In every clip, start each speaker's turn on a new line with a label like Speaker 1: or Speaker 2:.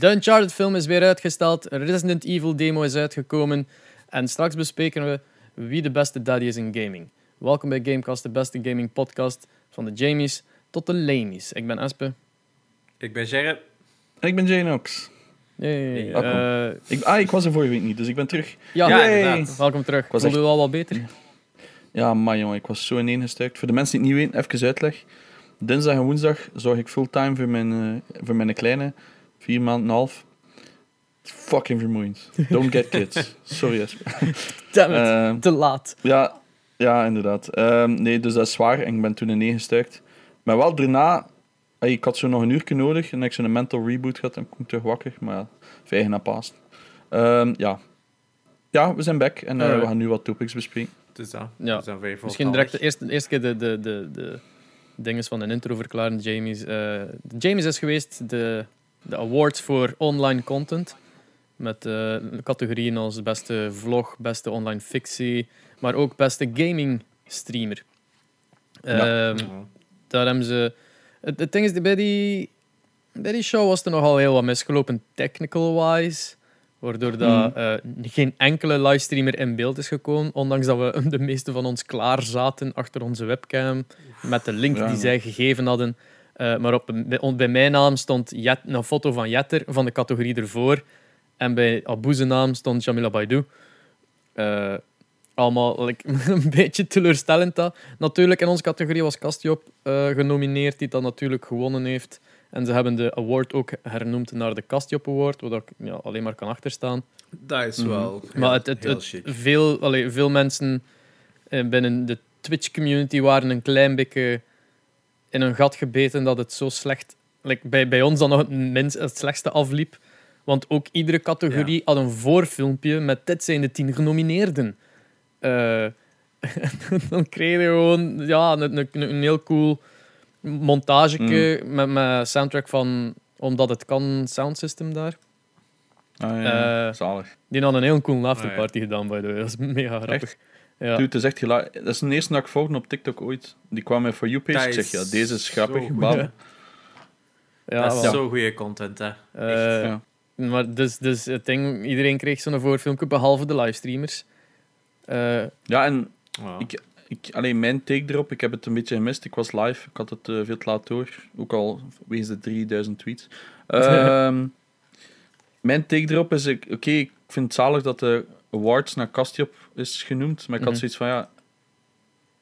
Speaker 1: De Uncharted film is weer uitgesteld. Resident Evil demo is uitgekomen. En straks bespreken we wie de beste daddy is in gaming. Welkom bij Gamecast, de beste gaming podcast. Van de Jamies tot de Lamies. Ik ben Espe.
Speaker 2: Ik ben Gerrit.
Speaker 3: En ik ben Janox.
Speaker 1: Hey,
Speaker 3: Welkom.
Speaker 1: eh,
Speaker 3: Ik, ah, ik was er vorige week niet, dus ik ben terug.
Speaker 1: ja,
Speaker 2: Ja,
Speaker 3: Yay.
Speaker 2: inderdaad.
Speaker 1: welkom terug.
Speaker 3: was
Speaker 1: Voelde
Speaker 3: echt-
Speaker 1: je al wat beter?
Speaker 3: Ja, maar jongen, ik was zo ineengestuikt. Voor de mensen die het niet weten, even uitleg. Dinsdag en woensdag zorg ik fulltime voor mijn, eh, voor mijn kleine. Vier maanden en een half. Fucking vermoeiend. Don't get kids. Sorry.
Speaker 1: Damn it,
Speaker 3: Ehm,
Speaker 1: te laat.
Speaker 3: ja, ja, inderdaad. Ehm, nee, dus dat is zwaar en ik ben toen ineengestuikt. Maar wel daarna... ik had zo nog een uur nodig en ik zo'n mental reboot gehad en kom ik terug wakker. Maar ja, vijgen na paast. Ehm, ja. Ja, we zijn back en eh, we gaan nu wat topics bespreken.
Speaker 2: Dus dat.
Speaker 1: Ja.
Speaker 2: Dus
Speaker 1: Misschien direct de eerste, de eerste keer de, de, de, de dinges van een intro verklaren. Jamies. eh, de Jamies is geweest de, de awards voor online content. Met eh, categorieën als beste vlog, beste online fictie, maar ook beste gaming streamer.
Speaker 3: Ja.
Speaker 1: Ehm, daar hebben ze. Het, het ding is, bij die, bij die show was er nogal heel wat misgelopen, technical-wise. Waardoor dat,
Speaker 3: Mhm.
Speaker 1: eh, geen enkele livestreamer in beeld is gekomen. Ondanks dat we de meeste van ons klaar zaten achter onze webcam. Met de link die zij gegeven hadden. Eh, maar op, bij, mijn naam stond Jet, een foto van Jetter van de categorie ervoor. En bij Abu's naam stond Jamila Baidu. Eh, allemaal like, een beetje teleurstellend. Dat. Natuurlijk, in onze categorie was Castiop eh, genomineerd, die dat natuurlijk gewonnen heeft. En ze hebben de award ook hernoemd naar de Castiop Award, waar ik ja, alleen maar kan achterstaan.
Speaker 2: Dat is
Speaker 3: Mhm.
Speaker 2: wel heel,
Speaker 1: maar het, het, veel, allee, veel mensen binnen de Twitch-community waren een klein beetje in een gat gebeten dat het zo slecht... Like, bij, bij ons dan nog het, minst, het slechtste afliep. Want ook iedere categorie had een voorfilmpje met dit zijn de tien genomineerden. Eh, dan kreeg je gewoon ja, een, een, een heel cool montageke met, met soundtrack van Omdat het kan sound system daar.
Speaker 3: Ah, ja,
Speaker 1: Eh,
Speaker 3: zalig.
Speaker 1: Die hadden een heel cool afterparty gedaan, by the way. Dat is mega grappig. Ja.
Speaker 3: Dude, het is echt Dat is de eerste dat ik volgde op TikTok ooit. Die kwam met For You page.
Speaker 2: Dat
Speaker 3: Ik zeg, ja, deze is grappig. bam.
Speaker 1: Ja,
Speaker 2: dat is
Speaker 1: wel.
Speaker 2: zo goede content, hè.
Speaker 1: Eh,
Speaker 3: ja.
Speaker 1: Maar dus, dus het ding, iedereen kreeg zo'n voorfilmpje, behalve de livestreamers. Eh,
Speaker 3: Ja, en
Speaker 2: Wow.
Speaker 3: ik, ik, alleen mijn take erop, ik heb het een beetje gemist. Ik was live, ik had het eh, veel te laat door. Ook al wees de 3000 tweets. Ehm, mijn take erop is, ik- oké, ik vind het zalig dat de awards naar Castiop is genoemd. Maar ik had
Speaker 1: Mhm.
Speaker 3: zoiets van, ja,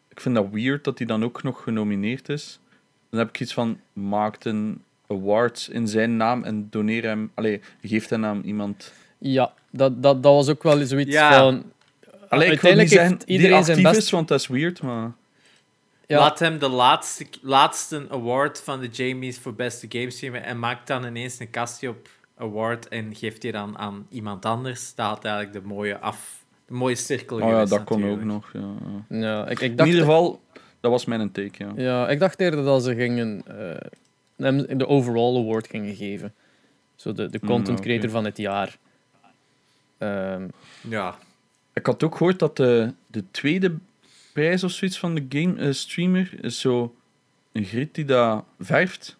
Speaker 3: ik vind dat weird dat hij dan ook nog genomineerd is. Dan heb ik iets van, maak een awards in zijn naam en doneer hem, allee, geef hem aan iemand.
Speaker 1: ja, dat, dat, dat was ook wel zoiets
Speaker 2: Ja.
Speaker 1: van...
Speaker 3: Allee, ik wil niet zeggen die
Speaker 1: iedereen zijn
Speaker 3: actief
Speaker 1: best...
Speaker 3: is, want dat is weird, maar...
Speaker 1: Ja,
Speaker 2: Laat hem de laatste, laatste award van de Jamies voor beste gamestreamer en maak dan ineens een kastje op award en geeft die dan aan iemand anders. Dat had eigenlijk de mooie af... De mooie cirkel
Speaker 3: Oh ja,
Speaker 2: geweest,
Speaker 3: dat kon ook nog, ja. ja.
Speaker 1: ja ik, ik
Speaker 3: In
Speaker 1: dacht...
Speaker 3: ieder geval, dat was mijn take, ja.
Speaker 1: Ja, ik dacht eerder dat ze gingen eh, hem de overall award gingen geven. Zo de, de
Speaker 3: Mm,
Speaker 1: content
Speaker 3: oké.
Speaker 1: creator van het jaar. Ehm,
Speaker 2: Ja.
Speaker 3: Ik had ook gehoord dat de, de tweede prijs of zoiets van de game eh, streamer is zo een griet die dat verft.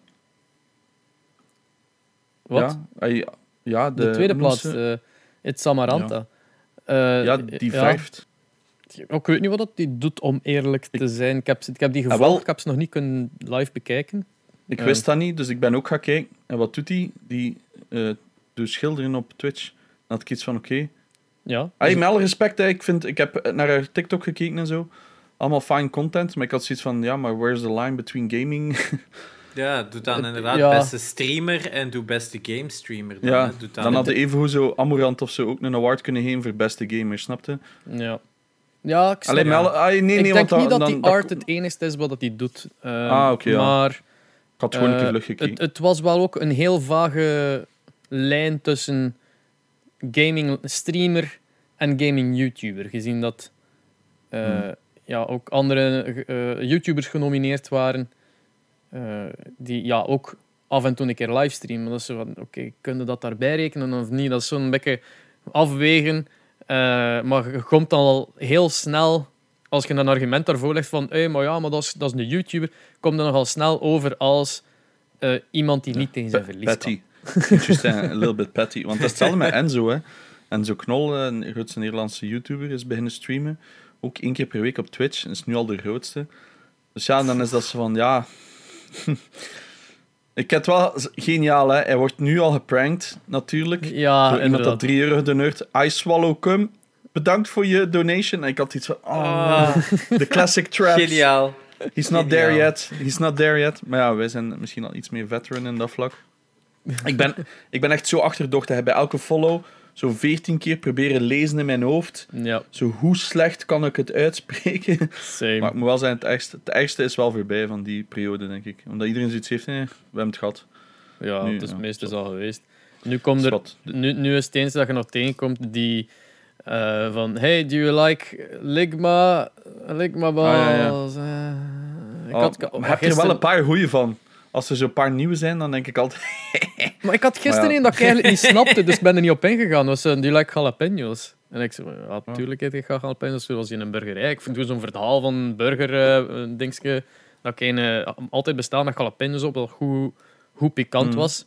Speaker 1: Wat?
Speaker 3: Ja, ja de,
Speaker 1: de, tweede plaats, uh, It's Samaranta. Eh,
Speaker 3: ja, die verft.
Speaker 1: Ik weet niet wat dat die doet, om eerlijk te zijn. Ik heb, ik heb die
Speaker 3: Ah,
Speaker 1: gevolgd,
Speaker 3: wel.
Speaker 1: ik heb ze nog niet kunnen live bekijken.
Speaker 3: Ik
Speaker 1: Ja.
Speaker 3: wist dat niet, dus ik ben ook gaan kijken. En wat doet hij? Die eh doet schilderen op Twitch. Dan had ik iets van, oké.
Speaker 1: Ja.
Speaker 3: Hey, met alle respect, ik, vind, ik heb naar haar TikTok gekeken en zo. Allemaal fine content, maar ik had zoiets van, ja, maar where's the line between gaming?
Speaker 2: Ja, doe dan inderdaad
Speaker 1: ja.
Speaker 2: beste streamer en doe beste game streamer. Dan,
Speaker 3: ja.
Speaker 2: Doe dan,
Speaker 3: dan had evengoed zo Amorant of zo ook een award kunnen geven voor beste gamer, snapte?
Speaker 1: Ja. Ja, ik snap
Speaker 3: Alleen
Speaker 2: Ja.
Speaker 3: nee, nee,
Speaker 1: ik denk
Speaker 3: dan-
Speaker 1: niet dat
Speaker 3: dan-
Speaker 1: die
Speaker 3: dat-
Speaker 1: art het enigste is wat dat hij doet. Ehm,
Speaker 3: Ah, oké, ja.
Speaker 1: Maar
Speaker 3: Ik had gewoon een keer
Speaker 1: eh,
Speaker 3: gekeken.
Speaker 1: het, het was wel ook een heel vage lijn tussen gaming streamer en gaming YouTuber. Gezien dat eh,
Speaker 3: Hmm.
Speaker 1: ja, ook andere eh, YouTubers genomineerd waren. Eh, die ja, ook af en toe een keer livestreamen. Dat is zo van, oké, kun je dat daarbij rekenen of niet? Dat is zo'n beetje afwegen. Eh, maar je komt dan al heel snel, als je een argument daarvoor legt van, hey, maar ja, maar dat is, dat is een YouTuber, komt dan nogal snel over als eh, iemand die niet tegen zijn verlies
Speaker 3: Patty.
Speaker 1: kan.
Speaker 3: Just a little bit petty. Want dat is hetzelfde met Enzo, hè. Enzo Knol, een grootste Nederlandse YouTuber, is beginnen streamen. Ook één keer per week op Twitch. Is nu al de grootste. Dus ja, dan is dat zo van, ja... Ik heb het wel geniaal, hè. Hij wordt nu al geprankt, natuurlijk.
Speaker 1: Ja,
Speaker 3: Door iemand dat 3 euro gedoneerd. I swallow cum. Bedankt voor je donation. En ik had iets van, oh,
Speaker 2: Ah,
Speaker 3: de classic traps.
Speaker 2: geniaal.
Speaker 3: He's not there yet. He's not there yet. Maar ja, wij zijn misschien al iets meer veteran in dat vlak. Ik ben, ik ben echt zo achterdocht. Hè. Bij elke follow zo 14 keer proberen lezen in mijn hoofd.
Speaker 1: Ja,
Speaker 3: Zo hoe slecht kan ik het uitspreken?
Speaker 1: same.
Speaker 3: Maar ik moet wel zijn, het ergste, het ergste is wel voorbij van die periode, denk ik. Omdat iedereen zoiets heeft, nee, we hebben het gehad.
Speaker 1: Ja,
Speaker 3: Nu,
Speaker 1: het is
Speaker 3: ja, zot.
Speaker 1: al geweest. Nu, komt er, nu, nu is het eens dat je nog tegenkomt die eh, van Hey, do you like Ligma? Ligma balls?
Speaker 3: Ah, ja, ja.
Speaker 1: Eh, ik
Speaker 3: Oh,
Speaker 1: had,
Speaker 3: heb je er wel een paar goeie van. Als er zo'n paar nieuwe zijn, dan denk ik altijd...
Speaker 1: Maar ik had gisteren
Speaker 3: ja.
Speaker 1: een dat ik eigenlijk niet snapte, dus ik ben er niet op ingegaan. Dat was een, do you like jalapenos? En ik zei, ja, natuurlijk eet ik graag jalapenos. Was in een burgerij. Ik doe zo'n verhaal van een burger, eh, een dingetje, dat ik een, eh, altijd bestaan met jalapenos op, dat goed, goed pikant
Speaker 3: Mm.
Speaker 1: was.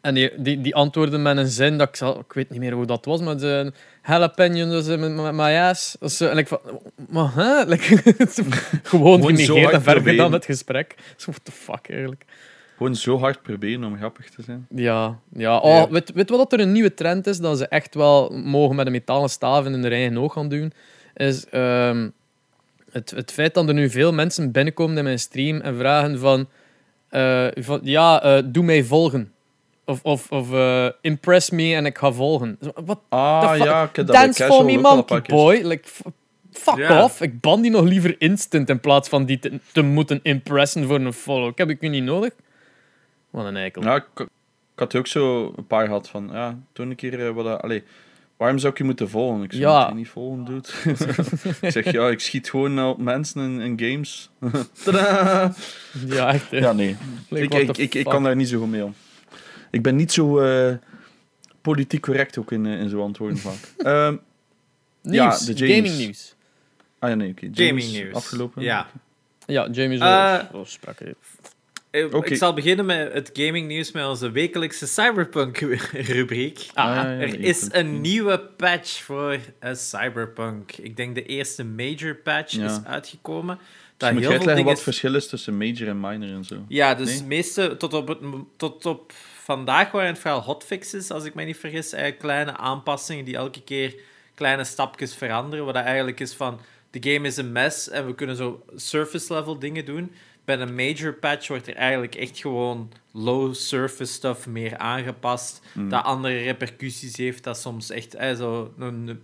Speaker 1: En die, die, die antwoordde met een zin dat ik, zal, ik weet niet meer hoe dat was, maar ze jalapenos met, met maya's. zo. En ik van, maar hè? Like, gewoon genegeerd en verder dan het gesprek. So, what the fuck, eigenlijk.
Speaker 3: Gewoon zo hard proberen om grappig te zijn.
Speaker 1: Ja, ja. Oh,
Speaker 3: Ja.
Speaker 1: Weet, weet wat er een nieuwe trend is? Dat ze echt wel mogen met een metalen staven in hun eigen oog gaan doen. Is ehm, het, het feit dat er nu veel mensen binnenkomen in mijn stream en vragen van... eh, van ja, eh, doe mij volgen. Of, of, of eh, impress me en ik ga volgen. Wat?
Speaker 3: Ah, ja, ik heb dat bij
Speaker 1: Dance for me, monkey boy. Like, fuck off. Ik ban die nog liever instant in plaats van die te, te moeten impressen voor een follow. Ik heb ik nu niet nodig. Wat een eikel.
Speaker 3: Ja, ik, ik had ook zo een paar gehad van, ja, toen een keer eh, wat... Allee, waarom zou ik je moeten volgen? Ik zei,
Speaker 1: Ja.
Speaker 3: je niet volgen, dude. ik zeg, ja, ik schiet gewoon op mensen in, in games. Tadaa!
Speaker 1: Ja, echt. hè.
Speaker 3: ja, nee.
Speaker 1: Like,
Speaker 3: ik, ik, ik, kan daar niet zo goed mee om. Ik ben niet zo eh, politiek correct ook in, eh, in zo'n antwoorden vaak. Ehm,
Speaker 1: Nieuws,
Speaker 3: Ja, de James.
Speaker 1: gaming nieuws.
Speaker 3: ah ja, nee, oké. James
Speaker 2: Gaming nieuws.
Speaker 3: Afgelopen.
Speaker 2: Ja.
Speaker 1: Ja, Jamie zo. Oh, sprak
Speaker 3: Oké.
Speaker 2: Ik zal beginnen met het gaming nieuws met onze wekelijkse Cyberpunk-rubriek.
Speaker 1: Ah,
Speaker 3: Ah, ja,
Speaker 2: Er is een nieuwe patch voor eh, Cyberpunk. Ik denk de eerste major patch
Speaker 3: Ja.
Speaker 2: is uitgekomen.
Speaker 3: Dus
Speaker 2: Dat
Speaker 3: je moet
Speaker 2: heel veel
Speaker 3: uitleggen wat het verschil is tussen major en minor en zo.
Speaker 2: Ja, dus
Speaker 3: Nee?
Speaker 2: het meeste tot op, het, tot op vandaag waren het vooral hotfixes, als ik me niet vergis. Eigenlijk kleine aanpassingen die elke keer kleine stapjes veranderen. Wat dat eigenlijk is van, de game is een mess en we kunnen zo surface level dingen doen. Bij een major patch wordt er eigenlijk echt gewoon low surface stuff meer aangepast.
Speaker 3: Mm.
Speaker 2: Dat andere repercussies heeft, dat soms echt eh, zo een,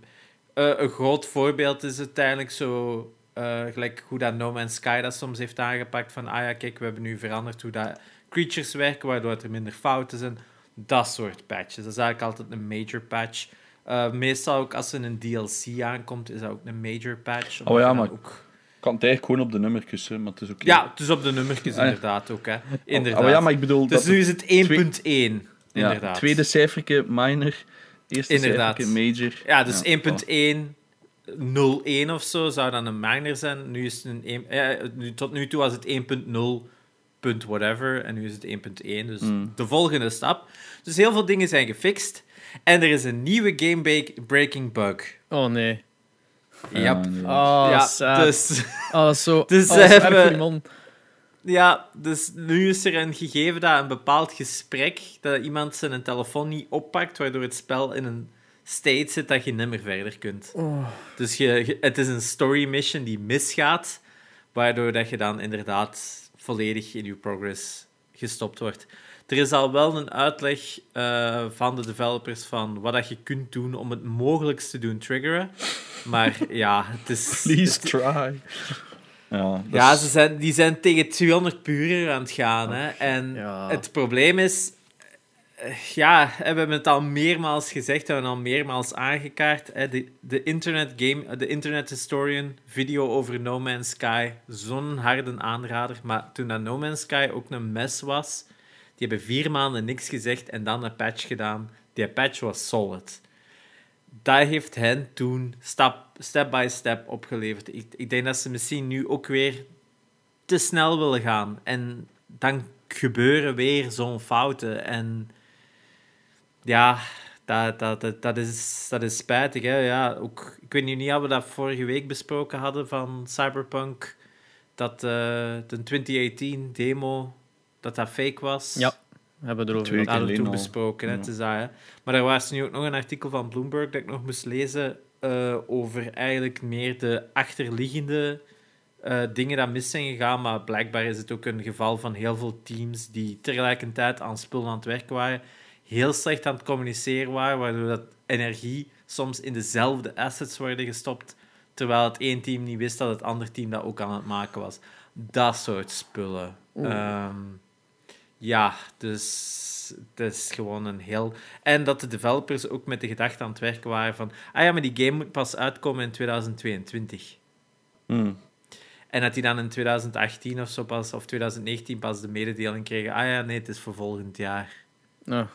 Speaker 2: eh, een groot voorbeeld is uiteindelijk zo, eh, gelijk hoe dat No Man's Sky dat soms heeft aangepakt. Van, ah ja, kijk, we hebben nu veranderd hoe dat creatures werken, waardoor er minder fouten zijn. Dat soort patches. Dat is eigenlijk altijd een major patch. Eh, meestal ook als er een DLC aankomt, is dat ook een major patch.
Speaker 3: Oh ja, maar-
Speaker 2: Ook...
Speaker 3: Ik kan het eigenlijk gewoon op de nummertjes, hè, maar het is oké.
Speaker 2: Ja, het is op de nummertjes
Speaker 3: Ah,
Speaker 2: inderdaad ook. Hè. Inderdaad.
Speaker 3: Oh, ja, maar ik bedoel...
Speaker 2: dus
Speaker 3: dat
Speaker 2: nu is het 1.1.
Speaker 3: ja,
Speaker 2: Inderdaad.
Speaker 3: tweede cijferke minor, eerste
Speaker 2: Inderdaad.
Speaker 3: cijferke major.
Speaker 2: Ja, dus
Speaker 3: Ja,
Speaker 2: 1.101 of zo zou dan een minor zijn. Nu is het een 1, eh, nu, tot nu toe was het 1.0 punt whatever en nu is het 1.1. Dus
Speaker 3: Mm.
Speaker 2: de volgende stap. Dus heel veel dingen zijn gefixt. En er is een nieuwe game-breaking bug.
Speaker 1: Oh nee.
Speaker 2: Yep.
Speaker 1: Oh,
Speaker 2: ja,
Speaker 1: sad.
Speaker 2: dus,
Speaker 1: Oh, dat is zo.
Speaker 2: Dus
Speaker 1: oh,
Speaker 2: hebben-
Speaker 1: man.
Speaker 2: ja, dus nu is er een gegeven dat een bepaald gesprek, dat iemand zijn telefoon niet oppakt, waardoor het spel in een state zit dat je niet meer verder kunt.
Speaker 1: Oh.
Speaker 2: Dus je- het is een story mission die misgaat, waardoor dat je dan inderdaad volledig in je progress gestopt wordt. Er is al wel een uitleg eh, van de developers van wat dat je kunt doen om het mogelijkst te doen triggeren. Maar ja, het is...
Speaker 3: Please try. Ja,
Speaker 2: Ja,
Speaker 3: is-
Speaker 2: ze zijn, die zijn tegen 200 puur aan het gaan. Hè. En
Speaker 1: Ja.
Speaker 2: het probleem is... eh, Ja, we hebben het al meermaals gezegd, het al meermaals aangekaart. Hè. De, de, internet game, eh, de Internet Historian video over No Man's Sky, zo'n harde aanrader. Maar toen dat No Man's Sky ook een mes was, die hebben vier maanden niks gezegd en dan een patch gedaan. Die patch was solid. Dat heeft hen toen stap, step by step opgeleverd. Ik, ik denk dat ze misschien nu ook weer te snel willen gaan. En dan gebeuren weer zo'n fouten. En Ja, dat, dat, dat, dat, is, dat is spijtig. Hè? Ja, ook, ik weet niet of we dat vorige week besproken hadden van Cyberpunk. Dat uh, de 2018 demo, dat dat fake was.
Speaker 1: Ja, hebben we erover
Speaker 3: Twee
Speaker 2: Dat hadden we
Speaker 3: alleen
Speaker 2: toen
Speaker 3: al.
Speaker 2: besproken. Hè,
Speaker 3: Ja.
Speaker 2: het is dat, hè. Maar er was nu ook nog een artikel van Bloomberg dat ik nog moest lezen eh, over eigenlijk meer de achterliggende eh, dingen dat mis zijn gegaan. Maar blijkbaar is het ook een geval van heel veel teams die tegelijkertijd aan spullen aan het werken waren, heel slecht aan het communiceren waren, waardoor dat energie soms in dezelfde assets worden gestopt, terwijl het één team niet wist dat het andere team dat ook aan het maken was. Dat soort spullen. Ehm, ja, dus het is gewoon een heel... En dat de developers ook met de gedachte aan het werken waren van... Ah ja, maar die game moet pas uitkomen in 2022.
Speaker 3: Hmm.
Speaker 2: En dat die dan in 2018 of zo pas, of 2019 pas de mededeling kregen. Ah ja, nee, het is voor volgend jaar.
Speaker 1: Ja.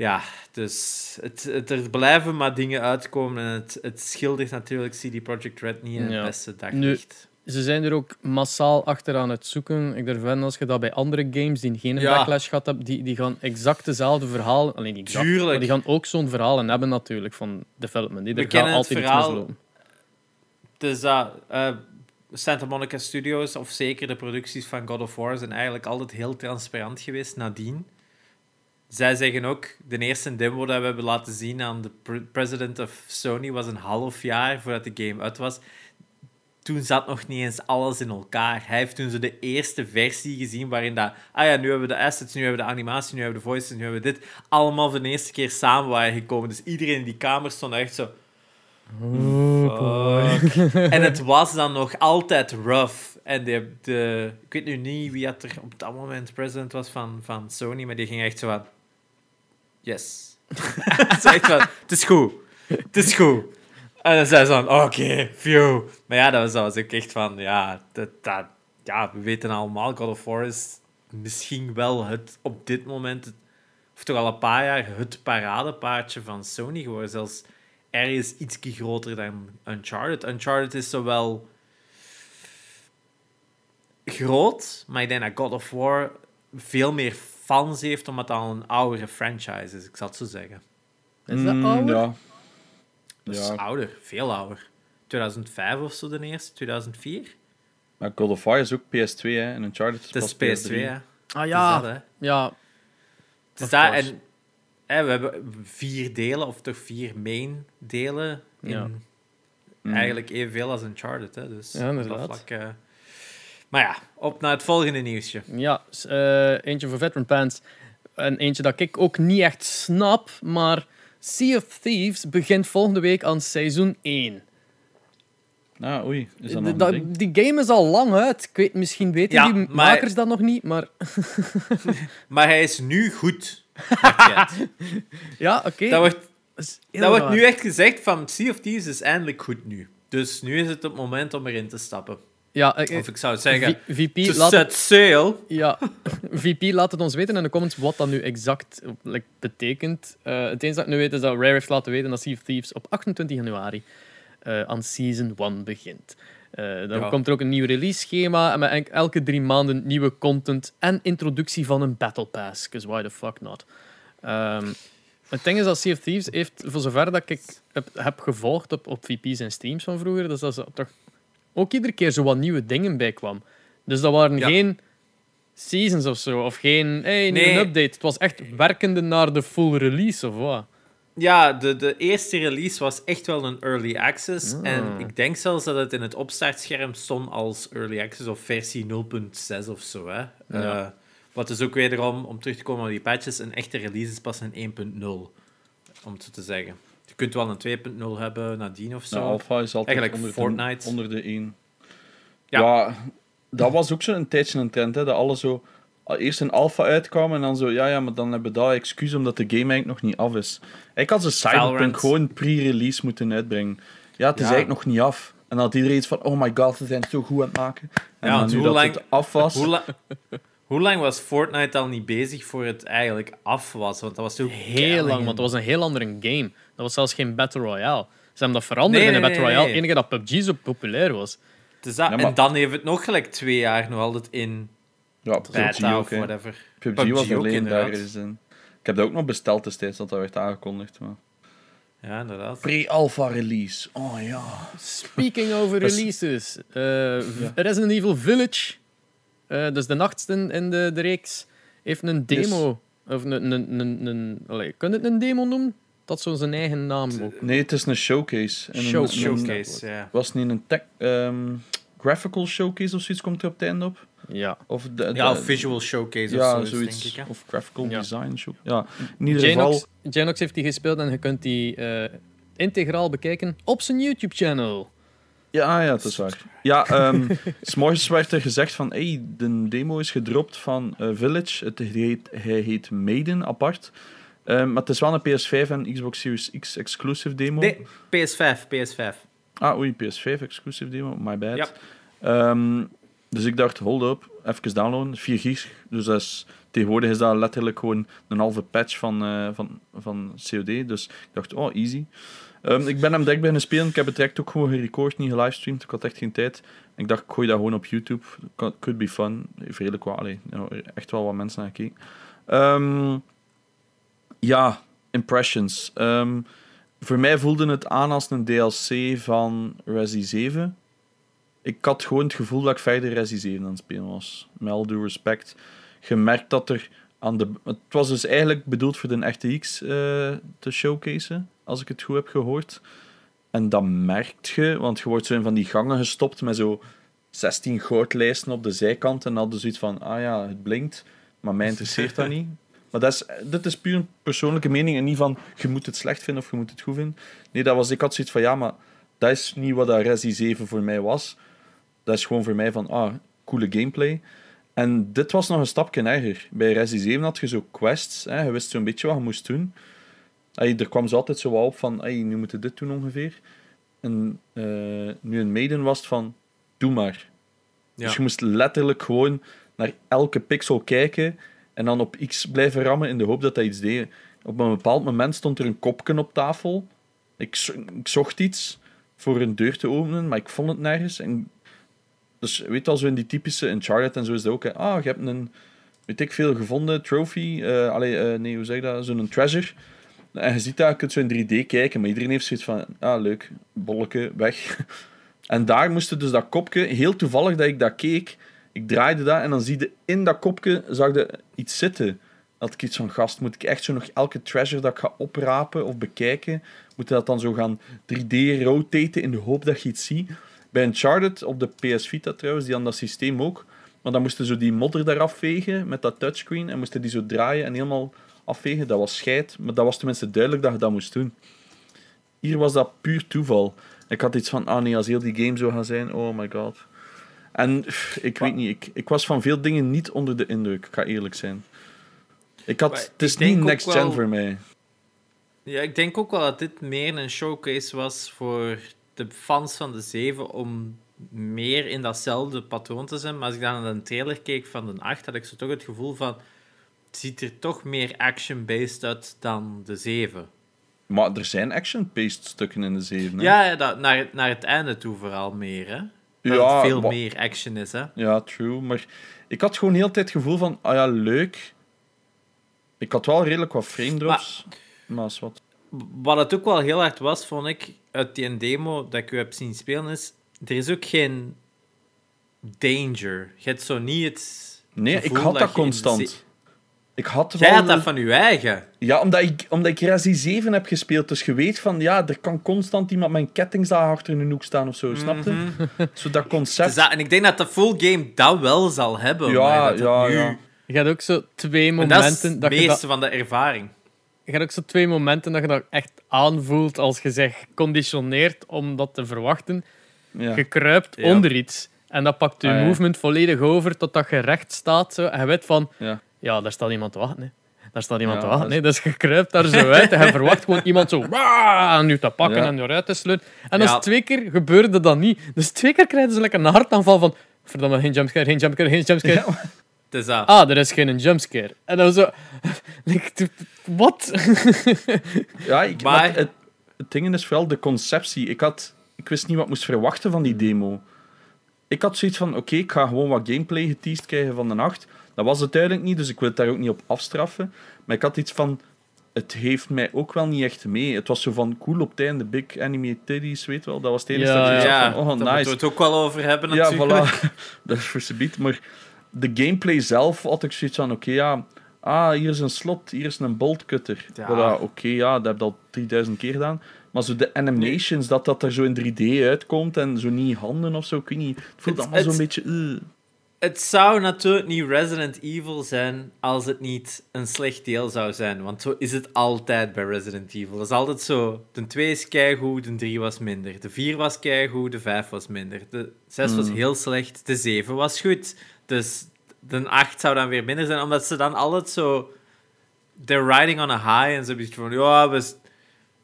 Speaker 2: Ja, dus het, het, er blijven maar dingen uitkomen. En het, het schildert natuurlijk CD Projekt Red niet in het
Speaker 1: Ja.
Speaker 2: beste
Speaker 1: Nu-
Speaker 2: daglicht.
Speaker 1: Ze zijn er ook massaal achter aan het zoeken. Ik durf aan als je dat bij andere games die geen
Speaker 2: Ja.
Speaker 1: backlash gehad hebben, die, die gaan exact dezelfde verhaal... Alleen niet exact,
Speaker 2: Tuurlijk.
Speaker 1: maar die gaan ook zo'n verhalen hebben natuurlijk van development. Die
Speaker 2: We
Speaker 1: er gaat
Speaker 2: kennen het
Speaker 1: altijd iets
Speaker 2: verhaal-
Speaker 1: mislopen.
Speaker 2: Dus dat eh, Santa Monica Studios, of zeker de producties van God of War, zijn eigenlijk altijd heel transparant geweest nadien. Zij zeggen ook, de eerste demo dat we hebben laten zien aan de pre- president of Sony was een half jaar voordat de game uit was. Toen zat nog niet eens alles in elkaar. Hij heeft toen zo de eerste versie gezien waarin dat... Ah ja, nu hebben we de assets, nu hebben we de animatie, nu hebben we de voices, nu hebben we dit. Allemaal voor de eerste keer samen waren gekomen. Dus iedereen in die kamer stond echt zo... Fuck. en het was dan nog altijd rough. En de, de, ik weet nu niet wie dat er op dat moment president was van, van Sony, maar die ging echt zo van... Yes. Het is goed. Het is goed. En dan zei ze van, oké, phew. Maar ja, dat was, was ook echt van, ja, dat, ja, we weten allemaal, God of War is misschien wel het, op dit moment, of toch al een paar jaar, het paradepaardje van Sony geworden. Zelfs ergens iets groter dan Uncharted. Uncharted is zowel groot, maar ik denk dat God of War veel meer fans heeft, omdat het al een oudere franchise is, ik zal het zo zeggen.
Speaker 1: Is dat
Speaker 3: Hmm,
Speaker 1: ouder?
Speaker 3: Ja.
Speaker 2: Dat is
Speaker 3: Ja.
Speaker 2: ouder, veel ouder. 2005 of zo de eerste, 2004.
Speaker 3: Maar God of War is ook PS2 hè, en Uncharted is
Speaker 2: Dat is
Speaker 3: pas
Speaker 2: PS2, hè.
Speaker 1: Ah
Speaker 2: Het
Speaker 1: ja,
Speaker 2: is dat, hè.
Speaker 1: ja.
Speaker 2: Het is
Speaker 1: Of
Speaker 2: dat, en hè, we hebben vier delen, of toch vier main delen. In
Speaker 1: Ja.
Speaker 3: Hmm.
Speaker 2: Eigenlijk evenveel als Uncharted. Hè, dus
Speaker 1: Ja,
Speaker 2: op dat
Speaker 1: inderdaad.
Speaker 2: vlak, eh. Maar ja, op naar het volgende nieuwsje.
Speaker 1: Ja, eh, eentje voor veteran fans. En eentje dat ik ook niet echt snap, maar Sea of Thieves begint volgende week aan seizoen 1.
Speaker 3: Ah, oei. Is dat ding?
Speaker 1: die game is al lang uit. Ik weet, misschien weten
Speaker 2: Ja,
Speaker 1: die
Speaker 2: maar-
Speaker 1: makers dat nog niet, maar...
Speaker 2: Maar hij is nu goed.
Speaker 1: Ja, oké.
Speaker 2: dat wordt,
Speaker 1: Dat
Speaker 2: wordt nu echt gezegd van Sea of Thieves is eindelijk goed nu. Dus nu is het het moment om erin te stappen.
Speaker 1: Ja, eh,
Speaker 2: Of ik zou zeggen,
Speaker 1: V- VP,
Speaker 2: to
Speaker 1: laat
Speaker 2: set sail.
Speaker 1: Ja, VP laat het ons weten in de comments wat dat nu exact like, betekent. Eh, het enige dat ik nu weet is dat Rare heeft laten weten dat Sea of Thieves op 28 januari eh, aan Season 1 begint. Dan
Speaker 2: Ja.
Speaker 1: komt er ook een nieuw release-schema en met elke drie maanden nieuwe content en introductie van een Battle Pass. Because why the fuck not? Ehm, het ding is dat Sea of Thieves heeft, voor zover dat ik heb, heb gevolgd op, op VP's en streams van vroeger, dus dat er toch ook iedere keer zo wat nieuwe dingen bij kwam. Dus dat waren
Speaker 2: Ja.
Speaker 1: geen seasons of zo, of geen hey,
Speaker 2: Nee.
Speaker 1: update. Het was echt werkende naar de full release, of wat?
Speaker 2: Ja, de, de eerste release was echt wel een early access.
Speaker 1: Ah.
Speaker 2: En ik denk zelfs dat het in het opstartscherm stond als early access of versie 0.6 of zo. Hè.
Speaker 1: Ja.
Speaker 2: Eh, wat is ook wederom, om terug te komen op die patches, een echte release is pas een 1.0. Om het zo te zeggen. Je kunt wel een 2.0 hebben nadien of zo.
Speaker 3: Nou, Alpha is altijd
Speaker 2: Eigenlijk
Speaker 3: onder,
Speaker 2: Fortnite.
Speaker 3: De, onder de 1.
Speaker 2: Ja.
Speaker 3: Ja. dat was ook zo'n tijdje een trend, hè, dat alle zo eerst een alpha uitkwam en dan zo, ja, ja, maar dan hebben we dat excuus omdat de game eigenlijk nog niet af is. Ik had ze Cyberpunk
Speaker 2: Valorant.
Speaker 3: gewoon pre-release moeten uitbrengen. Ja, het is
Speaker 2: Ja.
Speaker 3: eigenlijk nog niet af. En dan had iedereen iets van, oh my god, ze zijn het zo goed aan het maken. En
Speaker 2: Ja,
Speaker 3: nu
Speaker 2: hoe
Speaker 3: dat
Speaker 2: lang-
Speaker 3: het af was...
Speaker 2: Hoe, la- hoe lang was Fortnite al niet bezig voor het eigenlijk af was? Want dat was toen
Speaker 1: Heel lang, want het was een heel andere game. Dat was zelfs geen Battle Royale. Ze hebben dat veranderd
Speaker 2: Nee,
Speaker 1: in een
Speaker 2: nee,
Speaker 1: Battle Royale.
Speaker 2: nee.
Speaker 1: Het enige dat PUBG zo populair was.
Speaker 2: Dus dat,
Speaker 3: Ja, maar-
Speaker 2: En dan heeft het nog gelijk twee jaar nog altijd in
Speaker 3: ja, PUBG ook,
Speaker 2: of whatever.
Speaker 3: PUBG,
Speaker 2: PUBG
Speaker 3: was
Speaker 2: ook,
Speaker 3: alleen daar is in. Ik heb dat ook nog besteld destijds, dat dat werd aangekondigd. Maar...
Speaker 2: Ja, inderdaad.
Speaker 3: Pre-alpha release. Oh ja.
Speaker 1: Speaking over
Speaker 3: Dat
Speaker 1: releases. eh, Resident Evil Village, eh dus de nachtste in de, de reeks, heeft een demo. Of een, een, een, een, allee, kun je het een demo noemen? Dat zo zijn eigen naam ook.
Speaker 3: Nee, het is een showcase. En een-
Speaker 1: Show-
Speaker 3: een-
Speaker 2: Showcase, ja.
Speaker 3: Was niet een tech, ehm, graphical showcase of zoiets komt er op het einde op?
Speaker 1: Ja.
Speaker 3: Of de,
Speaker 2: Ja, of visual showcase
Speaker 3: ja,
Speaker 2: of zo,
Speaker 3: zoiets.
Speaker 2: denk ik. Hè.
Speaker 3: Of graphical
Speaker 1: Ja.
Speaker 3: design show. Ja, in ieder geval.
Speaker 1: Janox, Janox heeft die gespeeld en je kunt die eh, integraal bekijken op zijn YouTube-channel.
Speaker 3: Ja, ja, dat is waar. Ja, ehm s'morgens werd er gezegd van, hey, de demo is gedropt van eh, Village. Het heet, hij heet Maiden, apart. Ehm, maar het is wel een PS5 en Xbox Series X exclusive demo.
Speaker 2: Nee, PS5, PS5.
Speaker 3: Ah, oei, PS5 exclusive demo, my bad.
Speaker 2: Ja.
Speaker 3: Ehm, dus ik dacht, hold up, even downloaden, 4 gig. Dus dat is, tegenwoordig is dat letterlijk gewoon een halve patch van, eh, van, van COD. Dus ik dacht, oh, easy. Ehm, ik ben hem direct beginnen spelen. Ik heb het direct ook gewoon gerecord, niet gelivestreamd. Ik had echt geen tijd. Ik dacht, ik gooi dat gewoon op YouTube. Could- be fun. Redelijk wel, nou, echt wel wat mensen naar gekeken. Ehm, ja, impressions. Ehm, voor mij voelde het aan als een DLC van Resi 7. Ik had gewoon het gevoel dat ik verder Resi 7 aan het spelen was. Met all respect. Gemerkt dat er aan de... Het was dus eigenlijk bedoeld voor de RTX eh, te showcaseen, als ik het goed heb gehoord. En dat merkt je, want je wordt zo in van die gangen gestopt met zo 16 gootlijsten op de zijkant. En dan hadden zoiets van, ah ja, het blinkt, maar mij interesseert dat niet. Maar dat is, dit is puur een persoonlijke mening en niet van je moet het slecht vinden of je moet het goed vinden. Nee, dat was, ik had zoiets van ja, maar dat is niet wat dat Resi 7 voor mij was. Dat is gewoon voor mij van ah, coole gameplay. En dit was nog een stapje erger. Bij Resi 7 had je zo quests, hè, je wist zo'n beetje wat je moest doen. Er kwam zo altijd zo wat op van ey, nu moet je dit doen ongeveer. En eh, nu een maiden was het van doe maar.
Speaker 2: Ja.
Speaker 3: Dus je moest letterlijk gewoon naar elke pixel kijken en dan op X blijven rammen in de hoop dat dat iets deed. Op een bepaald moment stond er een kopje op tafel. Ik, ik zocht iets voor een deur te openen, maar ik vond het nergens. En dus weet je al, zo in die typische Uncharted en zo is dat ook. Hè. Ah, je hebt een, weet ik veel, gevonden trophy. eh allee, eh, nee, hoe zeg je dat? Zo'n treasure. En je ziet dat, je kunt zo in 3D kijken, maar iedereen heeft zoiets van, ah, leuk, bolleke, weg. En daar moest dus dat kopje, heel toevallig dat ik dat keek, ik draaide dat en dan zie je in dat kopje zag iets zitten. Dat ik iets van gast, moet ik echt zo nog elke treasure dat ik ga oprapen of bekijken, moet je dat dan zo gaan 3D rotaten in de hoop dat je iets ziet. Bij Uncharted op de PS Vita trouwens, die aan dat systeem ook, maar dan moesten zo die modder eraf vegen met dat touchscreen en moesten die zo draaien en helemaal afvegen. Dat was scheid, maar dat was tenminste duidelijk dat je dat moest doen. Hier was dat puur toeval. Ik had iets van, ah nee, als heel die game zo gaat zijn, oh my god. En pff, ik weet niet, ik, ik was van veel dingen niet onder de indruk, ik ga eerlijk zijn. Ik had,
Speaker 2: Maar
Speaker 3: het is niet next gen
Speaker 2: wel-
Speaker 3: voor mij.
Speaker 2: Ja, ik denk ook wel dat dit meer een showcase was voor de fans van de 7 om meer in datzelfde patroon te zijn. Maar als ik dan naar de trailer keek van de 8, had ik zo toch het gevoel van... Het ziet er toch meer action-based uit dan de 7.
Speaker 3: Maar er zijn action-paced stukken in de 7. hè?
Speaker 2: Ja, dat, naar, het, naar het einde toe vooral meer, hè. Dat
Speaker 3: Ja,
Speaker 2: het veel meer action is, hè.
Speaker 3: Ja, true. Maar ik had gewoon heel de tijd het gevoel van, ah ja, leuk. Ik had wel redelijk wat frame drops. Maar, is wat.
Speaker 2: Wat het ook wel heel hard was, vond ik, uit die demo dat ik u heb zien spelen, is... Er is ook geen danger. Je hebt zo niet het...
Speaker 3: Nee, ik
Speaker 2: gevoel
Speaker 3: had dat
Speaker 2: de
Speaker 3: constant. Ik had
Speaker 2: Jij
Speaker 3: wel
Speaker 2: had dat
Speaker 3: een-
Speaker 2: van je eigen.
Speaker 3: Ja, omdat ik, omdat ik Resi 7 heb gespeeld. Dus je weet van, ja, er kan constant iemand met een kettingzaag achter in een hoek staan of zo. Snap je? Zo dat concept.
Speaker 2: Dus dat- en ik denk dat de full game dat wel zal hebben.
Speaker 3: Ja, ja,
Speaker 2: nu...
Speaker 3: ja.
Speaker 1: Je gaat ook zo twee
Speaker 2: En dat is
Speaker 1: momenten
Speaker 2: het
Speaker 1: dat, je dat,
Speaker 2: meeste van de ervaring.
Speaker 1: Je gaat ook zo twee momenten dat je dat echt aanvoelt als je zegt geconditioneerd om dat te verwachten.
Speaker 3: ja.
Speaker 1: Je kruipt
Speaker 2: Ja.
Speaker 1: onder iets en dat pakt je
Speaker 3: Ah, ja.
Speaker 1: movement volledig over totdat je recht staat zo, en je weet van
Speaker 3: Ja.
Speaker 1: daar staat iemand te wachten. Hè. Daar staat iemand te wachten. hè. Dus je kruipt daar zo uit en je verwacht gewoon iemand zo aan je te pakken en eruit te sleuren. En dus twee keer gebeurde dat niet. Dus twee keer krijgen ze lekker een hartaanval van verdamme, geen jumpscare, geen jumpscare, geen jumpscare.
Speaker 3: Ja,
Speaker 2: Het is dat.
Speaker 1: Ah, er is geen jumpscare. En dan zo... like, Wat?
Speaker 3: Ja, ik,
Speaker 2: Maar-
Speaker 3: maar het, het ding is vooral de conceptie. Ik, had, ik wist niet wat ik moest verwachten van die demo. Ik had zoiets van, oké, ik ga gewoon wat gameplay geteased krijgen van de nacht. Dat was het duidelijk niet, dus ik wil het daar ook niet op afstraffen. Maar ik had iets van... Het heeft mij ook wel niet echt mee. Het was zo van cool op het einde, big anime titties, weet wel. Dat was het enige
Speaker 1: Ja,
Speaker 3: dat ik
Speaker 1: ja.
Speaker 3: zag van, oh,
Speaker 2: daar moeten we
Speaker 3: nice.
Speaker 2: het ook wel over hebben
Speaker 3: Ja,
Speaker 2: natuurlijk.
Speaker 3: voilà. dat is voor subiet. Maar de gameplay zelf had ik zoiets van, oké, ja... Ah, hier is een slot, hier is een boltcutter.
Speaker 2: Ja.
Speaker 3: Voilà, oké, ja, dat heb ik al 3000 keer gedaan. Maar zo de animations, dat dat er zo in 3D uitkomt en zo niet handen of zo, ik weet niet. Het voelt
Speaker 2: Het-
Speaker 3: allemaal zo'n beetje... eh.
Speaker 2: Het zou natuurlijk niet Resident Evil zijn als het niet een slecht deel zou zijn. Want zo is het altijd bij Resident Evil. Dat is altijd zo. De 2 is keigoed, de 3 was minder. De 4 was keigoed, de 5 was minder. De 6 was
Speaker 3: Mm.
Speaker 2: heel slecht, de 7 was goed. Dus de 8 zou dan weer minder zijn, omdat ze dan altijd zo... They're riding on a high en ze hebben van... Ja, we,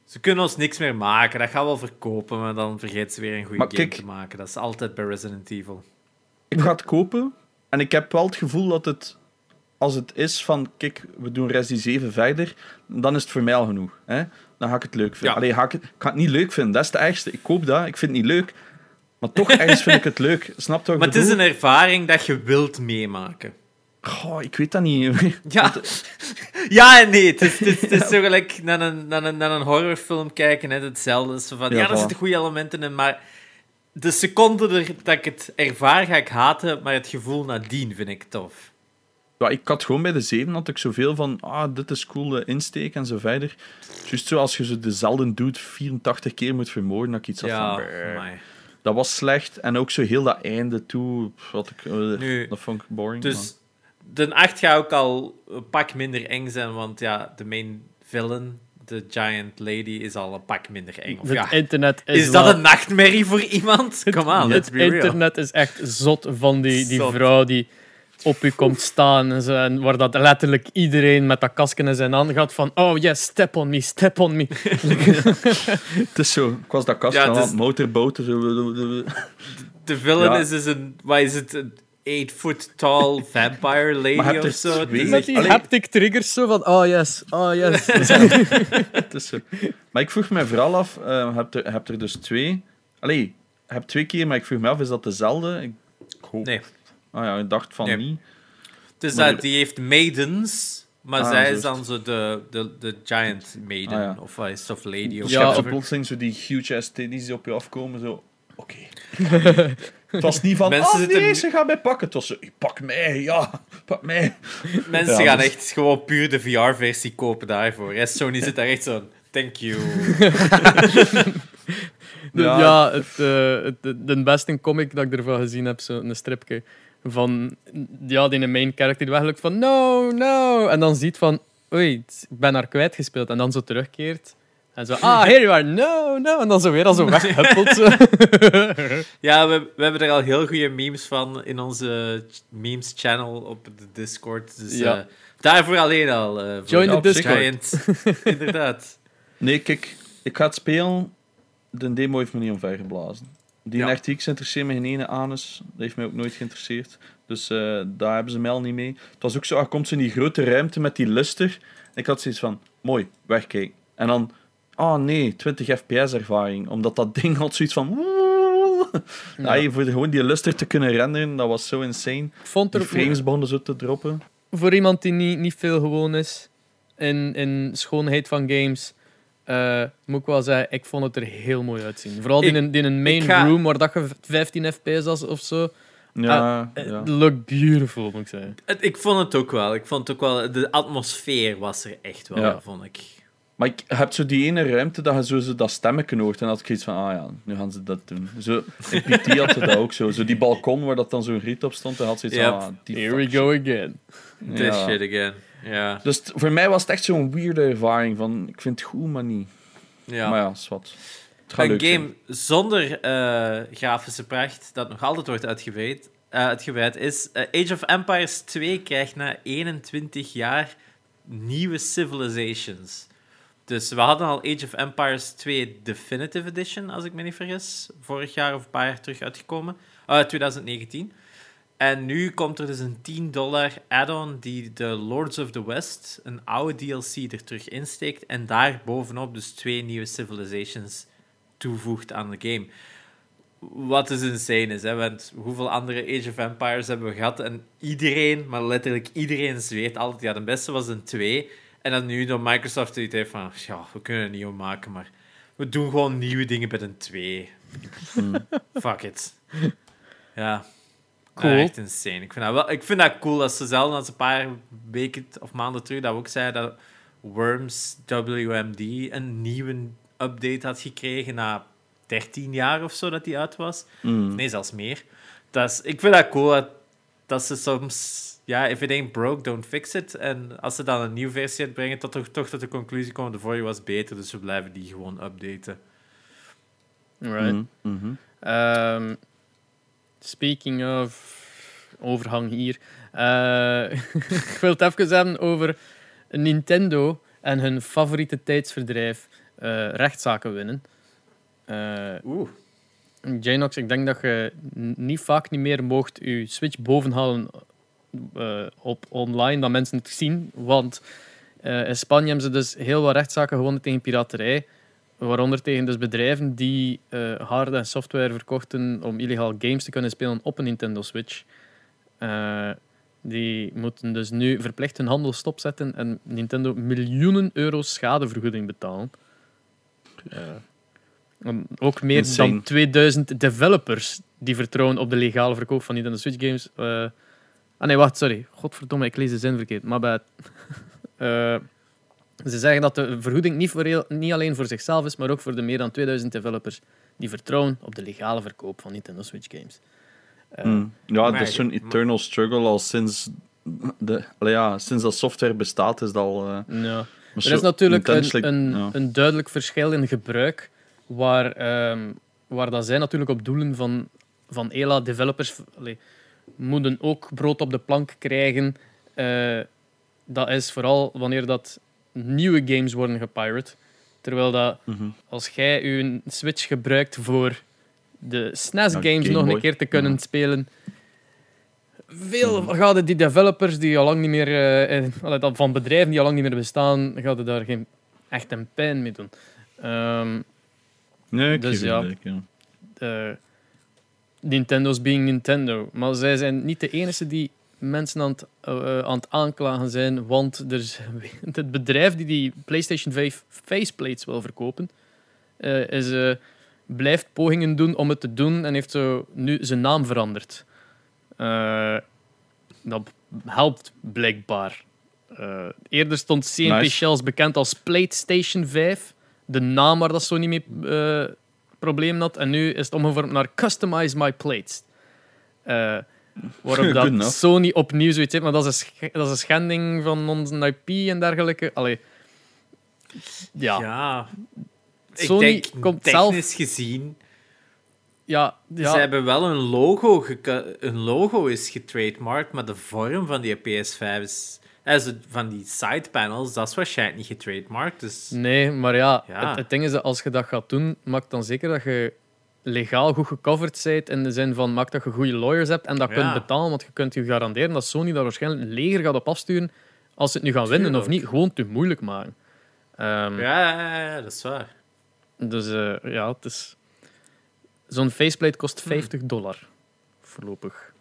Speaker 2: ze kunnen ons niks meer maken, dat gaan we wel verkopen, maar dan vergeet ze weer een goede
Speaker 3: Maar
Speaker 2: game
Speaker 3: kijk-
Speaker 2: te maken. Dat is altijd bij Resident Evil.
Speaker 3: Ik ga het kopen en ik heb wel het gevoel dat het, als het is van, kijk, we doen Resident 7 verder, dan is het voor mij al genoeg. Hè? Dan ga ik het leuk vinden.
Speaker 2: Ja.
Speaker 3: Allee, ga ik, ik ga het niet leuk vinden, dat is het ergste. Ik koop dat, ik vind het niet leuk, maar toch ergens vind ik het leuk. Snap ik
Speaker 2: Maar het is een ervaring dat je wilt meemaken.
Speaker 3: Goh, ik weet dat niet.
Speaker 2: Ja, ja en nee. Het is, het is, het is zo gelijk naar een, naar, een, naar een horrorfilm kijken. Net hetzelfde. Van,
Speaker 3: Ja,
Speaker 2: ja, er zitten goede elementen in, maar de seconde dat ik het ervaar, ga ik haten, maar het gevoel nadien vind ik tof.
Speaker 3: Ja, ik had gewoon bij de 7 had ik zoveel van, ah, dit is cool, insteek en zo verder. Juist zo als je zo dezelfde dude 84 keer moet vermoorden, dat ik iets had
Speaker 2: Ja,
Speaker 3: van... Dat was slecht. En ook zo heel dat einde toe, wat ik, eh,
Speaker 2: Nu,
Speaker 3: dat vond ik boring. maar-
Speaker 2: Dus de 8 gaat ook al een pak minder eng zijn, want ja, de main villain, de giant lady, is al een pak minder eng. Of
Speaker 1: Het
Speaker 2: ja,
Speaker 1: internet is,
Speaker 2: is dat
Speaker 1: wel-
Speaker 2: een nachtmerrie voor iemand? Come on, let's
Speaker 1: Het
Speaker 2: real.
Speaker 1: internet is echt zot van die, die
Speaker 2: Zot.
Speaker 1: vrouw die op u komt staan en, zo, en waar dat letterlijk iedereen met dat kasken in zijn hand gaat van oh yes, step on me, step on me.
Speaker 3: Het is zo, ik was dat kast
Speaker 2: Ja,
Speaker 3: aan
Speaker 2: het is-
Speaker 3: motorboten. Zo,
Speaker 2: De villain
Speaker 3: Ja.
Speaker 2: is dus een, wat is het, een 8 foot tall vampire lady
Speaker 3: hebt
Speaker 2: of
Speaker 3: er
Speaker 2: zo.
Speaker 3: Twee.
Speaker 2: is
Speaker 1: Met die
Speaker 3: Allee.
Speaker 1: haptic triggers zo van oh yes, oh yes.
Speaker 3: het is zo. Maar ik vroeg me vooral af, eh, je hebt er, je hebt er dus twee. Allee, je hebt twee keer, maar ik vroeg me af, is dat dezelfde? Ik, ik hoop.
Speaker 2: Nee,
Speaker 3: Ah ja, ik dacht van
Speaker 2: Nee.
Speaker 3: niet.
Speaker 2: dus
Speaker 3: Maar
Speaker 2: dat, die heeft maidens, maar
Speaker 3: Ah,
Speaker 2: zij
Speaker 3: zo
Speaker 2: is
Speaker 3: is
Speaker 2: dan zo de, de, de giant maiden,
Speaker 3: Ah, ja.
Speaker 2: of wat is het, of lady of
Speaker 1: Ja,
Speaker 3: zo
Speaker 2: whatever.
Speaker 3: plotseling zo die huge ass titties die op je afkomen, zo... Oké. het was niet van,
Speaker 2: Mensen zitten
Speaker 3: nee, ze gaat mij pakken. Het was zo, pak mij, ja, pak mij.
Speaker 2: Mensen
Speaker 3: Ja,
Speaker 2: gaan
Speaker 3: dus-
Speaker 2: echt gewoon puur de VR-versie kopen daarvoor. hè. Sony zit daar echt zo, thank you.
Speaker 1: De-
Speaker 3: Ja.
Speaker 1: ja, het, eh, het, de, de beste comic dat ik ervan gezien heb, zo een stripje van ja, die main character die weglukt van no, no. En dan ziet van oei, ik ben haar kwijtgespeeld. En dan zo terugkeert. En zo, ah, here you are, no, no. En dan zo weer al zo weghuppelt. Zo.
Speaker 2: Ja, we, we hebben er al heel goede memes van in onze ch- memes-channel op de Discord. Dus
Speaker 1: Ja.
Speaker 2: eh, daarvoor alleen al. eh,
Speaker 1: Join the Discord.
Speaker 2: Giant. Inderdaad.
Speaker 3: Nee, kijk, ik ga het spelen. De demo heeft me niet omver geblazen. Die
Speaker 2: Ja.
Speaker 3: Interesseert me geen ene anus. Dat heeft mij ook nooit geïnteresseerd. Dus eh, daar hebben ze mij al niet mee. Het was ook zo, er komt zo in die grote ruimte met die luster. Ik had zoiets van, mooi, wegkijken. En dan, oh nee, 20 fps ervaring. Omdat dat ding had zoiets van...
Speaker 1: Ja.
Speaker 3: Ja. voor gewoon die luster te kunnen renderen, dat was zo insane.
Speaker 1: Ik vond er
Speaker 3: frames begonnen zo te droppen.
Speaker 1: voor iemand die niet, niet veel gewoon is in, in schoonheid van games, eh, moet ik wel zeggen, ik vond het er heel mooi uitzien. Vooral
Speaker 2: Ik-
Speaker 1: in, een, in een main
Speaker 2: ga-
Speaker 1: room waar dat je 15 fps was of zo.
Speaker 3: Ja, ja.
Speaker 1: It looked beautiful, moet ik zeggen.
Speaker 2: Het- ik vond het ook wel. Ik vond het ook wel... De atmosfeer was er echt wel,
Speaker 3: Ja.
Speaker 2: vond ik.
Speaker 3: Maar ik heb zo die ene ruimte dat je zo, zo dat stemmen hoort. En dan had ik iets van, ah ja, nu gaan ze dat doen. Zo, in PT had ze dat ook zo. Zo die balkon waar dat dan zo'n riet op stond, en had ze iets van, ah, die
Speaker 1: Here we go again.
Speaker 2: This
Speaker 3: Ja.
Speaker 2: shit again. Ja.
Speaker 3: Dus t- voor mij was het echt zo'n weirde ervaring van, ik vind het goed, maar niet.
Speaker 2: ja.
Speaker 3: Maar ja, is wat.
Speaker 2: Een game zonder eh, grafische pracht, dat nog altijd wordt uitgeweid, eh, uitgeweid is eh, Age of Empires 2 krijgt na 21 jaar nieuwe civilizations. Dus we hadden al Age of Empires 2 Definitive Edition, als ik me niet vergis. Vorig jaar of een paar jaar terug uitgekomen. Eh 2019. En nu komt er dus een 10 dollar add-on die de Lords of the West, een oude DLC, er terug insteekt. En daar bovenop dus twee nieuwe civilizations toevoegt aan de game. wat is insane is, hè? want hoeveel andere Age of Empires hebben we gehad en iedereen, maar letterlijk iedereen zweert altijd, ja, de beste was een 2 en dan nu door Microsoft het heeft van, ja, we kunnen een nieuwe maken, maar we doen gewoon nieuwe dingen met een 2. Fuck it. Ja.
Speaker 1: Cool.
Speaker 2: Ja, echt insane. Ik vind, dat wel, ik vind dat cool dat ze zelf als een paar weken of maanden terug dat we ook zeiden dat Worms WMD een nieuwe update had gekregen na 13 jaar of zo dat die uit was.
Speaker 3: Mm.
Speaker 2: Nee, zelfs meer. Dat is, ik vind dat cool dat, dat ze soms... Ja, if it ain't broke, don't fix it. En als ze dan een nieuwe versie uitbrengen, tot toch, toch tot de conclusie komen, de vorige was beter, dus we blijven die gewoon updaten.
Speaker 1: Right.
Speaker 3: Mhm, mhm.
Speaker 1: Ehm, speaking of overhang hier. eh, ik wil het even hebben over Nintendo en hun favoriete tijdsverdrijf eh, rechtszaken winnen. Eh,
Speaker 2: Oeh.
Speaker 1: Janox, ik denk dat je niet vaak niet meer mocht je Switch bovenhalen op online, dat mensen het zien. Want in Spanje hebben ze dus heel wat rechtszaken gewonnen tegen piraterij. Waaronder tegen dus bedrijven die eh hardware en software verkochten om illegaal games te kunnen spelen op een Nintendo Switch. Eh, die moeten dus nu verplicht hun handel stopzetten en Nintendo miljoenen euro's schadevergoeding betalen. Eh, en ook meer
Speaker 3: Insane.
Speaker 1: dan 2000 developers die vertrouwen op de legale verkoop van Nintendo Switch games. ah nee, wacht, sorry. Godverdomme, ik lees de zin verkeerd. Maar bij ze zeggen dat de vergoeding niet, voor heel- niet alleen voor zichzelf is, maar ook voor de meer dan 2000 developers die vertrouwen op de legale verkoop van Nintendo Switch games. Eh,
Speaker 3: Mm. Ja, het is zo'n eternal struggle al sinds, de, ja, sinds dat software bestaat. Is dat al, eh,
Speaker 1: ja. Er is natuurlijk een, een,
Speaker 3: ja.
Speaker 1: een duidelijk verschil in gebruik, waar, ehm, waar dat zij natuurlijk op doelen van, van ELA developers allee, moeten ook brood op de plank krijgen. Eh, dat is vooral wanneer dat nieuwe games worden gepirate. Terwijl dat
Speaker 3: Mhm.
Speaker 1: als jij je Switch gebruikt voor de SNES
Speaker 3: Ja,
Speaker 1: games
Speaker 3: Game
Speaker 1: nog
Speaker 3: Boy.
Speaker 1: een keer te kunnen
Speaker 3: Ja.
Speaker 1: spelen, veel
Speaker 3: Mhm.
Speaker 1: gaan die developers die al lang niet meer, dat van bedrijven die al lang niet meer bestaan, gaan daar geen echt een pijn mee doen. Ehm,
Speaker 3: Nee, ik
Speaker 1: Dus ja.
Speaker 3: gelijk, ja.
Speaker 1: eh, Nintendo's being Nintendo. Maar zij zijn niet de enige die mensen aan het, eh, aan het aanklagen zijn, want er is, het bedrijf die die PlayStation 5 faceplates wil verkopen, eh, is, eh, blijft pogingen doen om het te doen en heeft zo nu zijn naam veranderd. Dat helpt blijkbaar. Eerder stond CNP
Speaker 3: Nice.
Speaker 1: Shells bekend als PlayStation 5, de naam waar dat zo niet mee problemen had. En nu is het omgevormd naar Customize My Plates. Eh, waarop
Speaker 3: Good
Speaker 1: dat. Sony opnieuw zoiets heeft, maar dat is, een sch- dat is een schending van onze IP en dergelijke. Allee. Ja. Sony
Speaker 2: ik denk,
Speaker 1: komt
Speaker 2: technisch
Speaker 1: zelf-
Speaker 2: gezien,
Speaker 1: ja,
Speaker 2: ze hebben wel een logo, een logo is getrademarked, maar de vorm van die PS5 is... Also, van die sidepanels, dat is waarschijnlijk niet getrademarked. Dus
Speaker 1: Nee, maar ja,
Speaker 2: Ja.
Speaker 1: Het, het ding is dat als je dat gaat doen, maak dan zeker dat je legaal goed gecoverd bent. In de zin van, maak dat je goede lawyers hebt en dat
Speaker 2: Ja.
Speaker 1: kunt betalen. Want je kunt je garanderen dat Sony daar waarschijnlijk een leger gaat op afsturen als ze het nu gaan winnen of niet. Gewoon te moeilijk maken. Ehm,
Speaker 2: ja, ja, ja, dat is waar.
Speaker 1: Dus eh, ja, het is... Zo'n faceplate kost 50 dollar. Voorlopig.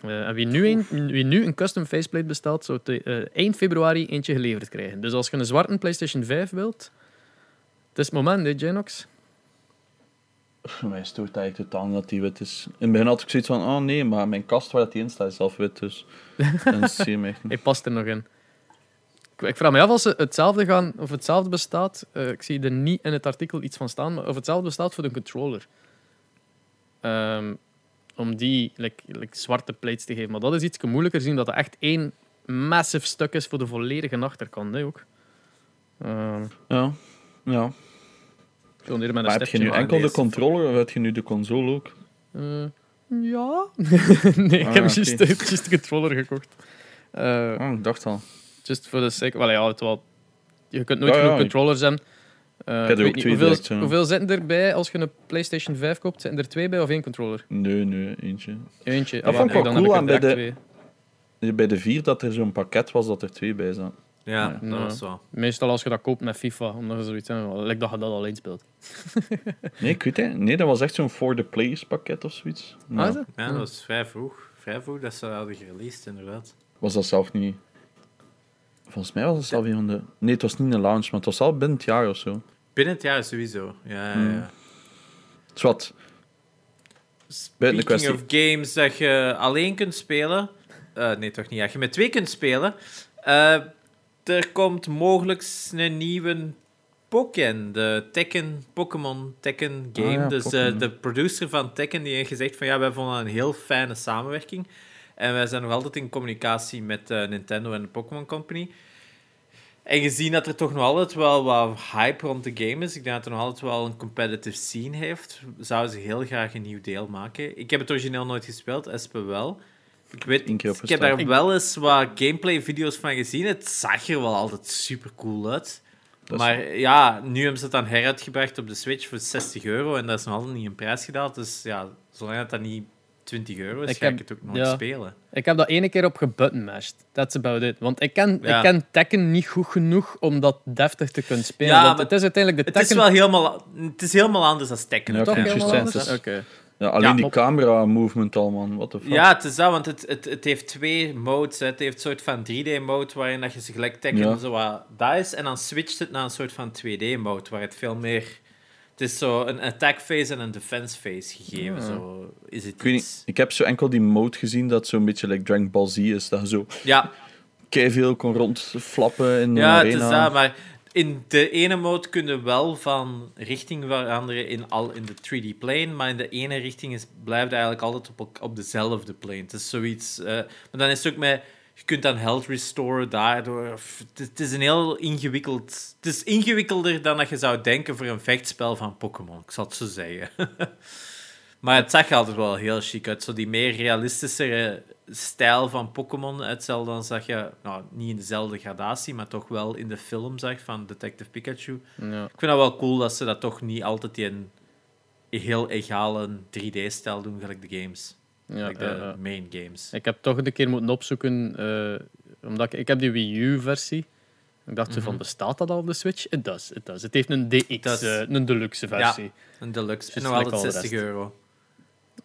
Speaker 1: Eh, en wie nu, een, wie nu een custom faceplate bestelt, zou te- eh, eind februari eentje geleverd krijgen. Dus als je een zwarte PlayStation 5 wilt, het is het moment, hè, Janox?
Speaker 3: Mij stoort het eigenlijk totaal dat die wit is. In het begin had ik zoiets van, oh nee, maar mijn kast waar dat die in staat is zelf wit, dus... En zie je me echt niet.
Speaker 1: Hij past er nog in. Ik, ik vraag me af of ze hetzelfde gaan, of hetzelfde bestaat. eh, ik zie er niet in het artikel iets van staan, maar of hetzelfde bestaat voor de controller. Ehm, om die like, like zwarte plates te geven. Maar dat is iets moeilijker zien dat het echt één massive stuk is voor de volledige achterkant. Hè, ook. Ehm,
Speaker 3: Ja, ja.
Speaker 1: Hier met een
Speaker 3: Maar heb je nu enkel de controller of heb je nu de console ook?
Speaker 1: Eh, ja. nee, ik
Speaker 3: Ah,
Speaker 1: heb
Speaker 3: oké.
Speaker 1: juist de- juist de controller gekocht. Eh,
Speaker 3: Oh, ik dacht al.
Speaker 1: Just voor de sake. Wel ja, het wel. Je kunt nooit
Speaker 3: Ja,
Speaker 1: genoeg
Speaker 3: ja,
Speaker 1: controllers hebben. Eh,
Speaker 3: er
Speaker 1: ik niet,
Speaker 3: twee
Speaker 1: hoeveel,
Speaker 3: direct, ja.
Speaker 1: hoeveel zitten erbij als je een PlayStation 5 koopt? Zitten er twee bij of één controller?
Speaker 3: Nee, nee, eentje.
Speaker 1: Eentje.
Speaker 3: Dat
Speaker 1: Ah,
Speaker 3: vond ik wel
Speaker 1: dan
Speaker 3: cool
Speaker 1: heb ik
Speaker 3: aan bij
Speaker 1: direct
Speaker 3: Bij de vier dat er zo'n pakket was dat er twee bij zaten.
Speaker 2: Ja, dat
Speaker 1: Ja.
Speaker 2: was wel.
Speaker 1: Meestal als je dat koopt met FIFA, omdat je zoiets hebt, lijkt dat je dat alleen speelt.
Speaker 3: Nee, ik weet het. Nee, dat was echt zo'n for the players pakket of zoiets.
Speaker 1: Ah,
Speaker 3: Nou,
Speaker 1: is het?
Speaker 2: Ja, dat was vrij vroeg. Vrij vroeg dat ze hadden gereleased, inderdaad.
Speaker 3: was dat zelf niet... Volgens mij was het zelf een van de... Nee, het was niet een launch, maar het was al binnen het jaar of zo.
Speaker 2: Binnen het jaar sowieso. Ja, ja,
Speaker 3: Hmm.
Speaker 2: ja.
Speaker 3: Zwat. Buiten de
Speaker 2: Speaking of games dat je alleen kunt spelen... eh, nee, toch niet. Ja, je met twee kunt spelen. Eh, er komt mogelijk een nieuwe Pokken, de Tekken, Pokémon Tekken game.
Speaker 3: Ah ja,
Speaker 2: dus eh, de producer van Tekken die heeft gezegd van ja, wij vonden een heel fijne samenwerking. En wij zijn nog altijd in communicatie met eh, Nintendo en de Pokémon Company. En gezien dat er toch nog altijd wel wat hype rond de game is, ik denk dat er nog altijd wel een competitive scene heeft, zouden ze heel graag een nieuw deel maken. Ik heb het origineel nooit gespeeld, Espe wel. Ik, weet, ik heb daar wel eens wat gameplay-video's van gezien. Het zag er wel altijd super cool uit.
Speaker 3: Dat is-
Speaker 2: Maar ja, nu hebben ze het dan heruitgebracht op de Switch voor 60 euro en dat is nog altijd niet een prijs gedaald. Dus ja, zolang dat, dat niet 20 euro is,
Speaker 1: Ik
Speaker 2: ga
Speaker 1: heb-
Speaker 2: ik het ook nooit
Speaker 1: ja.
Speaker 2: spelen.
Speaker 1: Ik heb dat ene keer op gebuttonmashed. That's about it. Want ik ken,
Speaker 2: Ja.
Speaker 1: ik ken Tekken niet goed genoeg om dat deftig te kunnen spelen.
Speaker 2: Ja,
Speaker 1: want
Speaker 2: maar
Speaker 1: het is uiteindelijk de
Speaker 2: Het is
Speaker 1: Tekken...
Speaker 2: wel helemaal, het is helemaal anders dan Tekken.
Speaker 3: Ja,
Speaker 1: toch helemaal
Speaker 3: Ja, alleen
Speaker 2: Ja,
Speaker 3: die
Speaker 1: op-
Speaker 3: camera-movement al, man. What the fuck.
Speaker 2: Ja, het is dat, want het, het, het heeft twee modes. hè. Het heeft een soort van 3D-mode waarin dat je ze gelijk Tekken
Speaker 3: Ja.
Speaker 2: zo wat dat is. En dan switcht het naar een soort van 2D-mode waar het veel meer... Het is zo een attack phase en een defense phase gegeven.
Speaker 1: Ja.
Speaker 2: Zo is het
Speaker 3: Ik niet, ik heb zo enkel die mode gezien dat zo'n beetje like Dragon Ball Z is. Dat zo
Speaker 2: Ja,
Speaker 3: veel kon rondflappen in
Speaker 2: ja
Speaker 3: een
Speaker 2: het is
Speaker 3: arena.
Speaker 2: dat, maar in de ene mode kun je wel van richting veranderen in, al, in de 3D-plane, maar in de ene richting is, blijft eigenlijk altijd op, op dezelfde plane. Het is zoiets... eh, maar dan is het ook met... Je kunt dan health restoren daardoor. Het, is- een heel ingewikkeld... Het is ingewikkelder dan dat je zou denken voor een vechtspel van Pokémon, ik zal het zo zeggen. maar het zag altijd wel heel chic uit. Zo die meer realistischere stijl van Pokémon. Hetzelfde als dat je, nou, niet in dezelfde gradatie, maar toch wel in de film zag van Detective Pikachu.
Speaker 1: Ja.
Speaker 2: Ik vind dat wel cool dat ze dat toch niet altijd een heel egale 3D-stijl doen, gelijk de games.
Speaker 1: Ja,
Speaker 2: like de
Speaker 1: ja, ja.
Speaker 2: main games.
Speaker 1: Ik heb toch een keer moeten opzoeken, eh, omdat ik, ik heb die Wii U-versie. Ik dacht zo van,
Speaker 2: Mhm.
Speaker 1: bestaat dat al op de Switch? Het does, it does. Het heeft een DX, eh, een deluxe versie.
Speaker 2: Een deluxe. En
Speaker 1: Just
Speaker 2: nog
Speaker 1: like
Speaker 2: altijd
Speaker 1: all the
Speaker 2: 60 euro.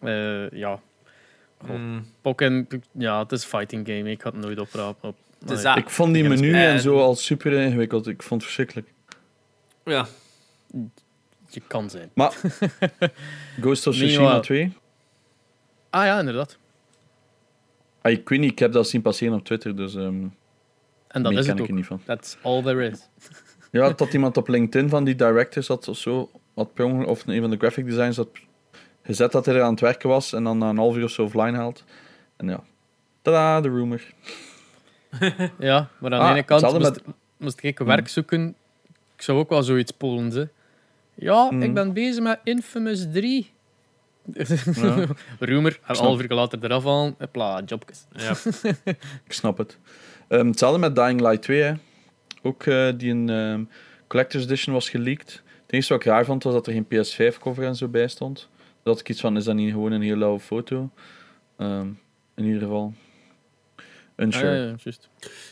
Speaker 1: Eh, ja.
Speaker 2: Mm,
Speaker 1: Pokken, ja, het is een fighting game. Ik had het nooit oprapen. Op.
Speaker 2: dat.
Speaker 3: Ik vond die menu en
Speaker 2: en-
Speaker 3: zo al super ingewikkeld. Ik vond het verschrikkelijk.
Speaker 2: Ja.
Speaker 1: Je kan zijn.
Speaker 3: Maar Ghost of Tsushima
Speaker 1: maar-
Speaker 3: 2?
Speaker 1: Ah ja, inderdaad.
Speaker 3: Ah, ik weet niet, ik heb dat zien passeren op Twitter, dus ehm
Speaker 1: En dat is
Speaker 3: ken
Speaker 1: het
Speaker 3: ik er
Speaker 1: ook.
Speaker 3: niet van.
Speaker 1: That's all there is.
Speaker 3: Ja, dat iemand op LinkedIn van die directors had of zo, had per ongeluk- of een van de graphic designers had gezet dat hij er aan het werken was en dan na een half uur of zo offline haalt. En ja, tada, de rumor.
Speaker 1: Ja, maar aan
Speaker 3: Ah,
Speaker 1: de ene kant moest, moest ik werk zoeken. Ik zou ook wel zoiets polen, ze. Ja,
Speaker 3: Hmm.
Speaker 1: ik ben bezig met Infamous 3.
Speaker 3: Ja.
Speaker 1: Rumor, een half uur later eraf halen. Hopla, jobjes.
Speaker 2: ja.
Speaker 3: Ik snap het. Ehm, hetzelfde met Dying Light 2, hè. Ook eh, die een ehm, Collector's Edition was geleakt. Het enige wat ik raar vond, was dat er geen PS5-cover en zo bij stond. Dat ik iets van, is dat niet gewoon een heel lauwe foto? Ehm, in ieder geval. Unsure.
Speaker 1: Ah, ja.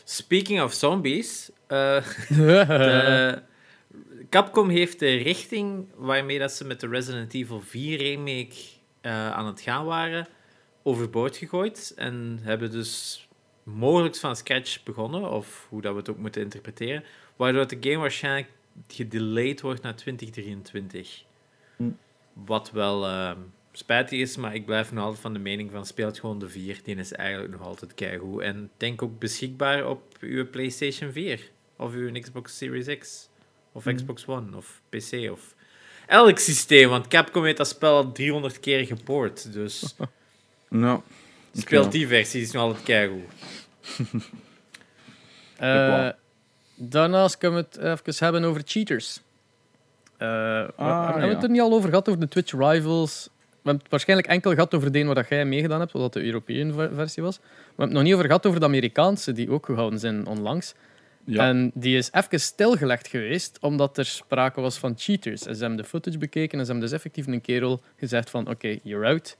Speaker 2: Speaking of zombies. eh, de- Capcom heeft de richting waarmee dat ze met de Resident Evil 4 remake eh, aan het gaan waren, overboord gegooid. En hebben dus mogelijk van scratch begonnen, of hoe dat we het ook moeten interpreteren. Waardoor de game waarschijnlijk gedelayed wordt naar 2023.
Speaker 3: Hm.
Speaker 2: Wat wel eh, spijtig is, maar ik blijf nog altijd van de mening van speelt gewoon de 4. Die is eigenlijk nog altijd keigoed. En denk ook beschikbaar op uw PlayStation 4 of uw Xbox Series X of
Speaker 3: Mhm.
Speaker 2: Xbox One of PC of elk systeem. Want Capcom heeft dat spel al 300 keer gepoord. Dus
Speaker 3: Nou,
Speaker 2: speelt die versie, die is nog altijd keigoed.
Speaker 1: Eh,
Speaker 3: wel.
Speaker 1: daarnaast kunnen we het even hebben over cheaters. Eh, we-
Speaker 3: Ah,
Speaker 1: hebben we het er niet al over gehad, over de Twitch Rivals? We hebben het waarschijnlijk enkel gehad over de een waar jij meegedaan hebt, wat de Europese ver- versie was. We hebben het nog niet over gehad over de Amerikaanse, die ook gehouden zijn onlangs.
Speaker 3: Ja.
Speaker 1: En die is even stilgelegd geweest, omdat er sprake was van cheaters. En ze hebben de footage bekeken en ze hebben dus effectief een kerel gezegd van oké, you're out.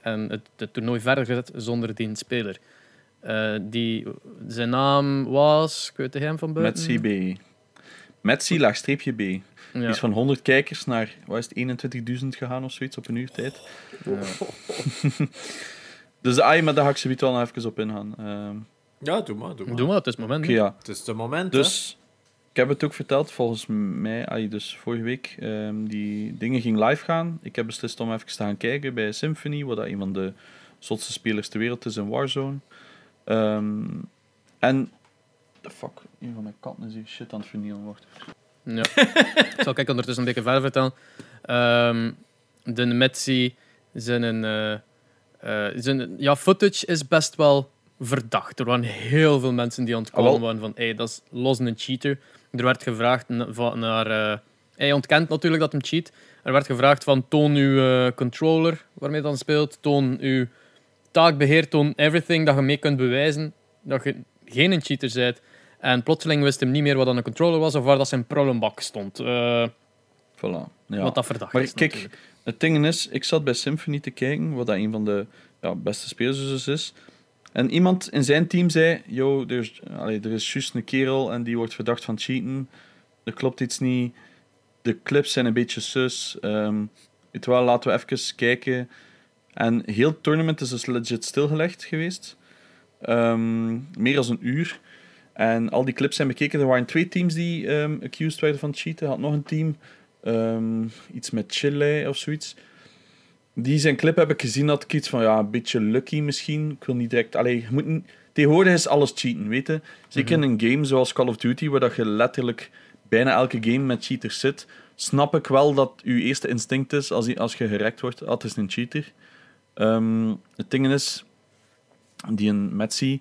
Speaker 1: En het, het toernooi verder gezet zonder die speler. Eh, die, zijn naam was, ik weet de hem van buiten.
Speaker 3: Metsi B. Metsi laagstreepje B.
Speaker 1: Ja.
Speaker 3: is van 100 kijkers naar wat is het, 21.000 gegaan of zoiets op een uur tijd. Dus ai, maar daar ga ik ze wel nog even op ingaan. Ehm,
Speaker 2: Ja, doe maar, doe maar.
Speaker 1: Doe maar, het is het moment.
Speaker 3: Oké, ja.
Speaker 2: Het is de moment, hè.
Speaker 3: Dus ik heb het ook verteld, volgens mij, ai, dus vorige week, ehm, die dingen ging live gaan. Ik heb beslist om even te gaan kijken bij Symphony, wat dat een van de zotste spelers ter wereld is in Warzone. Ehm, en, the fuck, een van mijn katten is hier shit aan het vernielen. Wacht.
Speaker 1: Ja. ik zal kijken ondertussen een beetje verder vertellen. Ehm, de Metsi zijn een... eh, eh, zijn, ja, footage is best wel verdacht. Er waren heel veel mensen die ontkomen waren van hey, dat is los een cheater. Er werd gevraagd naar... eh, hij ontkent natuurlijk dat hem cheat. Er werd gevraagd van toon uw controller waarmee je dan speelt. Toon uw taakbeheer, toon everything dat je mee kunt bewijzen dat je geen een cheater bent. En plotseling wist hem niet meer wat dan een controller was of waar dat zijn prullenbak stond. Eh,
Speaker 3: Voilà. Ja.
Speaker 1: Wat dat verdacht
Speaker 3: Maar
Speaker 1: is
Speaker 3: kijk,
Speaker 1: natuurlijk.
Speaker 3: Het ding is, ik zat bij Symphony te kijken, wat dat een van de ja, beste spelers is. En iemand in zijn team zei: Yo, er is, allee, er is juist een kerel en die wordt verdacht van cheaten. Er klopt iets niet. De clips zijn een beetje sus. Wel, laten we even kijken. En heel het tournament is dus legit stilgelegd geweest. Ehm, meer dan een uur. En al die clips zijn bekeken. Er waren twee teams die ehm, accused werden van cheaten. Had nog een team Ehm, iets met Chile of zoiets. Die zijn clip heb ik gezien, had ik iets van, ja, een beetje lucky misschien. Ik wil niet direct... Allee, je moet niet- tegenwoordig is alles cheaten, weet je. Zeker in een game zoals Call of Duty, waar dat je letterlijk bijna elke game met cheaters zit, snap ik wel dat je eerste instinct is, als, je- als je gerekt wordt, ah, het is een cheater. Ehm, het ding is, die een Metsi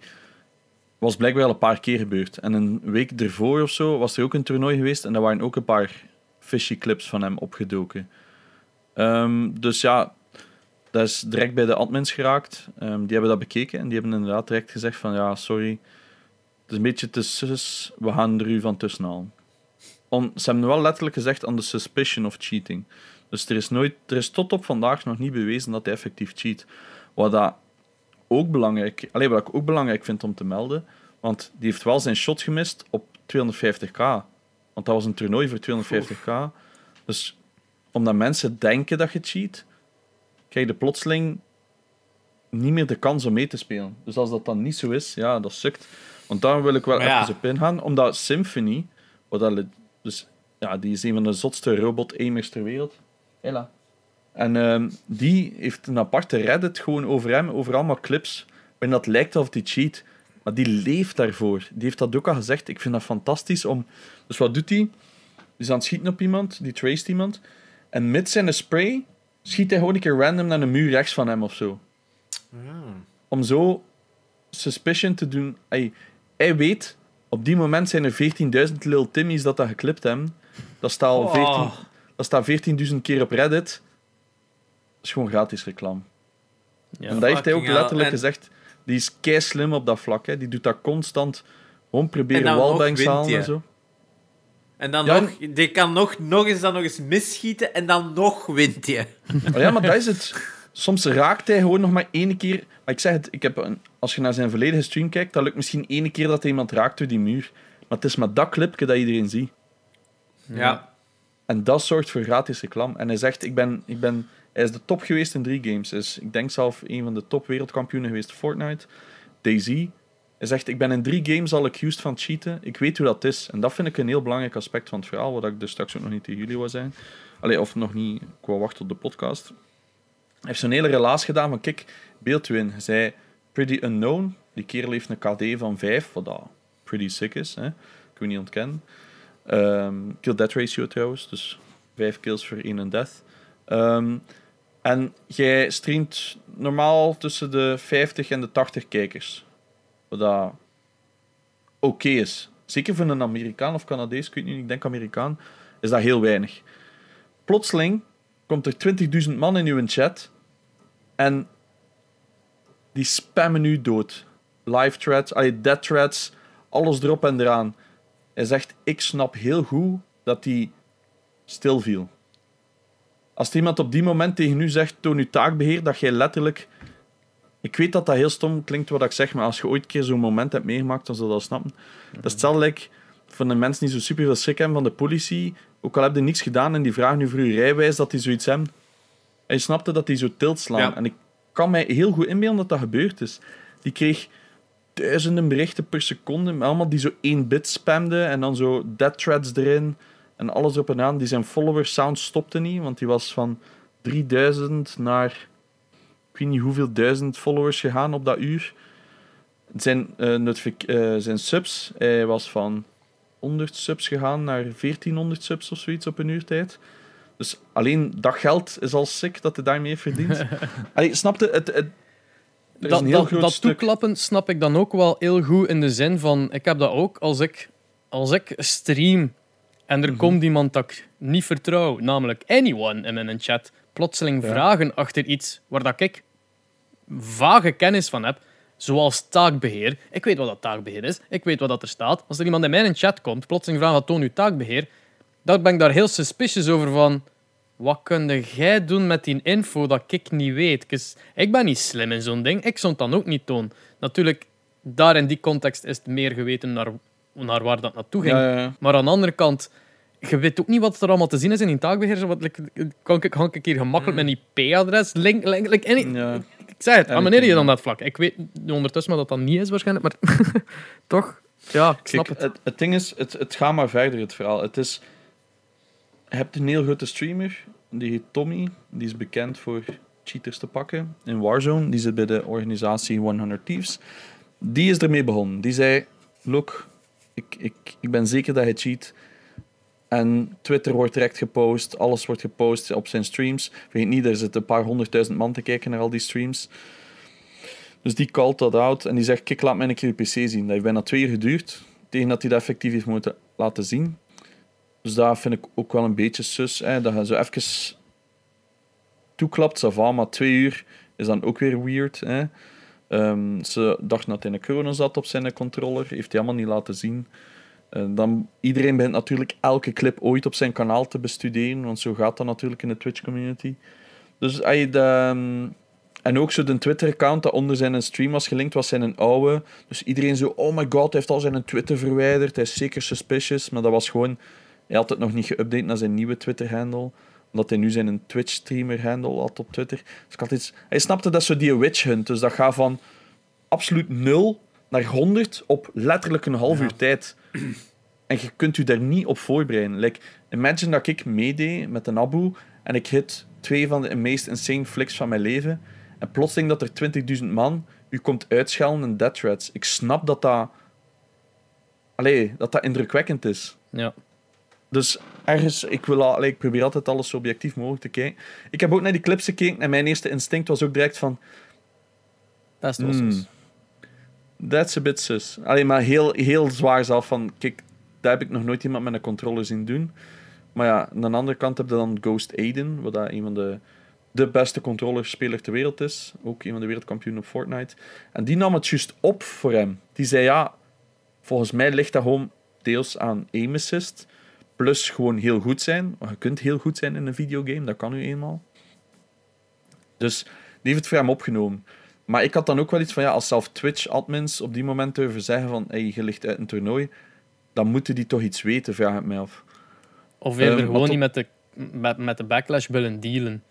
Speaker 3: was blijkbaar al een paar keer gebeurd. En een week ervoor of zo was er ook een toernooi geweest en daar waren ook een paar fishy clips van hem opgedoken. Ehm, dus ja, dat is direct bij de admins geraakt. Ehm, die hebben dat bekeken en die hebben inderdaad direct gezegd van ja, sorry, het is een beetje te sus, we gaan er u van tussen. Om, ze hebben wel letterlijk gezegd on the suspicion of cheating. Dus er is, nooit, er is tot op vandaag nog niet bewezen dat hij effectief cheat. Wat dat ook belangrijk, allee, wat ik ook belangrijk vind om te melden, want die heeft wel zijn shot gemist op 250k. Want dat was een toernooi voor 250k. Dus omdat mensen denken dat je cheat, krijg je plotseling niet meer de kans om mee te spelen. Dus als dat dan niet zo is, ja, dat sukt. Want daar wil ik wel
Speaker 2: ja.
Speaker 3: even op ingaan. Omdat Symphony, wat dat, dus, ja, die is een van de zotste robot-aimers ter wereld. Hela. En ehm, die heeft een aparte Reddit gewoon over hem, over allemaal clips, waarin dat lijkt alsof hij cheat. Maar die leeft daarvoor. Die heeft dat ook al gezegd. Ik vind dat fantastisch om... Dus wat doet hij? Die is aan het schieten op iemand, die traced iemand. En met zijn spray schiet hij gewoon een keer random naar een muur rechts van hem of zo. Om zo suspicion te doen. Hij, hij weet, op die moment zijn er 14.000 Lil Timmy's dat dat geklipt hebben. Dat staat al 14
Speaker 2: Oh.
Speaker 3: dat staat 14.000 keer op Reddit. Is gewoon gratis reclame.
Speaker 1: Ja.
Speaker 3: en dat heeft hij ook letterlijk
Speaker 2: En-
Speaker 3: gezegd. Die is kei slim op dat vlak. Hè. Die doet dat constant. Gewoon proberen wallbangs
Speaker 2: wint
Speaker 3: halen
Speaker 2: hij.
Speaker 3: en zo.
Speaker 2: En dan
Speaker 3: Ja,
Speaker 2: nog, die kan nog, nog eens dan nog eens misschieten en dan nog wint je.
Speaker 3: Maar ja, maar dat is het. Soms raakt hij gewoon nog maar één keer. Maar ik zeg het, ik heb een, als je naar zijn volledige stream kijkt, dan lukt misschien één keer dat hij iemand raakt door die muur. Maar het is maar dat clipje dat iedereen ziet.
Speaker 2: Ja.
Speaker 3: En dat zorgt voor gratis reclame. En hij zegt, ik ben, ik ben, hij is de top geweest in drie games. Is, ik denk zelf een van de top wereldkampioenen geweest Fortnite. Daisy. Hij zegt, ik ben in drie games al accused van cheaten. Ik weet hoe dat is. En dat vind ik een heel belangrijk aspect van het verhaal, wat ik dus straks ook nog niet tegen jullie wil zijn. Allee, of nog niet, ik wou wachten op de podcast. Hij heeft zo'n hele relaas gedaan van, kijk, beeld u in. Hij zei, pretty unknown. Die kerel heeft een KD van 5, wat dat pretty sick is. Hè? Wil niet ontkennen. Ehm, kill-death ratio trouwens, dus 5 kills voor 1 death. Ehm, en jij streamt normaal tussen de 50 en de 80 kijkers. Wat dat oké is. Zeker voor een Amerikaan of Canadees, ik weet niet, ik denk Amerikaan, is dat heel weinig. Plotseling komt er 20.000 man in uw chat en die spammen u dood. Live threads, dead threads, alles erop en eraan. Hij zegt, ik snap heel goed dat hij stil viel. Als iemand op die moment tegen u zegt, toon uw taakbeheer, dat jij letterlijk Ik weet dat dat heel stom klinkt wat ik zeg, maar als je ooit een keer zo'n moment hebt meegemaakt, dan je dat snappen. Dat is hetzelfde like, van de mensen die zo super veel schrik hebben van de politie, ook al heb je niks gedaan en die vragen nu voor je rijwijs, dat die zoiets hebben. En je snapte dat die zo tilt slaan.
Speaker 2: Ja.
Speaker 3: En ik kan mij heel goed inbeelden dat dat gebeurd is. Die kreeg duizenden berichten per seconde, allemaal die zo één bit spamden en dan zo dead threads erin en alles op en aan. Die zijn follower sound stopte niet, want die was van 3000 naar ik weet niet hoeveel duizend followers gegaan op dat uur. Zijn, eh, zijn subs, hij was van 100 subs gegaan naar 1400 subs of zoiets op een uur tijd. Dus alleen dat geld is al sick dat hij daarmee heeft verdiend. Allee, snapte het? het is
Speaker 1: dat
Speaker 3: een heel
Speaker 1: dat, dat
Speaker 3: stuk.
Speaker 1: toeklappen snap ik dan ook wel heel goed in de zin van... Ik heb dat ook als ik, als ik stream en er
Speaker 3: Mhm.
Speaker 1: komt iemand dat ik niet vertrouw, namelijk anyone in mijn chat, plotseling
Speaker 3: Ja.
Speaker 1: vragen achter iets waar dat ik vage kennis van heb, zoals taakbeheer. Ik weet wat dat taakbeheer is. Ik weet wat dat er staat. Als er iemand in mijn chat komt, plotseling vraagt wat toon uw taakbeheer, dan ben ik daar heel suspicious over van... Wat kun jij doen met die info dat ik niet weet? ik ben niet slim in zo'n ding. Ik zou het dan ook niet tonen. Natuurlijk, daar in die context is het meer geweten naar, naar waar dat naartoe ging.
Speaker 3: Ja, ja, ja.
Speaker 1: Maar aan de andere kant, je weet ook niet wat er allemaal te zien is in die taakbeheer. Wat, like, kan, ik, kan ik hier gemakkelijk mijn IP-adres link, link,
Speaker 3: Ja.
Speaker 1: Ik zei het, ameneer je dan dat vlak. Ik weet ondertussen maar dat dat niet is waarschijnlijk, maar toch, ja, ik snap
Speaker 3: Kijk,
Speaker 1: het.
Speaker 3: het. Het ding is, het, het gaat maar verder, het verhaal. Het is... Je hebt een heel grote streamer, die heet Tommy. Die is bekend voor cheaters te pakken in Warzone. Die zit bij de organisatie 100 Thieves. Die is ermee begonnen. Die zei, look, ik, ik, ik ben zeker dat hij cheat. En Twitter wordt direct gepost, alles wordt gepost op zijn streams. Vergeet niet, er zitten een paar honderdduizend man te kijken naar al die streams. Dus die called dat out en die zegt, kijk, laat mij een keer pc zien. Dat heeft bijna twee uur geduurd, tegen dat hij dat effectief heeft moeten laten zien. Dus dat vind ik ook wel een beetje sus, hè, dat je zo even toeklapt, ça maar twee uur is dan ook weer weird. Hè. Ehm, ze dachten dat hij een corona zat op zijn controller, heeft hij allemaal niet laten zien. Eh, dan, iedereen begint natuurlijk elke clip ooit op zijn kanaal te bestuderen, want zo gaat dat natuurlijk in de Twitch-community. Dus je de, ehm, en ook zo de Twitter-account dat onder zijn stream was gelinkt, was zijn een oude. Dus iedereen zo, oh my god, hij heeft al zijn Twitter verwijderd, hij is zeker suspicious. Maar dat was gewoon, hij had het nog niet geüpdate naar zijn nieuwe Twitter-handle. Omdat hij nu zijn Twitch-streamer-handle had op Twitter. Dus ik had iets... Hij snapte dat zo die witch hunt. Dus dat gaat van absoluut 0 naar 100 op letterlijk een half
Speaker 2: Ja.
Speaker 3: uur tijd. En je kunt u daar niet op voorbereiden. Like, imagine dat ik meedeed met een Abu en ik hit twee van de meest insane flicks van mijn leven. En plotseling dat er 20.000 man u komt uitschelden in death threats. Ik snap dat dat... Allee, dat dat indrukwekkend is.
Speaker 1: Ja.
Speaker 3: Dus ergens, ik, wil, al- ik probeer altijd alles zo objectief mogelijk te kijken. Ik heb ook naar die clips gekeken en mijn eerste instinct was ook direct van...
Speaker 1: Dat is zus.
Speaker 3: That's a bit sus. Alleen maar heel, heel zwaar zelf van... Kijk, dat heb ik nog nooit iemand met een controller zien doen. Maar ja, aan de andere kant heb je dan Ghost Aiden, wat dat een van de, de beste controllerspeler ter wereld is. Ook een van de wereldkampioenen op Fortnite. En die nam het juist op voor hem. Die zei, ja, volgens mij ligt dat gewoon deels aan aim assist. Plus gewoon heel goed zijn. Want je kunt heel goed zijn in een videogame, dat kan u eenmaal. Dus die heeft het voor hem opgenomen. Maar ik had dan ook wel iets van, ja, als zelf Twitch-admins op die moment durven zeggen van, hey, je ligt uit een toernooi, dan moeten die toch iets weten, vraag ik mij af.
Speaker 1: Of eerder
Speaker 3: Ehm,
Speaker 1: gewoon niet met de, met, met de backlash willen dealen.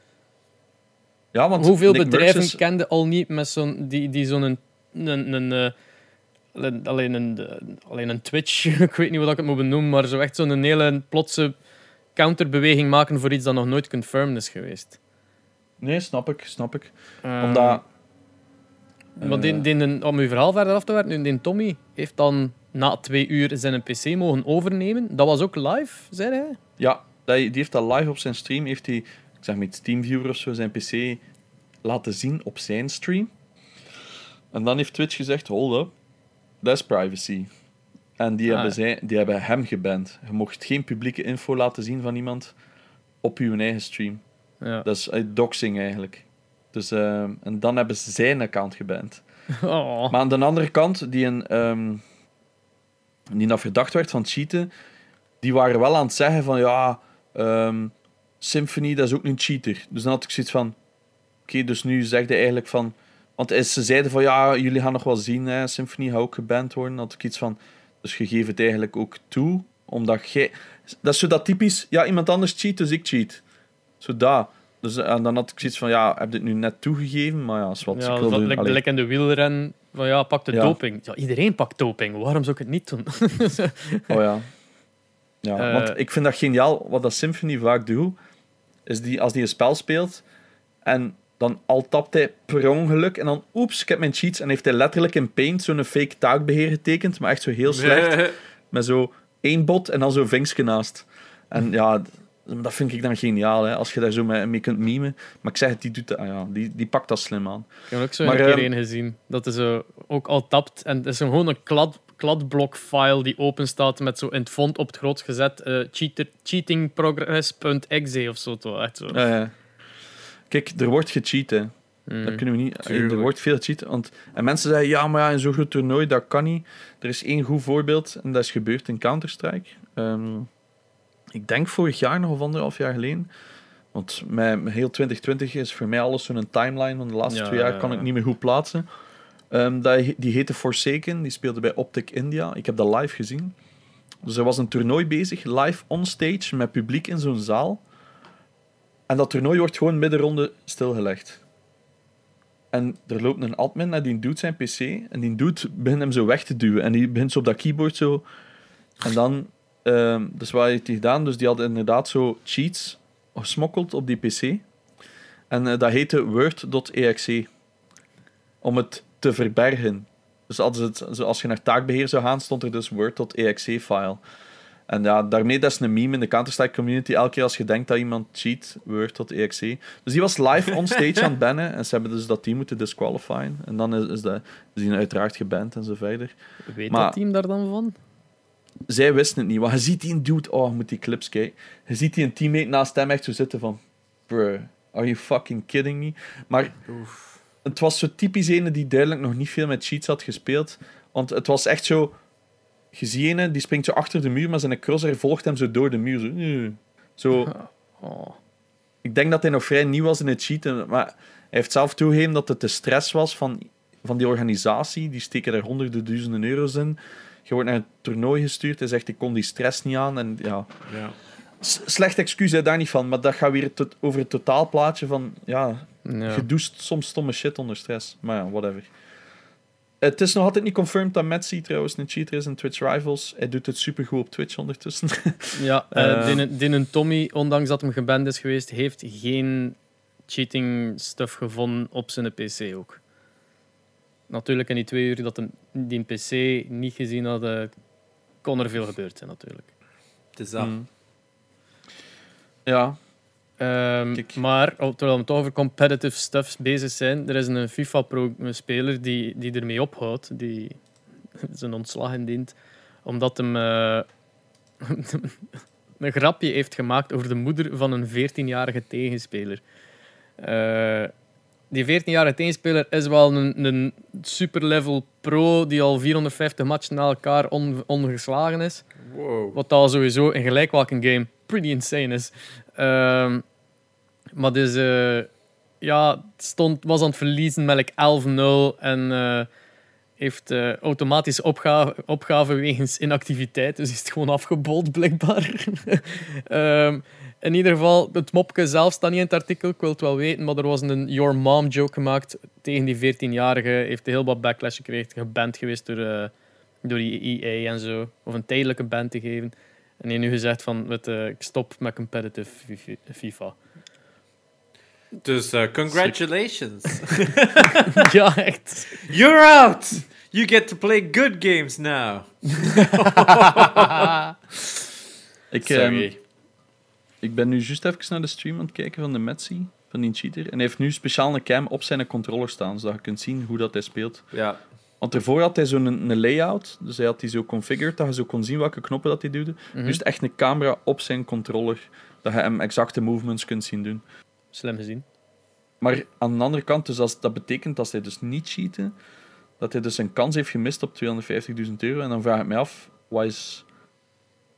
Speaker 3: Ja, want
Speaker 1: Hoeveel
Speaker 3: Nick
Speaker 1: bedrijven
Speaker 3: Merckx is-
Speaker 1: kende al niet met zo'n, die, die zo'n een, een, een, eh, alleen- alleen, een, alleen een Twitch, ik weet niet wat ik het moet benoemen, maar zo echt zo'n hele plotse counterbeweging maken voor iets dat nog nooit confirmed is geweest.
Speaker 3: Nee, snap ik, snap ik.
Speaker 1: Ehm,
Speaker 3: Omdat...
Speaker 1: Want die,
Speaker 3: eh,
Speaker 1: die, die- om uw verhaal verder af te werken, die Tommy heeft dan na twee uur zijn PC mogen overnemen. Dat was ook live, zei hij?
Speaker 3: Ja, die heeft dat live op zijn stream, heeft hij, ik zeg met Steamviewer of zo, zijn PC laten zien op zijn stream. En dan heeft Twitch gezegd, hold up, dat is privacy. En die,
Speaker 1: Ah,
Speaker 3: hebben, zij, die hebben hem geband. Je mocht geen publieke info laten zien van iemand op je eigen stream.
Speaker 1: Ja.
Speaker 3: Dat is eh, doxing eigenlijk. Dus, ehm, en dan hebben ze zijn account geband.
Speaker 1: Oh.
Speaker 3: Maar aan de andere kant, die, een, ehm, die verdacht werd van cheaten, die waren wel aan het zeggen van ja, ehm, Symphony dat is ook een cheater. Dus dan had ik zoiets van, oké, dus nu zegt hij eigenlijk van, Want ze zeiden van ja, jullie gaan nog wel zien, hè, Symphony gaat ook geband worden. Had ik iets van, dus je geeft het eigenlijk ook toe, omdat jij... Dat is zo dat typisch, ja, iemand anders cheat, dus ik cheat. Zo dat. Dus, en dan had ik zoiets van, ja, heb het nu net toegegeven? Maar ja, is wat
Speaker 1: Ja,
Speaker 3: ik
Speaker 1: dat lijkt lijkt in de wielren van ja, pak de
Speaker 3: Ja.
Speaker 1: doping. Ja, iedereen pakt doping. Waarom zou ik het niet doen?
Speaker 3: Oh ja. Ja,
Speaker 1: Eh.
Speaker 3: want ik vind dat geniaal. Wat dat Symphony vaak doet, is die, als die een spel speelt en dan al tapt hij per ongeluk en dan oeps, ik heb mijn cheats en heeft hij letterlijk in Paint zo'n fake taakbeheer getekend, maar echt zo heel slecht, met zo één bot en dan zo'n vinkje naast. En ja, dat vind ik dan geniaal, hè, als je daar zo mee, mee kunt memen. Maar ik zeg het, die, doet dat, ah ja, die, die pakt dat slim aan.
Speaker 1: Ik heb ook zo
Speaker 3: Maar,
Speaker 1: een keer
Speaker 3: ehm,
Speaker 1: gezien. Dat is zo ook al tapt. En het is gewoon een klad, kladblok-file die open staat met zo in het font op het groot gezet eh, cheater, cheatingprogress.exe of zo. toch. Echt zo.
Speaker 3: Kijk, er wordt gecheat, hè.
Speaker 1: Mm.
Speaker 3: Dat kunnen we niet.
Speaker 2: Tuurlijk.
Speaker 3: Er wordt veel cheat. Want, en mensen zeggen, ja, maar ja, in zo'n groot toernooi, dat kan niet. Er is één goed voorbeeld en dat is gebeurd in Counter-Strike. Ehm, ik denk vorig jaar nog of anderhalf jaar geleden. Want met heel 2020 is voor mij alles zo'n timeline van de laatste
Speaker 1: Ja,
Speaker 3: twee jaar
Speaker 1: ja,
Speaker 3: kan ik niet meer goed plaatsen. Ehm, he- die heette Forsaken, die speelde bij Optic India. Ik heb dat live gezien. Dus er was een toernooi bezig, live on stage, met publiek in zo'n zaal. En dat toernooi wordt gewoon middenronde stilgelegd. En er loopt een admin en die doet zijn pc. En die doet begint hem zo weg te duwen. En die begint zo op dat keyboard zo. En dan, ehm, dus wat heeft hij gedaan? Dus die had inderdaad zo cheats gesmokkeld op die pc. En eh, dat heette word.exe. Om het te verbergen. Dus als, het, als je naar taakbeheer zou gaan, stond er dus word.exe-file. En ja, daarmee dat is een meme in de Counter-Strike community. Elke keer als je denkt dat iemand cheat, word.exe. Dus die was live on stage aan het bannen. En ze hebben dus dat team moeten disqualifyen. En dan is, is, die uiteraard geband en zo verder.
Speaker 1: Weet
Speaker 3: Maar-
Speaker 1: dat team daar dan van?
Speaker 3: Zij wisten het niet. Want je ziet die een dude... Oh, je moet die clips kijken. Je ziet die een teammate naast hem echt zo zitten van... Bruh, are you fucking kidding me? Maar het was zo typisch ene die duidelijk nog niet veel met cheats had gespeeld. Want het was echt zo... Je ziet ene, die springt zo achter de muur, maar zijn crosser volgt hem zo door de muur. Zo, zo
Speaker 1: Oh.
Speaker 3: ik denk dat hij nog vrij nieuw was in het cheaten, maar hij heeft zelf toegegeven dat het de stress was van, van die organisatie. Die steken er honderden duizenden euro's in. Je wordt naar een toernooi gestuurd. Hij zegt, ik kon die stress niet aan. En ja,
Speaker 2: Ja.
Speaker 3: Slecht excuus, hè, daar niet van. Maar dat gaat weer tot, over het totaalplaatje van... Ja,
Speaker 1: Ja.
Speaker 3: je doet soms stomme shit onder stress. Maar ja, whatever. Het is nog altijd niet confirmed dat Metsi trouwens een cheater is in Twitch Rivals. Hij doet het supergoed op Twitch ondertussen.
Speaker 1: Ja, die een Tommy, ondanks dat hem geband is geweest, heeft geen cheating stuff gevonden op zijn PC ook. Natuurlijk, in die twee uur dat hem die PC niet gezien had, eh, kon er veel gebeurd zijn natuurlijk.
Speaker 2: Het is dat.
Speaker 3: Mm. Ja,
Speaker 1: Ehm, maar oh, terwijl we toch over competitive stuff bezig zijn, er is een FIFA-speler die, die ermee ophoudt, die zijn ontslag indient, omdat hem eh, een grapje heeft gemaakt over de moeder van een 14-jarige tegenspeler. Eh, die 14-jarige tegenspeler is wel een, een superlevel pro die al 450 matchen na elkaar on, ongeslagen is.
Speaker 2: Wow.
Speaker 1: Wat al sowieso in gelijk welke game pretty insane is. Ehm, maar dus, eh, ja, stond, was aan het verliezen met like 11-0 en eh, heeft eh, automatische opgave, opgave wegens inactiviteit. Dus is het gewoon afgebold, blijkbaar. Ehm, in ieder geval, het mopje zelf staat niet in het artikel, ik wil het wel weten, maar er was een Your Mom joke gemaakt tegen die 14-jarige. Heeft heel wat backlash gekregen, geband geweest door, door die EA en zo. Of een tijdelijke ban te geven. En hij heeft nu gezegd van, weet, eh, ik stop met competitive fi- FIFA.
Speaker 2: Dus eh, congratulations.
Speaker 1: ja, echt.
Speaker 2: You're out! You get to play good games now.
Speaker 3: ik,
Speaker 2: Sorry.
Speaker 3: ehm, ik ben nu juist even naar de stream aan het kijken van de Metsi, van die cheater. En hij heeft nu speciaal een cam op zijn controller staan, zodat je kunt zien hoe dat hij speelt.
Speaker 2: ja.
Speaker 3: Want ervoor had hij zo'n een, een layout, dus hij had die zo configured, dat je zo kon zien welke knoppen dat hij duwde. Dus echt een camera op zijn controller, dat je hem exacte movements kunt zien doen.
Speaker 1: Slim gezien.
Speaker 3: Maar aan de andere kant, dus als, dat betekent dat hij dus niet cheaten, dat hij dus een kans heeft gemist op 250.000 euro. En dan vraag ik me af, wat is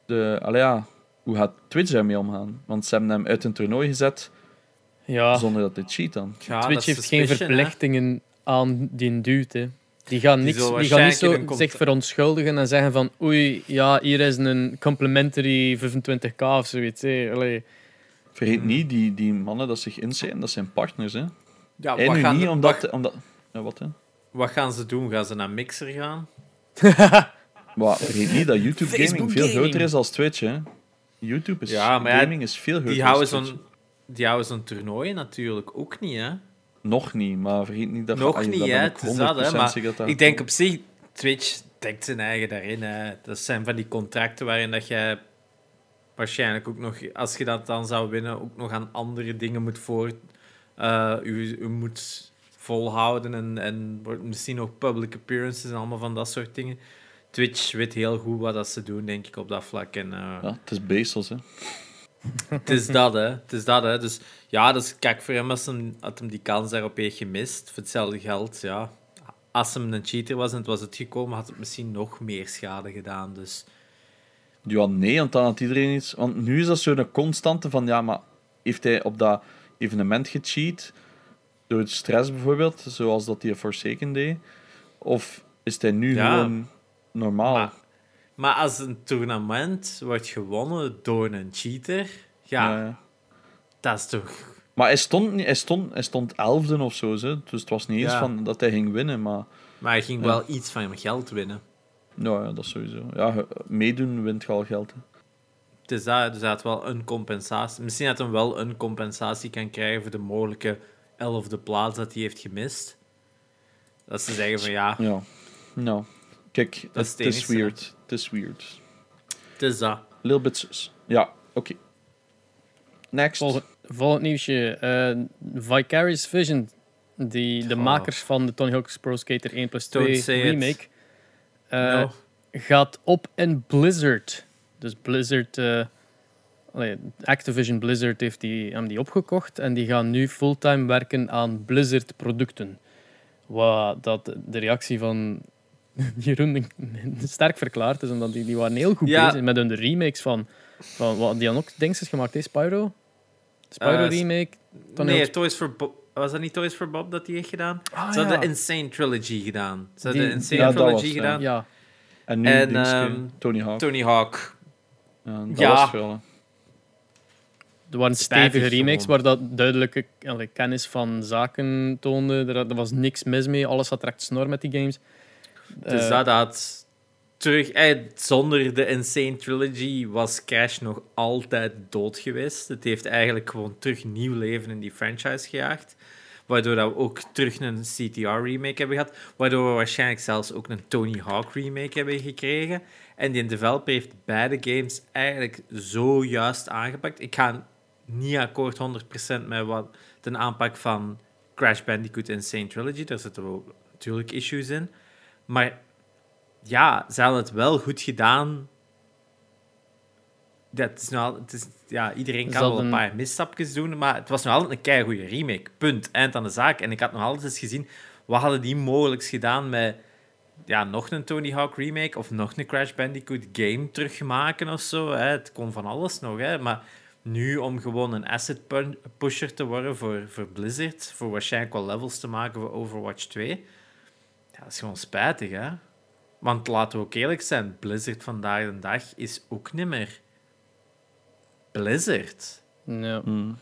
Speaker 3: de... Allee ja, hoe gaat Twitch daarmee omgaan? Want ze hebben hem uit een toernooi gezet
Speaker 1: Ja,
Speaker 3: zonder dat hij cheat dan.
Speaker 2: Ja,
Speaker 1: Twitch heeft geen verplichtingen aan die dude. Hè. Die gaan, niks, die gaan niet zo zich verontschuldigen en zeggen van oei, ja, hier is een complimentary 25k of zoiets.
Speaker 3: Vergeet
Speaker 2: Hmm.
Speaker 3: niet, die, die mannen dat zich inzetten, dat zijn partners. Hè.
Speaker 2: Ja,
Speaker 3: en
Speaker 2: wat,
Speaker 3: nu
Speaker 2: gaan,
Speaker 3: niet, omdat...
Speaker 2: wat,
Speaker 3: omdat ja, wat, hè?
Speaker 2: wat gaan ze doen? Gaan ze naar Mixer gaan?
Speaker 3: Maar vergeet niet dat YouTube gaming veel
Speaker 1: gaming.
Speaker 3: groter is als Twitch. Hè. YouTube is...
Speaker 2: Ja, maar ja,
Speaker 3: gaming is veel groter
Speaker 2: Die houden zo'n die houden zo'n toernooi natuurlijk ook niet, hè?
Speaker 3: Nog niet, maar vergeet niet dat...
Speaker 2: Nog niet, hè,
Speaker 3: ik
Speaker 2: het is dat, hè,
Speaker 3: 100%
Speaker 2: maar Ik denk op zich, Twitch denkt zijn eigen daarin. Hè. Dat zijn van die contracten waarin dat jij waarschijnlijk ook nog, als je dat dan zou winnen, ook nog aan andere dingen moet voor. eh u, u moet volhouden en, en wordt misschien nog public appearances en allemaal van dat soort dingen. Twitch weet heel goed wat dat ze doen, denk ik, op dat vlak. En, eh,
Speaker 3: Ja, het is Bezos, hè.
Speaker 2: Het is dat, hè. Het is dat, hè. Dus ja, dus kijk, voor hem als hem, had hem die kans daarop heeft gemist. Voor hetzelfde geld, ja. Als hem een cheater was en het was het gekomen, had het misschien nog meer schade gedaan. Dus
Speaker 3: Ja, nee, want dan had iedereen iets... Want nu is dat zo'n constante van, ja, maar heeft hij op dat evenement gecheat? Door stress bijvoorbeeld, zoals dat hij Forsaken deed? Of is hij nu
Speaker 2: Ja.
Speaker 3: gewoon normaal?
Speaker 2: Maar, maar als een toernooit wordt gewonnen door een cheater, ja, dat is toch...
Speaker 3: Maar hij stond, niet- hij stond, hij stond elfde of zo, hè. dus het was niet eens
Speaker 2: Ja.
Speaker 3: van dat hij ging winnen, maar...
Speaker 2: Maar hij ging
Speaker 3: Ja.
Speaker 2: wel iets van geld winnen.
Speaker 3: Nou ja, dat sowieso. Ja, meedoen wint al geld. Hè.
Speaker 2: Het is dat, dus hij had wel een compensatie. Misschien dat hij wel een compensatie kan krijgen voor de mogelijke elfde plaats dat hij heeft gemist. Dat ze zeggen van ja,
Speaker 3: Ja. Nou, kijk,
Speaker 2: Dat is
Speaker 3: het, is weird. Het is weird.
Speaker 2: het is dat.
Speaker 3: Little bit sus. Ja, oké. Next.
Speaker 1: Volgend, volgend nieuwsje. eh, Vicarious Vision. Die, de
Speaker 2: Oh.
Speaker 1: makers van de Tony Hawk's Pro Skater 1 plus
Speaker 2: Don't
Speaker 1: 2
Speaker 2: say it.
Speaker 1: remake. eh,
Speaker 2: No.
Speaker 1: gaat op in Blizzard. Dus Blizzard... eh, Activision Blizzard heeft die, hem die opgekocht. En die gaan nu fulltime werken aan Blizzard producten. Wat dat de reactie van Jeroen sterk verklaard is. Omdat die, die waren heel goed
Speaker 2: Ja.
Speaker 1: bezig met hun remakes van... van wat, die hadden ook dingetjes gemaakt, hè? Spyro? Spyro
Speaker 2: Eh,
Speaker 1: remake? Tony
Speaker 2: Nee, Toys for Bob. Was dat niet Toys for Bob dat die heeft gedaan?
Speaker 1: Ah,
Speaker 2: Ze hadden
Speaker 1: ja.
Speaker 2: de Insane Trilogy gedaan. Ze hadden
Speaker 1: Die-
Speaker 2: de Insane
Speaker 3: Ja, dat was
Speaker 2: Trilogy
Speaker 3: het,
Speaker 2: gedaan.
Speaker 1: Ja,
Speaker 3: En nu
Speaker 2: En, ehm,
Speaker 3: Tony Hawk.
Speaker 2: Tony Hawk.
Speaker 3: Ja, dat
Speaker 2: Ja.
Speaker 3: was veel. hè.
Speaker 1: er waren stevige remakes waar dat duidelijke allee, kennis van zaken toonde. Er, er was niks mis mee. Alles had recht snor met die games.
Speaker 2: Dus
Speaker 1: Eh,
Speaker 2: dat had terug... Zonder de Insane Trilogy was Crash nog altijd dood geweest. Het heeft eigenlijk gewoon terug nieuw leven in die franchise gejaagd. Waardoor dat we ook terug een CTR-remake hebben gehad. Waardoor we waarschijnlijk zelfs ook een Tony Hawk remake hebben gekregen. En die developer heeft beide games eigenlijk zo juist aangepakt. Ik ga niet akkoord 100% met wat de aanpak van Crash Bandicoot Insane Trilogy. Daar zitten wel natuurlijk issues in. Maar ja, ze hadden het wel goed gedaan. Dat is nou, het is, ja, iedereen kan wel een paar misstapjes doen, maar het was nog altijd een keigoede remake. Punt. Eind aan de zaak. En ik had nog altijd eens gezien, wat hadden die mogelijk gedaan met ja, nog een Tony Hawk remake of nog een Crash Bandicoot game terugmaken of zo. Hè. Het kon van alles nog, hè. maar nu om gewoon een asset pusher te worden voor, voor Blizzard, voor waarschijnlijk wel levels te maken voor Overwatch 2, ja, dat is gewoon spijtig, hè. Want laten we ook eerlijk zijn, Blizzard vandaag de dag is ook niet meer Blizzard.
Speaker 1: ja.
Speaker 3: Hmm.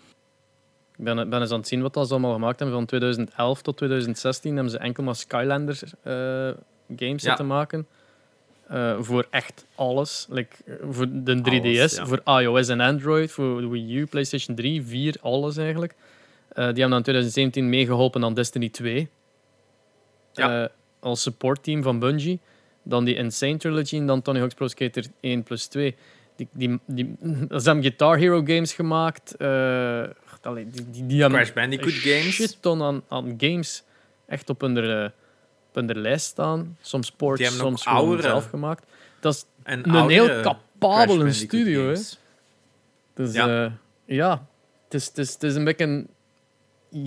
Speaker 1: Ik ben, ben eens aan het zien wat dat ze allemaal gemaakt hebben. Van 2011 tot 2016 hebben ze enkel maar Skylanders eh, games
Speaker 2: Ja.
Speaker 1: zitten maken. Eh, voor echt alles. Like, eh, voor de 3DS,
Speaker 2: Alles, ja.
Speaker 1: voor iOS en Android, voor de Wii U, PlayStation 3, 4, alles eigenlijk. Eh, die hebben dan in 2017 meegeholpen aan Destiny 2.
Speaker 2: Ja.
Speaker 1: Eh, als supportteam van Bungie. Dan die Insane Trilogy en dan Tony Hawk's Pro Skater 1 plus 2. Die, die, die, ze hebben Guitar Hero games gemaakt. eh, allee, die, die, die
Speaker 2: Crash Bandicoot
Speaker 1: een
Speaker 2: games.
Speaker 1: shit ton aan, aan games echt op hun, eh, op hun lijst staan. Soms ports,
Speaker 2: Die hebben ook
Speaker 1: soms
Speaker 2: oudere.
Speaker 1: zelf gemaakt. Dat is
Speaker 2: En
Speaker 1: een heel capabele studio. Hè. Dus
Speaker 2: Ja.
Speaker 1: ja, ja het, is, het, is, het is een beetje... Een,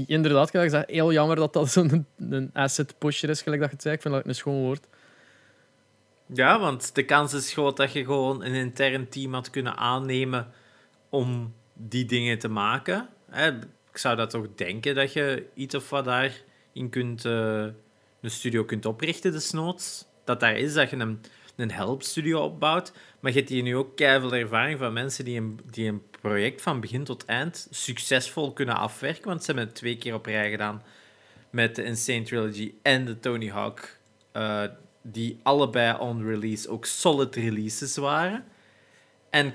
Speaker 1: inderdaad, gelijk gezegd, heel jammer dat dat zo'n een asset pusher is, gelijk dat je het zei. Ik vind dat een schoon woord.
Speaker 2: Ja, want de kans is groot dat je gewoon een intern team had kunnen aannemen om die dingen te maken. Ik zou dat toch denken dat je iets of wat daar in kunt, eh, een studio kunt oprichten, desnoods. Dat daar is, dat je een, een helpstudio opbouwt. Maar je hebt hier nu ook keihard ervaring van mensen die een, die een project van begin tot eind succesvol kunnen afwerken. Want ze hebben het twee keer op rij gedaan met de Insane Trilogy en de Tony Hawk. eh, die allebei on release ook solid releases waren. En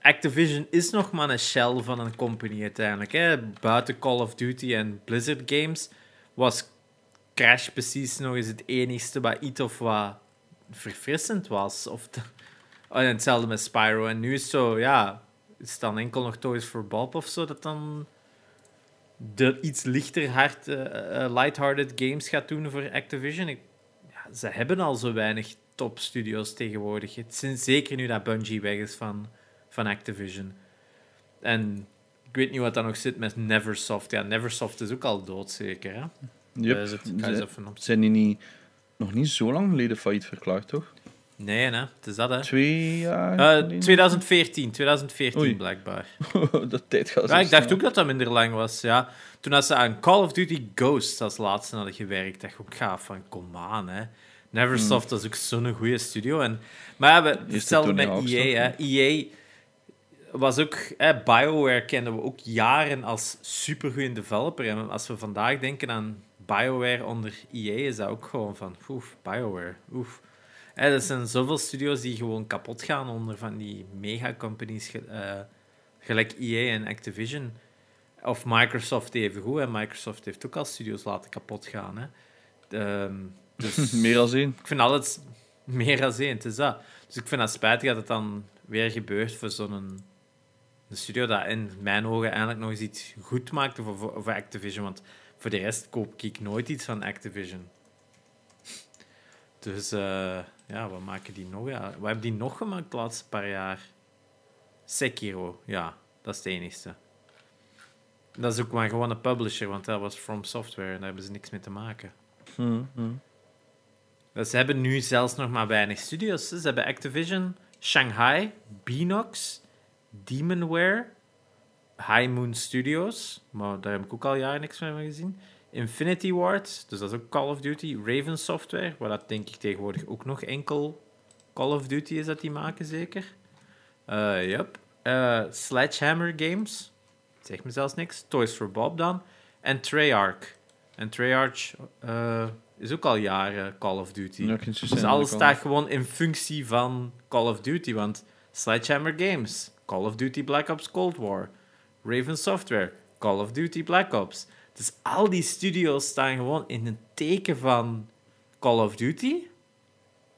Speaker 2: Activision is nog maar een shell van een company uiteindelijk. Hè. Buiten Call of Duty en Blizzard Games was Crash precies nog eens het enigste wat iets of wat verfrissend was. Of en hetzelfde met Spyro. En nu is het zo, ja, is het dan enkel nog Toys for Bob of zo dat dan de iets lichter hard, eh, eh, lighthearted games gaat doen voor Activision. Ik, ja, ze hebben al zo weinig topstudios tegenwoordig. Het is zeker nu dat Bungie weg is van, van Activision. En ik weet niet wat daar nog zit met Neversoft. Ja, Neversoft is ook al dood, zeker. Hè?
Speaker 3: Yep.
Speaker 2: Op...
Speaker 3: Zijn die niet, nog niet zo lang geleden failliet verklaard, toch?
Speaker 2: Nee, hè? het is dat, hè.
Speaker 3: Twee jaar
Speaker 2: Eh,
Speaker 3: geleden?
Speaker 2: 2014, 2014
Speaker 3: Oei.
Speaker 2: blijkbaar.
Speaker 3: dat tijd gaat zo
Speaker 2: Ja, ik dacht ook dat dat minder lang was. Ja. Toen had ze aan Call of Duty Ghosts als laatste hadden gewerkt, dacht ik ook gaaf van, kom aan, hè. Neversoft was ook zo'n goede studio. En, maar ja, we, hetzelfde met EA. Hè. EA was ook... Hè, BioWare kenden we ook jaren als supergoeie developer. En als we vandaag denken aan BioWare onder EA, is dat ook gewoon van, oef, BioWare, oef. Hè, er zijn zoveel studios die gewoon kapot gaan onder van die mega-companies, eh, gelijk EA en Activision. Of Microsoft even goed. En Microsoft heeft ook al studios laten kapot gaan. Hè. Ehm, dus
Speaker 3: Meer dan één.
Speaker 2: ik vind alles meer dan één. Het is dat. Dus ik vind dat spijtig dat het dan weer gebeurt voor zo'n studio dat in mijn ogen eigenlijk nog eens iets goed maakt voor, voor, voor Activision. Want voor de rest koop ik nooit iets van Activision. Dus eh, ja, wat maken die nog? Ja, wat hebben die nog gemaakt de laatste paar jaar? Sekiro, ja, dat is het enigste. Dat is ook maar gewoon een publisher, want dat was From Software en daar hebben ze niks mee te maken.
Speaker 3: Hm, hm.
Speaker 2: Dus ze hebben nu zelfs nog maar weinig studios. Ze hebben Activision, Shanghai, Beanox, Demonware, High Moon Studios, maar daar heb ik ook al jaren niks meer van gezien. Infinity Ward, dus dat is ook Call of Duty. Raven Software, waar dat denk ik tegenwoordig ook nog enkel Call of Duty is dat die maken, zeker. Yep. Eh, Sledgehammer Games, zegt me zelfs niks. Toys for Bob dan. En Treyarch. En Treyarch eh, is ook al jaren Call of Duty.
Speaker 3: Ja,
Speaker 2: Dus alles staat gewoon in functie van Call of Duty. Want Sledgehammer Games, Call of Duty Black Ops Cold War, Raven Software, Call of Duty Black Ops. Dus al die studios staan gewoon in een teken van Call of Duty.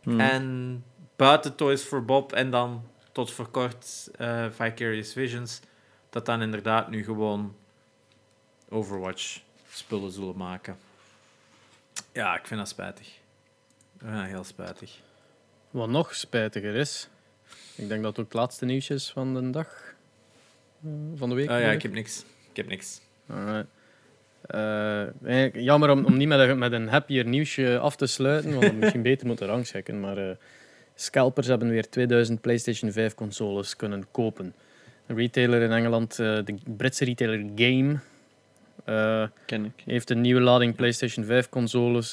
Speaker 3: Hm.
Speaker 2: En buiten Toys for Bob en dan tot voor kort eh, Vicarious Visions, dat dan inderdaad nu gewoon Overwatch spullen zullen maken. Ja, ik vind dat spijtig. Ja, heel spijtig.
Speaker 1: Wat nog spijtiger is, ik denk dat het ook het laatste nieuwtje is van de dag, eh, van de week.
Speaker 2: Oh ja, ik heb niks. Ik heb niks.
Speaker 1: Alright. Eh, jammer om, om niet met een, met een happier nieuwsje af te sluiten, want we misschien beter moeten rangschikken. Maar eh, scalpers hebben weer 2000 PlayStation 5 consoles kunnen kopen. Een retailer in Engeland, eh, de Britse retailer Game,
Speaker 3: Ken ik.
Speaker 1: heeft een nieuwe lading PlayStation 5 consoles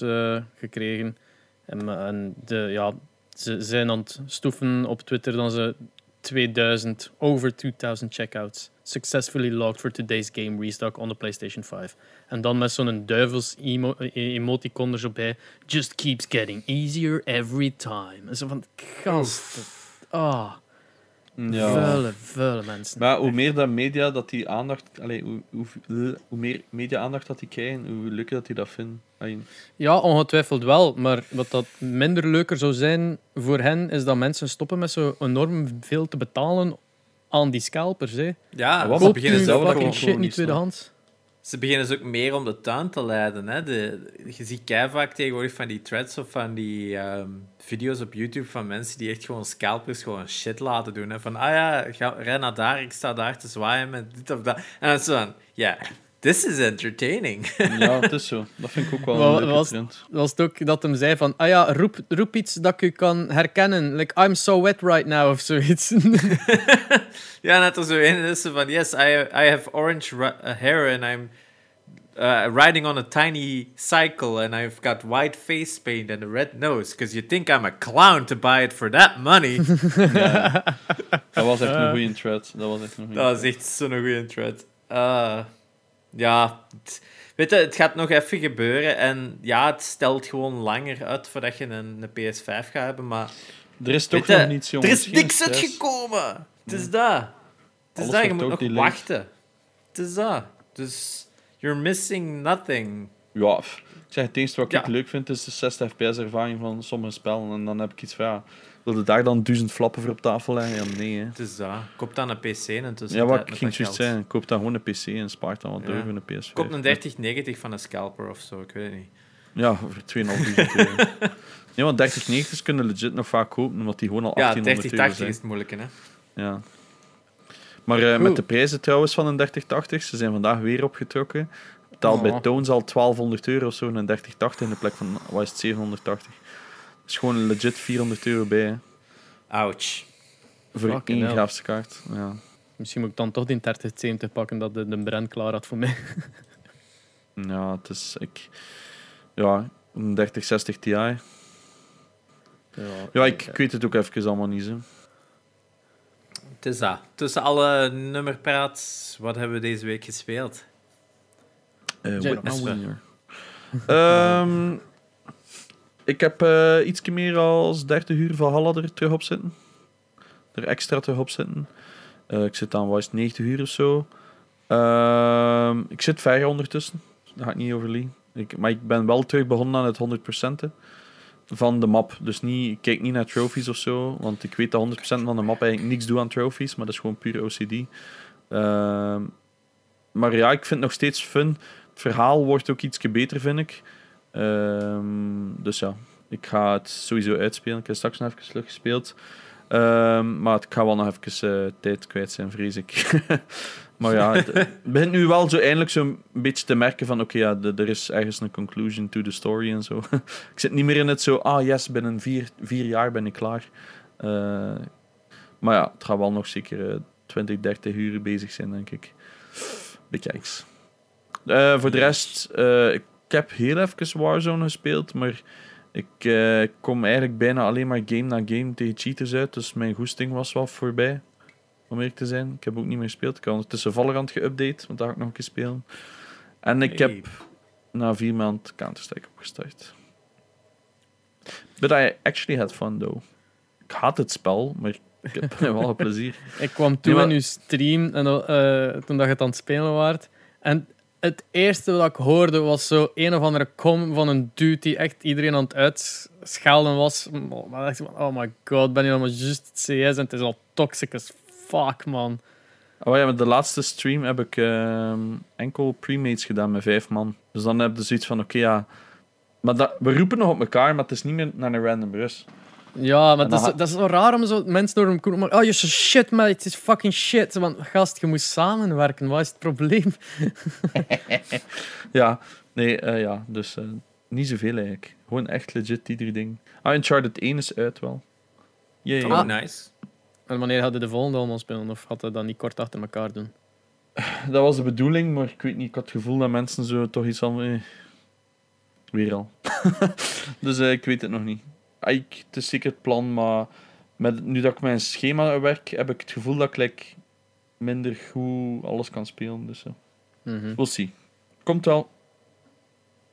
Speaker 1: gekregen. En, en de, ja, ze zijn aan het stoeven op Twitter dat ze 2000, over 2000 checkouts successfully logged for today's game restock on the PlayStation 5. En dan met zo'n duivels emo eh, emoticon er zo bij. Just keeps getting easier every time. En zo van, gast. Ah,
Speaker 3: Ja.
Speaker 1: vuile, vuile mensen.
Speaker 3: Maar hoe meer dat media dat die aandacht, allee, hoe, hoe, hoe meer media aandacht dat die krijgen, hoe leuker dat die dat vinden. Allee,
Speaker 1: Ja, ongetwijfeld wel. Maar wat dat minder leuker zou zijn voor hen, is dat mensen stoppen met zo enorm veel te betalen aan die scalpers. Hè.
Speaker 2: Ja,
Speaker 3: Wat
Speaker 2: ze beginnen zelf
Speaker 3: dat
Speaker 2: gewoon...
Speaker 1: shit niet
Speaker 3: niet
Speaker 1: tweedehands.
Speaker 2: Ze beginnen dus ook meer om de tuin te leiden. Hè? De, je ziet kei vaak tegenwoordig van die threads of van die ehm, video's op YouTube van mensen die echt gewoon scalpers gewoon shit laten doen. Hè? Van, ah ja, ga, ren naar daar, ik sta daar te zwaaien met dit of dat. En dan is het zo van, ja, this is entertaining.
Speaker 3: ja, het is zo. Dat vind ik ook wel een leuke
Speaker 1: was-
Speaker 3: trend.
Speaker 1: was het ook dat hem zei van, ah ja, roep, roep iets dat ik u kan herkennen. Like, I'm so wet right now, of zoiets.
Speaker 2: ja, net als zo een is van, yes, I, I have orange ra- uh, hair and I'm uh, riding on a tiny cycle and I've got white face paint and a red nose because you think I'm a clown to buy it for that money.
Speaker 3: Ja. Dat was echt een goede thread. Dat was echt een goede
Speaker 2: dat is echt zo'n goede thread. Uh, ja, het, weet je, het gaat nog even gebeuren en ja, het stelt gewoon langer uit voordat je een, een PS5 gaat hebben, maar
Speaker 3: Er is toch
Speaker 2: je,
Speaker 3: nog niets,
Speaker 2: er
Speaker 3: jongens.
Speaker 2: is
Speaker 3: Geen
Speaker 2: niks uitgekomen. Het is dat. Het is dat, je moet nog
Speaker 3: delayed.
Speaker 2: wachten. Het is dat. Dus you're missing nothing.
Speaker 3: Ja, ik zeg het eerste wat
Speaker 2: Ja.
Speaker 3: ik leuk vind is de 60 fps ervaring van sommige spellen. En dan heb ik iets van, ja, wil je daar dan duizend flappen voor op tafel leggen? Ja, nee. Hè.
Speaker 2: Het is dat. Koop dan een PC en tussen
Speaker 3: Ja, wat ik ging juist zeggen, koop dan gewoon een PC en spaart dan wat
Speaker 2: Ja.
Speaker 3: door voor een PS5.
Speaker 2: Koop een 3090 van een scalper of zo, ik weet het niet.
Speaker 3: Ja, voor 2.500 euro. nee, want 3090's kunnen legit nog vaak kopen, omdat die gewoon al
Speaker 2: Ja,
Speaker 3: 1800 euro
Speaker 2: 3080
Speaker 3: zijn.
Speaker 2: is het moeilijke, hè.
Speaker 3: Ja. Maar eh, met de prijzen trouwens van een 3080, ze zijn vandaag weer opgetrokken. Betaal
Speaker 1: Oh.
Speaker 3: bij Toons al 1200 euro of zo een 3080 in de plek van, wat is het, 780. Dat is gewoon legit 400 euro bij, hè,
Speaker 2: Ouch.
Speaker 3: voor
Speaker 1: Fucking
Speaker 3: één
Speaker 1: hell.
Speaker 3: kaart. Ja.
Speaker 1: Misschien moet ik dan toch die 3070 pakken dat de, de brand klaar had voor mij.
Speaker 3: ja, het is... Ik, ja, een 3060 Ti. Ja, ik, ik weet het ook even allemaal niet, zo.
Speaker 2: Het is dat. Tussen alle nummerpraats, wat hebben we deze week gespeeld?
Speaker 3: Eh,
Speaker 1: Jij
Speaker 3: Witness. Winner. Ehm, ik heb eh iets meer als 30 uur van Halla er terug op zitten. Er extra terug op zitten. Eh, ik zit aan het, 90 uur of zo. Ehm, ik zit ver ondertussen. Daar ga ik niet over liegen. Ik, maar ik ben wel terug begonnen aan het 100% van de map. Dus niet, ik kijk niet naar trophies of zo. Want ik weet dat 100% van de map eigenlijk niks doet aan trophies. Maar dat is gewoon puur OCD. Ehm, maar ja, ik vind het nog steeds fun. Het verhaal wordt ook iets beter, vind ik. Ehm, dus ja, ik ga het sowieso uitspelen. Ik heb straks nog even terug gespeeld. Ehm, maar ik ga wel nog even eh, tijd kwijt zijn, vrees ik. maar ja, het het begint nu wel zo eindelijk zo'n beetje te merken van oké, ja, er is ergens een conclusion to the story en zo. ik zit niet meer in het zo, ah yes, binnen vier, vier jaar ben ik klaar. Eh, maar ja, het gaat wel nog zeker eh, 20, 30 uur bezig zijn, denk ik. Bekijks. Eh voor de rest, ik heb heel even Warzone gespeeld, maar ik eh, kom eigenlijk bijna alleen maar game na game tegen cheaters uit, dus mijn goesting was wel voorbij, om eerlijk te zijn. Ik heb ook niet meer gespeeld. Ik heb ondertussen Valorant geüpdate, want daar ga ik nog een keer spelen. En ik heb na vier maanden Counter-Strike opgestart. But I actually had fun, though. Ik haat het spel, maar ik heb wel plezier.
Speaker 1: Ik kwam toe
Speaker 3: Nee,
Speaker 1: in uw stream en, eh, toen dat je het aan het spelen waart. En het eerste wat ik hoorde was zo een of andere com van een dude die echt iedereen aan het uitschelden was. Maar dacht ik van, oh my god, ben je allemaal juist CS en het is al toxic as fuck, man.
Speaker 3: Oh ja, met de laatste stream heb ik ehm, enkel premates gedaan met vijf man. Dus dan heb je zoiets van, oké, ja... Maar dat, we roepen nog op elkaar, maar het is niet meer naar een random bus.
Speaker 1: Ja, maar dat is, dat is zo raar om zo mensen door hem te maar Oh, you're so shit, man. Het is fucking shit. Want gast, je moet samenwerken. Wat is het probleem?
Speaker 3: Ja, nee, eh, ja, dus eh, niet zoveel eigenlijk. Gewoon echt legit ieder ding. Ah, Uncharted 1 is uit wel. Jee.
Speaker 2: Oh, nice.
Speaker 1: En wanneer hadden de volgende allemaal spelen? Of had hij dat niet kort achter elkaar doen?
Speaker 3: Dat was de bedoeling, maar ik weet niet, ik had het gevoel dat mensen zo toch iets van... Eh, weer al. dus eh, ik weet het nog niet. Ik, het is zeker het plan, maar met, nu dat ik mijn schema werk, heb ik het gevoel dat ik like, minder goed alles kan spelen. Dus uh,
Speaker 1: Mhm.
Speaker 3: we'll see. Komt wel.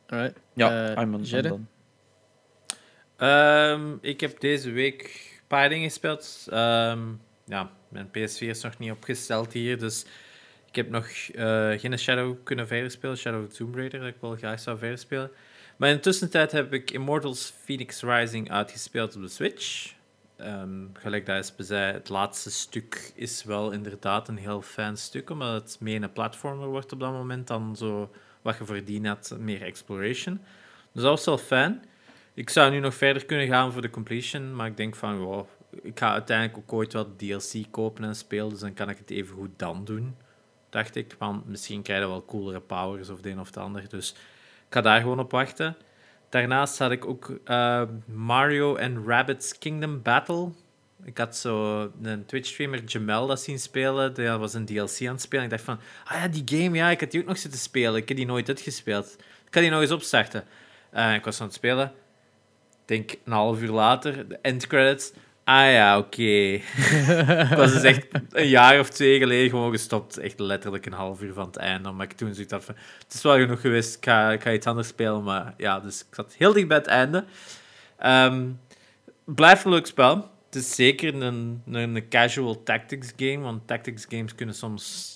Speaker 1: Alright.
Speaker 3: Ja,
Speaker 1: Eh,
Speaker 3: I'm, on, I'm done.
Speaker 2: Ehm, ik heb deze week een paar dingen gespeeld. Ehm, ja, mijn PS4 is nog niet opgesteld hier, dus ik heb nog eh, geen Shadow kunnen verder spelen. Shadow of the Tomb Raider, dat ik wel graag zou verder spelen. Maar in de tussentijd heb ik Immortals Phoenix Rising uitgespeeld op de Switch. Ehm, gelijk dat is zei, het laatste stuk is wel inderdaad een heel fijn stuk, omdat het meer een platformer wordt op dat moment dan zo wat je voordien had, meer exploration. Dus dat was wel fijn. Ik zou nu nog verder kunnen gaan voor de completion, maar ik denk van, wow, ik ga uiteindelijk ook ooit wel DLC kopen en spelen, dus dan kan ik het even goed dan doen, dacht ik. Want misschien krijg je wel coolere powers of de een of het ander, dus ga daar gewoon op wachten. Daarnaast had ik ook eh, Mario and Rabbids Kingdom Battle Ik had zo een Twitch-streamer, Jamel, dat zien spelen. Die was een DLC aan het spelen. Ik dacht van, ah ja, die game, ja, ik had die ook nog zitten spelen. Ik heb die nooit uitgespeeld. Ik ga die nog eens opstarten. Uh, ik was aan het spelen. Ik denk een half uur later, de endcredits. Ah ja, oké. ik was dus echt een jaar of twee geleden gewoon gestopt. Echt letterlijk een half uur van het einde. Maar ik toen zoiets had van, het is wel genoeg geweest, ik ga, ik ga iets anders spelen. Maar ja, dus ik zat heel dicht bij het einde. Um, blijft een leuk spel. Het is zeker een, een, casual tactics game, want tactics games kunnen soms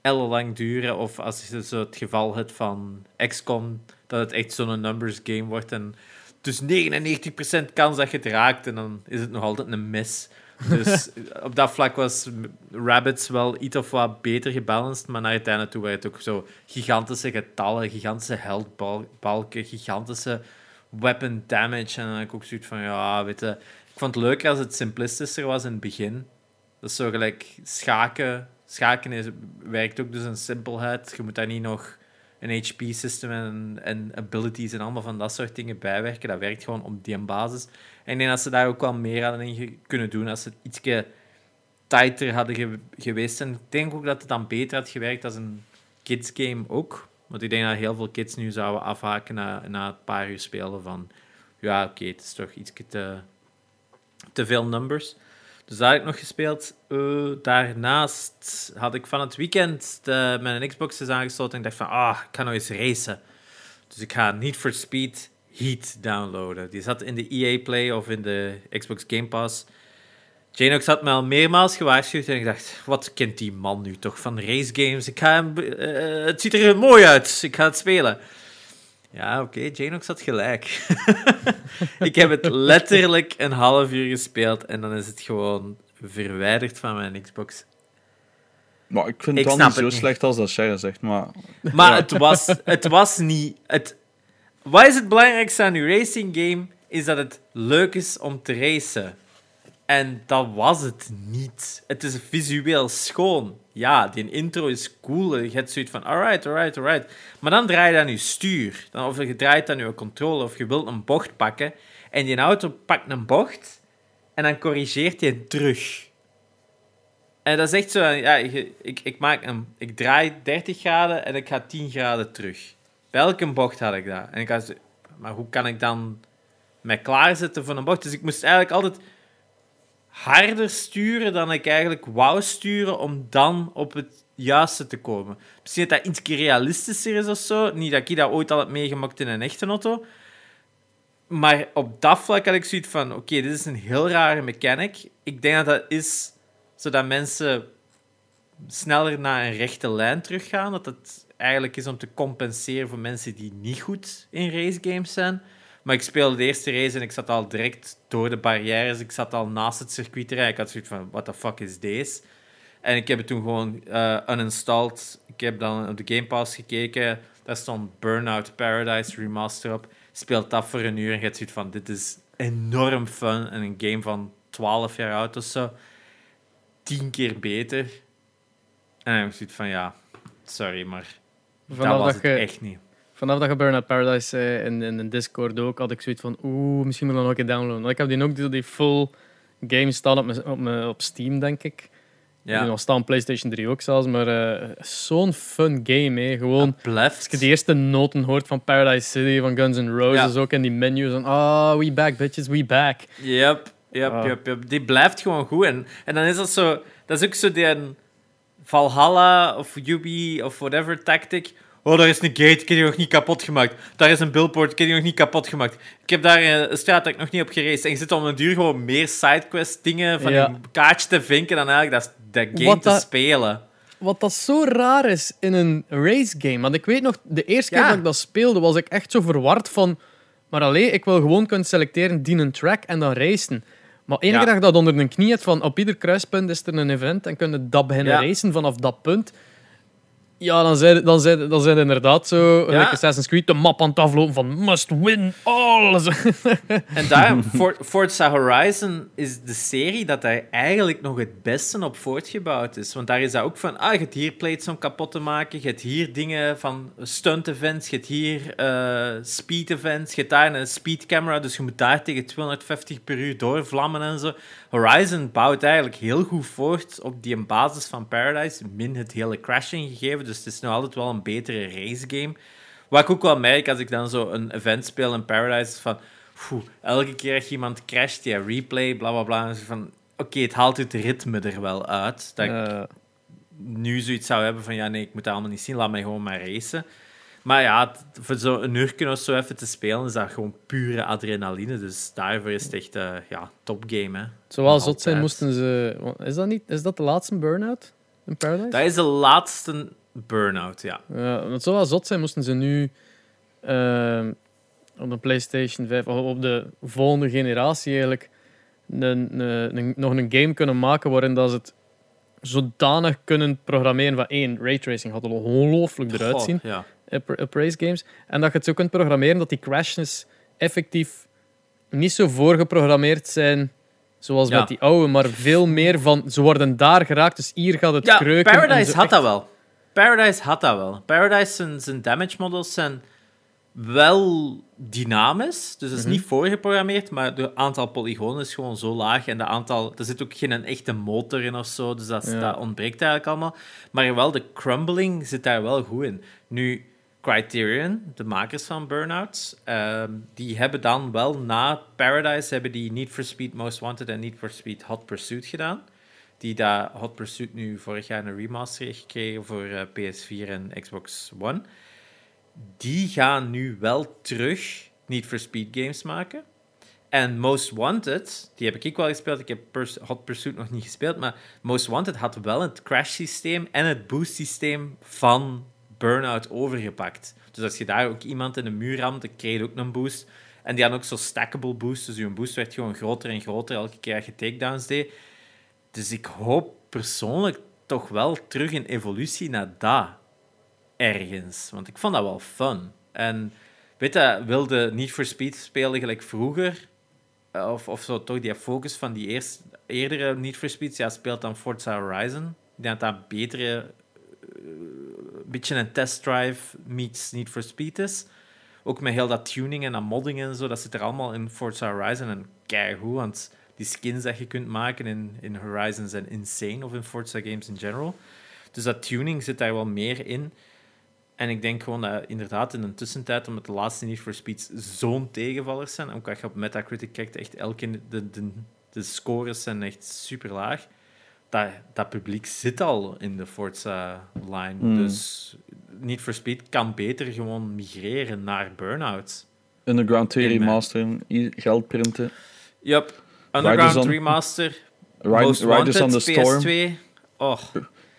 Speaker 2: ellenlang duren. Of als je zo het geval hebt van XCOM, dat het echt zo'n numbers game wordt. En dus 99% kans dat je het raakt en dan is het nog altijd een mis. Dus op dat vlak was Rabbits wel iets of wat beter gebalanced, maar naar het einde toe werd het ook zo gigantische getallen, gigantische heldbalken, gigantische weapon damage. En dan heb ik ook zoiets van, ja, weet je, ik vond het leuker als het simplistischer was in het begin. Dat is zo gelijk schaken. Schaken is, werkt ook dus een simpelheid. Je moet daar niet nog een HP-system en, en abilities en allemaal van dat soort dingen bijwerken. Dat werkt gewoon op die basis. En ik denk dat ze daar ook wel meer hadden in kunnen doen als ze het ietsje tighter hadden geweest. En ik denk ook dat het dan beter had gewerkt als een kids game ook. Want ik denk dat heel veel kids nu zouden afhaken na, na een paar uur spelen van... Ja, oké, het is toch iets te, te veel numbers. Dus daar heb ik nog gespeeld. Uh, daarnaast had ik van het weekend de, mijn Xbox is aangesloten en ik dacht van, ah, ik kan nog eens racen. Dus ik ga Need for Speed Heat downloaden. Die zat in de EA Play of in de Xbox Game Pass. Janox had me al meermaals gewaarschuwd en ik dacht, wat kent die man nu toch van race games? Ik ga hem, uh, het ziet er mooi uit, ik ga het spelen. Ja, oké, okay, Janox had gelijk. ik heb het letterlijk een half uur gespeeld en dan is het gewoon verwijderd van mijn Xbox.
Speaker 3: Maar ik vind het wel niet zo slecht als dat Sharon zegt, maar...
Speaker 2: Maar het, was, het was niet... Het... Wat is het belangrijkste aan uw racing game? Is dat het leuk is om te racen. En dat was het niet. Het is visueel schoon. Ja, die intro is cool. Je hebt zoiets van, alright, alright, alright. Maar dan draai je aan je stuur. Dan, of je draait aan je controle, of je wilt een bocht pakken. En die auto pakt een bocht. En dan corrigeert hij terug. En dat is echt zo, ja, ik, ik, maak een, ik draai 30 graden en ik ga 10 graden terug. Welke bocht had ik daar? En ik had, maar hoe kan ik dan mij klaarzetten voor een bocht? Dus ik moest eigenlijk altijd harder sturen dan ik eigenlijk wou sturen om dan op het juiste te komen. Misschien dat dat iets realistischer is of zo. Niet dat ik dat ooit al heb meegemaakt in een echte auto. Maar op dat vlak had ik zoiets van: oké, dit is een heel rare mechanic. Ik denk dat dat is zodat mensen sneller naar een rechte lijn teruggaan. Dat het eigenlijk is om te compenseren voor mensen die niet goed in racegames zijn. Maar ik speelde de eerste race en ik zat al direct door de barrières. Ik zat al naast het circuit Ik had zoiets van, what the fuck is deze? En ik heb het toen gewoon uh, uninstalled. Ik heb dan op de Game Pass gekeken. Daar stond Burnout Paradise Remaster op. Speelt dat voor een uur en je hebt zoiets van, dit is enorm fun. En een game van 12 jaar oud of zo. Tien keer beter. En ik zoiets van, ja, sorry, maar Vanaf dat was het echt niet
Speaker 1: vanaf dat je Burnout Paradise uh, in, in, Discord ook, had ik zoiets van, oeh, misschien moet ik nog een keer downloaden. ik heb die ook die, die full game staan op, op, op Steam, denk ik. Ja. Die nog staan PlayStation 3 ook zelfs, maar uh, zo'n fun game, hè. Gewoon, als je de eerste noten hoort van Paradise City, van Guns N' Roses, ook in die menus, en ah, oh, we back, bitches, we back.
Speaker 2: Yep, yep, ah. yep, yep. Die blijft gewoon goed. En, en dan is dat zo, dat is ook zo die Valhalla of Yubi of whatever tactic Oh, daar is een gate, ik heb die nog niet kapot gemaakt. Daar is een billboard, ik heb die nog niet kapot gemaakt. Ik heb daar een straat dat ik nog niet op gereisd. En je zit om een duur gewoon meer sidequest dingen van een kaartje te vinken dan eigenlijk dat, dat game te spelen.
Speaker 1: Wat dat zo raar is in een race game. Want ik weet nog, de eerste keer dat ik dat speelde, was ik echt zo verward van... Maar alleen, ik wil gewoon kunnen selecteren, die een track en dan racen. Maar enige ja. dag dat onder een knie hebt van op ieder kruispunt is er een event en kunnen dat beginnen racen vanaf dat punt Ja, dan zijn, dan zijn, dan zijn het inderdaad zo,
Speaker 2: Ja.
Speaker 1: like Assassin's Creed, de map aan het aflopen van must win all.
Speaker 2: En daar, For- Forza Horizon is de serie dat daar eigenlijk nog het beste op voortgebouwd is. Want daar is dat ook van, ah, je hebt hier plates om kapot te maken, je hebt hier dingen van stunt events, je hebt hier eh, speed events, je hebt daar een speed camera, dus je moet daar tegen 250 per uur doorvlammen en zo. Horizon bouwt eigenlijk heel goed voort op die basis van Paradise, min het hele crashing gegeven, dus het is nog altijd wel een betere race game. Wat ik ook wel merk als ik dan zo een event speel in Paradise, is van elke keer als iemand crasht, ja, replay, bla bla bla. van oké, het haalt het ritme er wel uit. Dat ik nu zoiets zou hebben van ja, nee, ik moet dat allemaal niet zien, laat mij gewoon maar racen. Maar ja, voor zo'n uur of zo even te spelen, is dat gewoon pure adrenaline. Dus daarvoor is het echt uh, ja, topgame. Hè.
Speaker 1: Zoals
Speaker 2: Nog
Speaker 1: zot zijn moesten ze... Is dat, niet, is dat de laatste Burnout in Paradise?
Speaker 2: Dat is de laatste burn-out, ja.
Speaker 1: Ja, want zoals zot zijn moesten ze nu ehm, op de PlayStation 5, of op de volgende generatie eigenlijk, een, een, een- nog een game kunnen maken waarin dat ze het zodanig kunnen programmeren van één, raytracing gaat er ongelooflijk eruit zien
Speaker 2: ja.
Speaker 1: op race games. En dat je het zo kunt programmeren dat die crashes effectief niet zo voorgeprogrammeerd zijn zoals
Speaker 2: Ja.
Speaker 1: met die oude, maar veel meer van ze worden daar geraakt, dus hier gaat het
Speaker 2: Ja,
Speaker 1: kreuken. en
Speaker 2: Paradise had dat wel. Paradise had dat wel. Paradise zijn, zijn damage models zijn wel dynamisch. Dus het is
Speaker 1: Mhm.
Speaker 2: niet voorgeprogrammeerd, maar het aantal polygonen is gewoon zo laag. En de aantal, er zit ook geen echte motor in of zo, dus dat,
Speaker 1: Ja.
Speaker 2: dat ontbreekt eigenlijk allemaal. Maar wel, de crumbling zit daar wel goed in. Nu, Criterion, de makers van Burnout, ehm, die hebben dan wel na Paradise hebben die Need for Speed Most Wanted en Need for Speed Hot Pursuit gedaan. Die dat Hot Pursuit nu vorig jaar een remaster heeft gekregen voor eh, PS4 en Xbox One. Die gaan nu wel terug Need for Speed games maken. En Most Wanted, die heb ik ook wel gespeeld. Ik heb Hot Pursuit nog niet gespeeld. Maar Most Wanted had wel het crash systeem en het boost systeem van Burnout overgepakt. Dus als je daar ook iemand in de muur ramde, kreeg je ook een boost. En die hadden ook zo stackable boost. Dus je boost werd gewoon groter en groter elke keer dat je takedowns deed. Dus ik hoop persoonlijk toch wel terug een evolutie naar dat ergens. Want ik vond dat wel fun. En weet je, wilde niet voor Speed spelen gelijk vroeger. Eh, Of, of zo toch die focus van die eerste, eerdere Need for Speed. Ja, speelt dan Forza Horizon. Ik denk dat dat betere... eh, Een beetje een test drive meets Need for Speed is. Ook met heel dat tuning en dat modding en zo. Dat zit er allemaal in Forza Horizon. En keigoed, want die skins dat je kunt maken in, in Horizon zijn insane. Of in Forza games in general. Dus dat tuning zit daar wel meer in. En ik denk gewoon dat inderdaad in de tussentijd, omdat de laatste Need for Speeds zo'n tegenvallers zijn, ook als je op Metacritic kijkt, echt elke, de, de, de scores zijn echt super laag. Dat, dat publiek zit al in de Forza-line.
Speaker 3: Mm.
Speaker 2: Dus Need for Speed kan beter gewoon migreren naar Burnout.
Speaker 3: Underground 2
Speaker 2: In,
Speaker 3: remasteren, hier geld printen.
Speaker 2: Yup. Underground
Speaker 3: Riders on-
Speaker 2: Remaster,
Speaker 3: Riders
Speaker 2: Wanted,
Speaker 3: on the Storm.
Speaker 2: PS2. Oh,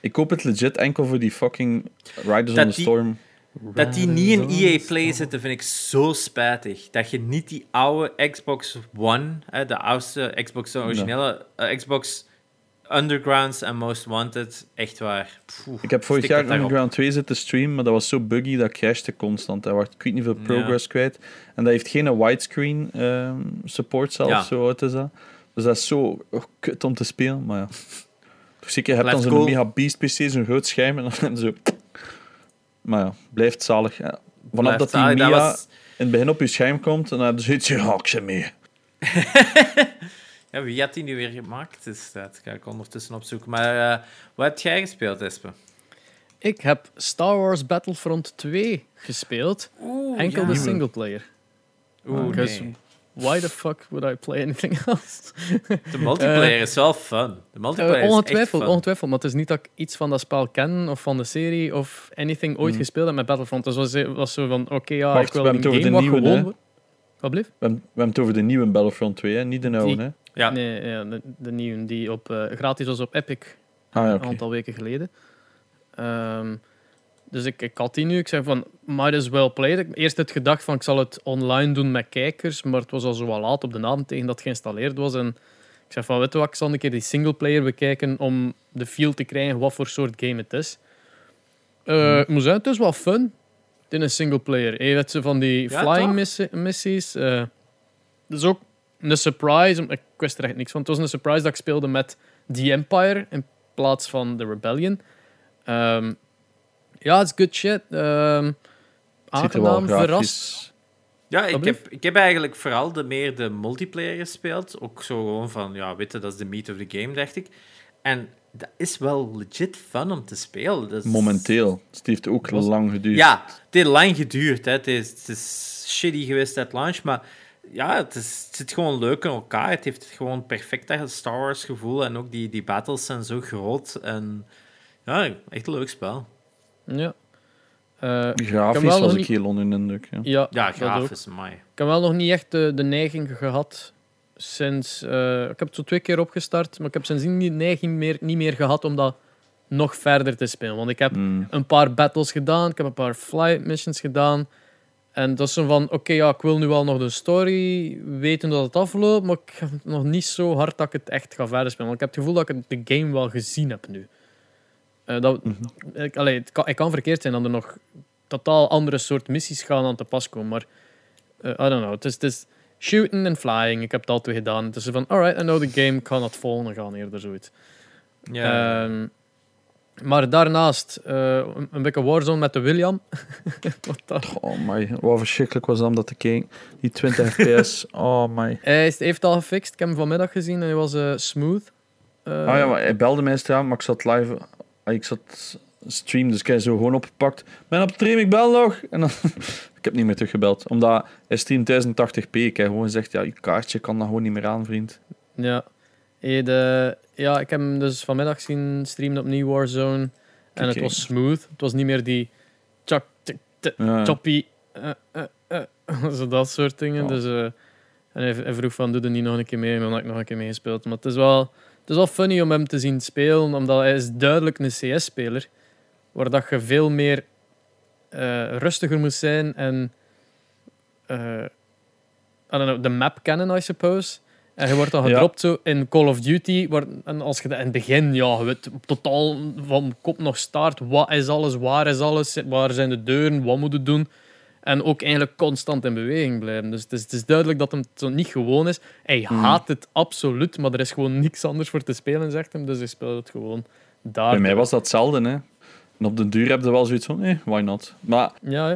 Speaker 3: Ik koop het legit enkel voor die fucking Riders
Speaker 2: Dat
Speaker 3: on the
Speaker 2: die-
Speaker 3: Storm.
Speaker 2: Dat die niet in EA
Speaker 1: the
Speaker 2: Play zitten, vind ik zo spijtig. Dat je niet die oude Xbox One, hè, de oudste Xbox, de originele eh, Xbox Undergrounds en Most Wanted, echt waar.
Speaker 3: Ik heb vorig jaar. Underground 2 zitten streamen, maar dat was zo buggy dat crashte constant. Hij werd, ik weet niet veel
Speaker 2: Ja.
Speaker 3: progress kwijt. En dat heeft geen widescreen ehm, support zelfs,
Speaker 2: Ja.
Speaker 3: zo oud is dat. Dus dat is zo oh, kut om te spelen, maar ja. Toch zeker, je hebt dan zo'n mega beast PC, zo'n groot scherm en dan zo... Maar ja, blijft zalig. Ja. Vanaf
Speaker 2: Blijft
Speaker 3: dat die
Speaker 2: zalig.
Speaker 3: Mia
Speaker 2: Dat was-
Speaker 3: in het begin op je scherm komt, en dan heb je zoiets, ja, ik mee.
Speaker 2: Ja, wie had die nu weer gemaakt? Dus dat ga ik ondertussen opzoeken. Maar eh, wat heb jij gespeeld, Espe?
Speaker 1: Ik heb Star Wars Battlefront 2 gespeeld.
Speaker 2: Oeh,
Speaker 1: Enkel de singleplayer.
Speaker 2: Oeh, nee.
Speaker 1: Why the fuck would I play anything else?
Speaker 2: De multiplayer is wel fun. De multiplayer
Speaker 1: Eh,
Speaker 2: is echt
Speaker 1: ongetwijfeld,
Speaker 2: fun.
Speaker 1: ongetwijfeld. Maar het is niet dat ik iets van dat spel ken of van de serie of anything ooit
Speaker 3: Hmm.
Speaker 1: gespeeld heb met Battlefront. Dus was, was zo van, oké, ja,
Speaker 3: Wacht,
Speaker 1: ik wil een game
Speaker 3: de
Speaker 1: wat
Speaker 3: nieuwe,
Speaker 1: gewoon... Wat blieft?
Speaker 3: We hebben, we hebben het over de nieuwe Battlefront 2, hè? niet de oude.
Speaker 1: Die-
Speaker 3: Hè?
Speaker 2: Ja.
Speaker 1: Nee, ja, de, de nieuwe die op, eh, gratis was op Epic
Speaker 3: Ah, ja,
Speaker 1: een aantal weken geleden. Ehm, dus ik, ik had die nu. Ik zei van, might as well play. it. Eerst had ik gedacht van, ik zal het online doen met kijkers, maar het was al zo wat laat op de avond tegen dat het geïnstalleerd was. En ik zei van, weet je wat, ik zal een keer die singleplayer bekijken om de feel te krijgen wat voor soort game het is. Eh, ik moet zeggen, het is wel fun. In een singleplayer. Je hebt ze van die
Speaker 2: Ja,
Speaker 1: flying missi- missies. eh dat is ook een surprise. Ik wist er echt niks van. Het was een surprise dat ik speelde met The Empire in plaats van The Rebellion. Ehm, ja, het is good shit.
Speaker 3: Wel
Speaker 1: aangenaam verrast.
Speaker 2: Ja, ik heb, ik heb eigenlijk vooral de, meer de multiplayer gespeeld. Ook zo gewoon van, ja, weet je, dat is de meat of the game, dacht ik. En dat is wel legit fun om te spelen. Dat is-
Speaker 3: Momenteel. Dus het heeft ook
Speaker 1: Was-
Speaker 3: lang geduurd.
Speaker 2: Ja, het heeft lang geduurd. Hè. Het, is, het is shitty geweest at launch, maar ja, het, is, het zit gewoon leuk in elkaar. Het heeft gewoon perfect dat Star Wars gevoel en ook die, die battles zijn zo groot. En ja, echt een leuk spel.
Speaker 1: Ja. Eh,
Speaker 3: Grafisch was ik
Speaker 1: niet-
Speaker 3: heel onder de indruk. Ja.
Speaker 1: ja, dat
Speaker 2: grafisch, mooi.
Speaker 1: Ik heb wel nog niet echt de, de neiging gehad sinds... eh, ik heb het zo twee keer opgestart, maar ik heb sindsdien die neiging meer, niet meer gehad om dat nog verder te spelen. Want ik heb
Speaker 3: Mm.
Speaker 1: een paar battles gedaan, ik heb een paar flight missions gedaan. En dat is zo van, oké, ja, ik wil nu wel nog de story weten dat het afloopt, maar ik heb het nog niet zo hard dat ik het echt ga verder spelen. Want ik heb het gevoel dat ik de game wel gezien heb nu. Eh, dat,
Speaker 3: Mhm.
Speaker 1: ik, allee, het, kan, het kan verkeerd zijn dat er nog totaal andere soort missies gaan aan te pas komen, maar eh, I don't know. Het is, het is shooting en flying, ik heb het al twee gedaan. Zo van, alright, I know the game, naar het volgende gaan eerder zoiets.
Speaker 2: Ja,
Speaker 1: Ehm, maar daarnaast eh, een, een beetje Warzone met de William. Wat dat-
Speaker 3: Oh my, wat verschrikkelijk was dat dat te kijken. Die 20 fps. Oh my.
Speaker 1: Hij is- heeft het al gefixt. Ik heb hem vanmiddag gezien en hij was eh, smooth. Eh,
Speaker 3: Ah ja, maar hij belde mij straks, maar ik zat live. ah, Ik zat stream, dus ik heb zo gewoon opgepakt. Ben op de stream, ik bel nog. En dan, ik heb niet meer teruggebeld, omdat hij streamt 1080p. Ik heb gewoon gezegd, ja, je kaartje kan dat gewoon niet meer aan, vriend.
Speaker 1: Ja. Hey, de, ja, ik heb hem dus vanmiddag zien streamen opnieuw Warzone. En het was smooth. Het was niet meer die chak, choppy, eh, zo dat soort dingen.
Speaker 3: Ja.
Speaker 1: Dus, en hij, hij vroeg van, doe er niet nog een keer mee? En dan ik nog een keer meegespeeld. Maar het is wel, het is wel funny om hem te zien spelen, omdat hij is duidelijk een CS-speler. Waar dat je veel meer eh, rustiger moet zijn en eh, I don't know, de map kennen, I suppose. En je wordt dan
Speaker 3: Ja.
Speaker 1: gedropt zo in Call of Duty. Waar, en als je dat in het begin, ja, je weet totaal van kop nog start. Wat is alles? Waar is alles? Waar zijn de deuren? Wat moet je doen? En ook eigenlijk constant in beweging blijven. Dus het is, het is duidelijk dat hem het zo niet gewoon is. Hij
Speaker 3: Mhm.
Speaker 1: haat het absoluut, maar er is gewoon niks anders voor te spelen, zegt hem. Dus hij speelt het gewoon daar.
Speaker 3: Bij mij was dat hetzelfde, hè. En op de duur heb je wel zoiets van, eh, why not? Maar
Speaker 1: Ja, hè.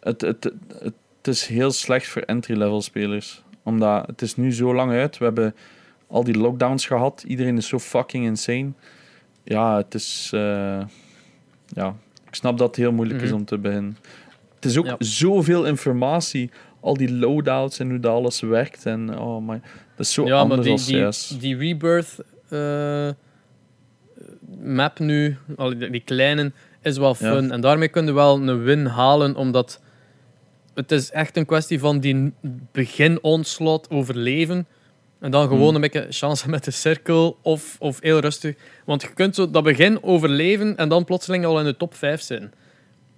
Speaker 3: het, het, het, het is heel slecht voor entry-level spelers. Omdat het is nu zo lang uit. We hebben al die lockdowns gehad. Iedereen is zo fucking insane. Ja, het is... eh, ja, ik snap dat het heel moeilijk is
Speaker 1: Mhm.
Speaker 3: om te beginnen. Het is ook
Speaker 1: Ja.
Speaker 3: zoveel informatie. Al die loadouts en hoe dat alles werkt. En oh my, dat is zo
Speaker 1: ja, maar die,
Speaker 3: als
Speaker 1: die, die Rebirth eh, map nu, al die, die kleine, is wel
Speaker 3: Ja.
Speaker 1: fun. En daarmee kun je wel een win halen, omdat het is echt een kwestie van die begin-onslot overleven. En dan gewoon
Speaker 3: Hmm.
Speaker 1: een beetje chance met de cirkel of, of heel rustig. Want je kunt zo dat begin overleven en dan plotseling al in de top 5 zijn.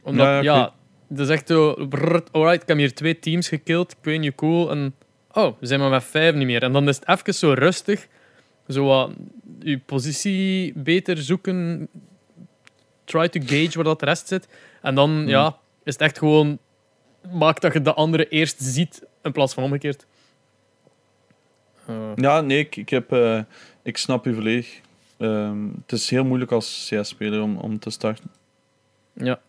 Speaker 1: Omdat,
Speaker 3: Ja,
Speaker 1: het is echt zo... brrr, alright, ik heb hier twee teams gekillt, ik weet niet cool. En oh, we zijn maar met vijf niet meer. En dan is het even zo rustig. Zo wat je positie beter zoeken. Try to gauge waar dat de rest zit. En dan
Speaker 3: Hmm.
Speaker 1: ja, is het echt gewoon... Maak dat je de andere eerst ziet, in plaats van omgekeerd. Eh,
Speaker 3: Ja, nee, ik, ik, heb, eh, ik snap u volledig. Ehm, het is heel moeilijk als CS-speler om, om te starten.
Speaker 1: Ja.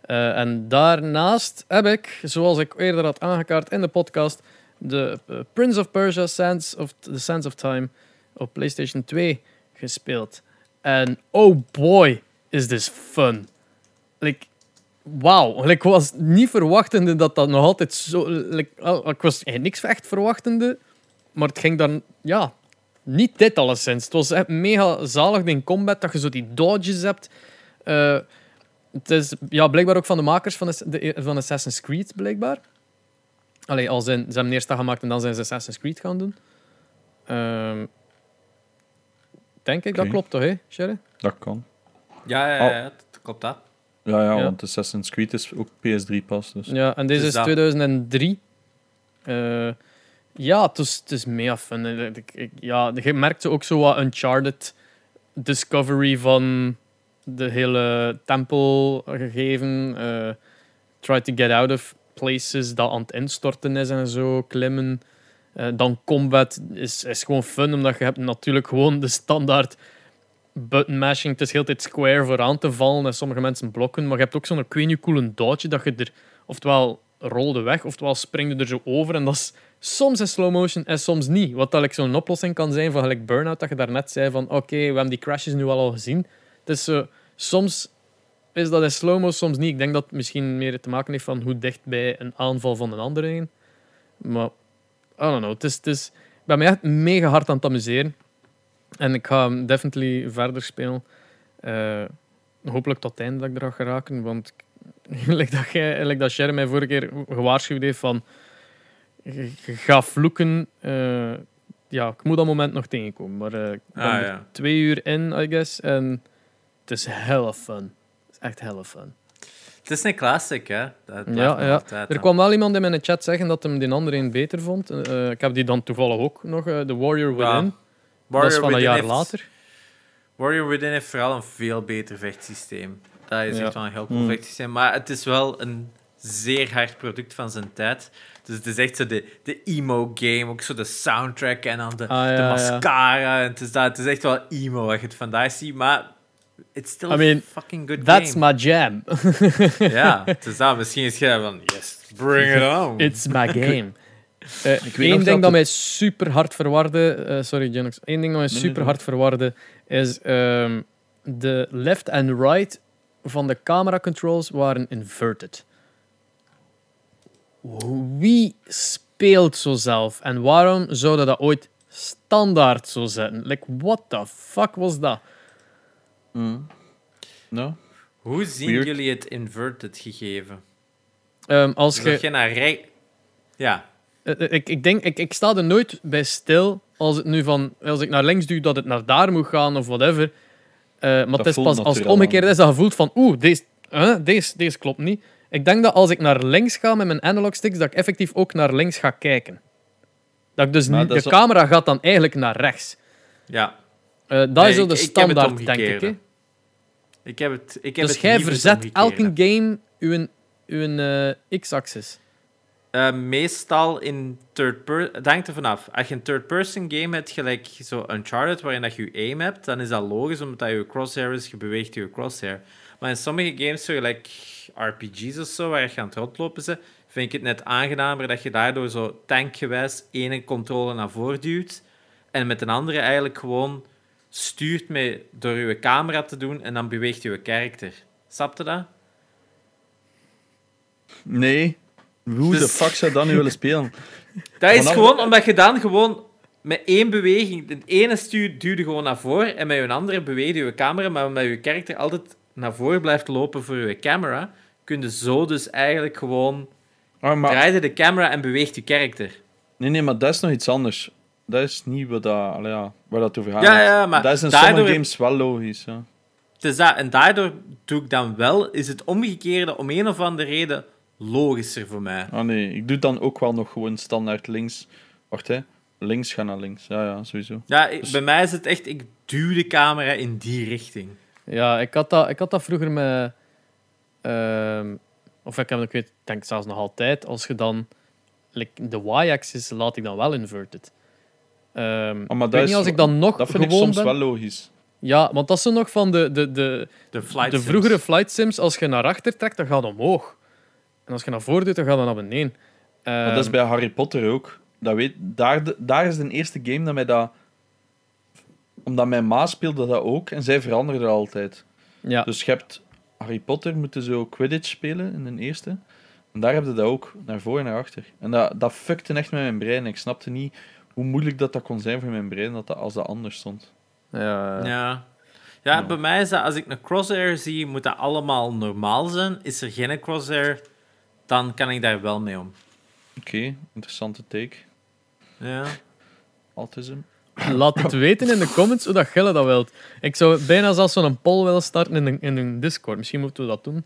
Speaker 1: Eh, en daarnaast heb ik, zoals ik eerder had aangekaart in de podcast, de Prince of Persia Sands of The Sands of Time op PlayStation 2 gespeeld. En oh boy, is this fun. Like, wauw. Like, ik was niet verwachtende dat dat nog altijd zo... Like, ik was eigenlijk niks echt verwachtende, maar het ging dan... Ja, niet dit alleszins. Het was echt mega zalig in combat, dat je zo die dodges hebt. Eh, het is ja, blijkbaar ook van de makers van, de, van Assassin's Creed, blijkbaar. Allee, al zijn, ze hebben eerst dat gemaakt en dan zijn ze Assassin's Creed gaan doen. Ehm, denk ik, dat klopt toch, hè, Sherry?
Speaker 3: Dat kan.
Speaker 2: Ja, ja,
Speaker 3: Oh.
Speaker 2: ja, dat klopt dat.
Speaker 3: Ja, ja,
Speaker 1: Ja.
Speaker 3: want Assassin's Creed is ook PS3 pas. Dus.
Speaker 1: Ja, en deze is
Speaker 2: dat.
Speaker 1: 2003. Eh, ja, het is, het is mega fun. Ik- ik- ik- ja, je merkt zo ook zo wat Uncharted Discovery van de hele tempel gegeven. eh, try to get out of places dat aan het instorten is en zo, klimmen. Eh, dan combat is, is gewoon fun, omdat je hebt natuurlijk gewoon de standaard button mashing. Het is heel tijd square voor aan te vallen en sommige mensen blokken. Maar je hebt ook zo'n niet cool dodge dat je er oftewel rolde weg, oftewel springde er zo over. En dat is soms in slow motion en soms niet. Wat dat like, zo'n oplossing kan zijn van gelijk Burnout, dat je daarnet zei van oké, we hebben die crashes nu wel al gezien. Het is zo, soms is dat in slow-mo, soms niet. Ik denk dat het misschien meer te maken heeft van hoe dicht bij een aanval van een andere heen. Maar, I don't know. Het is, het is, ik ben me echt mega hard aan het amuseren. En ik ga hem definitely verder spelen. Eh, hopelijk tot het einde dat ik er ga geraken. Want like dat, jij, like dat Sharon mij vorige keer gewaarschuwd heeft van... Gaat vloeken. eh, ja, ik moet dat moment nog tegenkomen. Maar eh, ik ben
Speaker 2: Ah, ja.
Speaker 1: twee uur in, I guess. En het is hella fun. Het is echt hella fun.
Speaker 2: Het is een classic, hè? Dat
Speaker 1: Ja, ja.
Speaker 2: altijd,
Speaker 1: Er kwam wel iemand in mijn chat zeggen dat hem die andere een beter vond. Ik heb die dan toevallig ook nog, The Warrior
Speaker 2: Ja. Warrior
Speaker 1: dat is van een
Speaker 2: Within
Speaker 1: jaar
Speaker 2: heeft-
Speaker 1: later.
Speaker 2: Warrior Within heeft vooral een veel beter vechtsysteem. Dat is echt wel een heel cool
Speaker 3: Hmm.
Speaker 2: vechtsysteem. Maar het is wel een zeer hard product van zijn tijd. Dus het is echt zo de, de emo-game, ook zo de soundtrack en dan de,
Speaker 1: Ah, ja,
Speaker 2: de
Speaker 1: ja.
Speaker 2: mascara. En het, is dat, het is echt wel emo als je het vandaag ziet, maar it's still
Speaker 1: I mean,
Speaker 2: a fucking good
Speaker 1: That's
Speaker 2: game.
Speaker 1: my jam.
Speaker 2: Ja, het is dat. Misschien is jij van, yes, bring it on.
Speaker 1: It's my game. Eh
Speaker 3: weet
Speaker 1: Eén
Speaker 3: nog
Speaker 1: ding
Speaker 3: dat
Speaker 1: mij super hard verwarde, eh, sorry Genox, één ding dat mij super hard verwarde is ehm, de left en right van de camera controls waren inverted. Wie speelt zo zelf en waarom zouden dat ooit standaard zo zetten? Like, what the fuck was dat?
Speaker 3: Mm. No?
Speaker 2: Hoe zien
Speaker 3: Weird.
Speaker 2: jullie het inverted gegeven?
Speaker 1: Ehm, als je
Speaker 2: je naar rechts... Ja,
Speaker 1: Eh, eh, Ik, ik, denk, ik, ik sta er nooit bij stil als, het nu van, als ik naar links duw dat het naar daar moet gaan of whatever. Eh, maar het is pas als het omgekeerd is dat je voelt van oeh, deze, huh, deze, deze klopt niet. Ik denk dat als ik naar links ga met mijn analog sticks, dat ik effectief ook naar links ga kijken. Dat ik dus niet, de
Speaker 3: al-
Speaker 1: camera gaat dan eigenlijk naar rechts.
Speaker 2: ja.
Speaker 1: Eh, dat
Speaker 2: Nee,
Speaker 1: is zo de standaard, denk ik. Hè?
Speaker 2: Ik heb het, ik heb
Speaker 1: Dus
Speaker 2: het
Speaker 1: jij verzet elke game uw, uw eh, x-axis.
Speaker 2: Eh, meestal in third person. Hangt er vanaf. Als je een third-person game hebt, gelijk zo Uncharted, waarin dat je aim hebt, dan is dat logisch, omdat dat je crosshair is, je beweegt je crosshair. Maar in sommige games, zo gelijk RPG's of zo, waar je aan het rondlopen bent, vind ik het net aangenamer dat je daardoor zo tankgewijs ene controle naar voren duwt en met een andere eigenlijk gewoon stuurt met, door je camera te doen en dan beweegt je karakter. Snapte dat?
Speaker 3: Nee. Hoe de
Speaker 2: Dus-
Speaker 3: fuck zou dat nu willen spelen?
Speaker 2: Dat is
Speaker 3: Vanaf-
Speaker 2: gewoon omdat je dan gewoon met één beweging, de ene stuur duwde gewoon naar voren en met je andere beweegde je camera, maar omdat je karakter altijd naar voren blijft lopen voor je camera, kun je zo dus eigenlijk gewoon
Speaker 3: Ah, maar,
Speaker 2: draaide de camera en beweegt je karakter.
Speaker 3: nee, nee, maar dat is nog iets anders. Dat is niet wat dat, ja, waar dat over gaat.
Speaker 2: Ja, ja, maar
Speaker 3: dat is in
Speaker 2: daardoor-
Speaker 3: sommige games wel logisch. Ja.
Speaker 2: Dus dat, en daardoor doe ik dan wel, is het omgekeerde om een of andere reden logischer voor mij.
Speaker 3: Ah nee, ik doe dan ook wel nog gewoon standaard links. Wacht hè, links ga naar links. Ja, ja, sowieso.
Speaker 2: Ja, ik-
Speaker 3: Dus-
Speaker 2: bij mij is het echt, ik duw de camera in die richting.
Speaker 1: Ja, ik had dat, ik had dat vroeger met... ehm, of ik heb ik weet, denk zelfs nog altijd. Als je dan... like, de y-axis laat ik dan wel inverted. Ehm,
Speaker 3: Ah, maar
Speaker 1: ik
Speaker 3: dat
Speaker 1: weet
Speaker 3: is
Speaker 1: niet als ik dan nog
Speaker 3: Dat vind ik soms
Speaker 1: ben.
Speaker 3: wel logisch.
Speaker 1: Ja, want dat is zo nog van de, de, de,
Speaker 2: De flight
Speaker 1: de
Speaker 2: sims.
Speaker 1: vroegere flight sims. Als je naar achter trekt, dan gaat het omhoog. En als je naar voren doet, dan gaat het naar beneden.
Speaker 3: Maar dat is
Speaker 1: Ehm,
Speaker 3: bij Harry Potter ook. Dat weet, daar, daar is de eerste game dat mij dat... Omdat mijn ma speelde dat ook en zij veranderde altijd.
Speaker 1: ja.
Speaker 3: Dus je hebt Harry Potter moeten zo Quidditch spelen in de eerste. En daar heb je dat ook, naar voor en naar achter. En dat, dat fuckte echt met mijn brein. Ik snapte niet hoe moeilijk dat, dat kon zijn voor mijn brein dat dat, als dat anders stond.
Speaker 1: ja, ja.
Speaker 2: Ja. Ja,
Speaker 3: Ja.
Speaker 2: bij mij is dat als ik een crosshair zie, moet dat allemaal normaal zijn. Is er geen crosshair, dan kan ik daar wel mee om.
Speaker 3: Oké, interessante take.
Speaker 2: Ja.
Speaker 3: Autism.
Speaker 1: Laat het weten in de comments hoe dat Gelle dat wilt. Ik zou bijna zelfs zo'n poll willen starten in een, in een Discord. Misschien moeten we dat doen.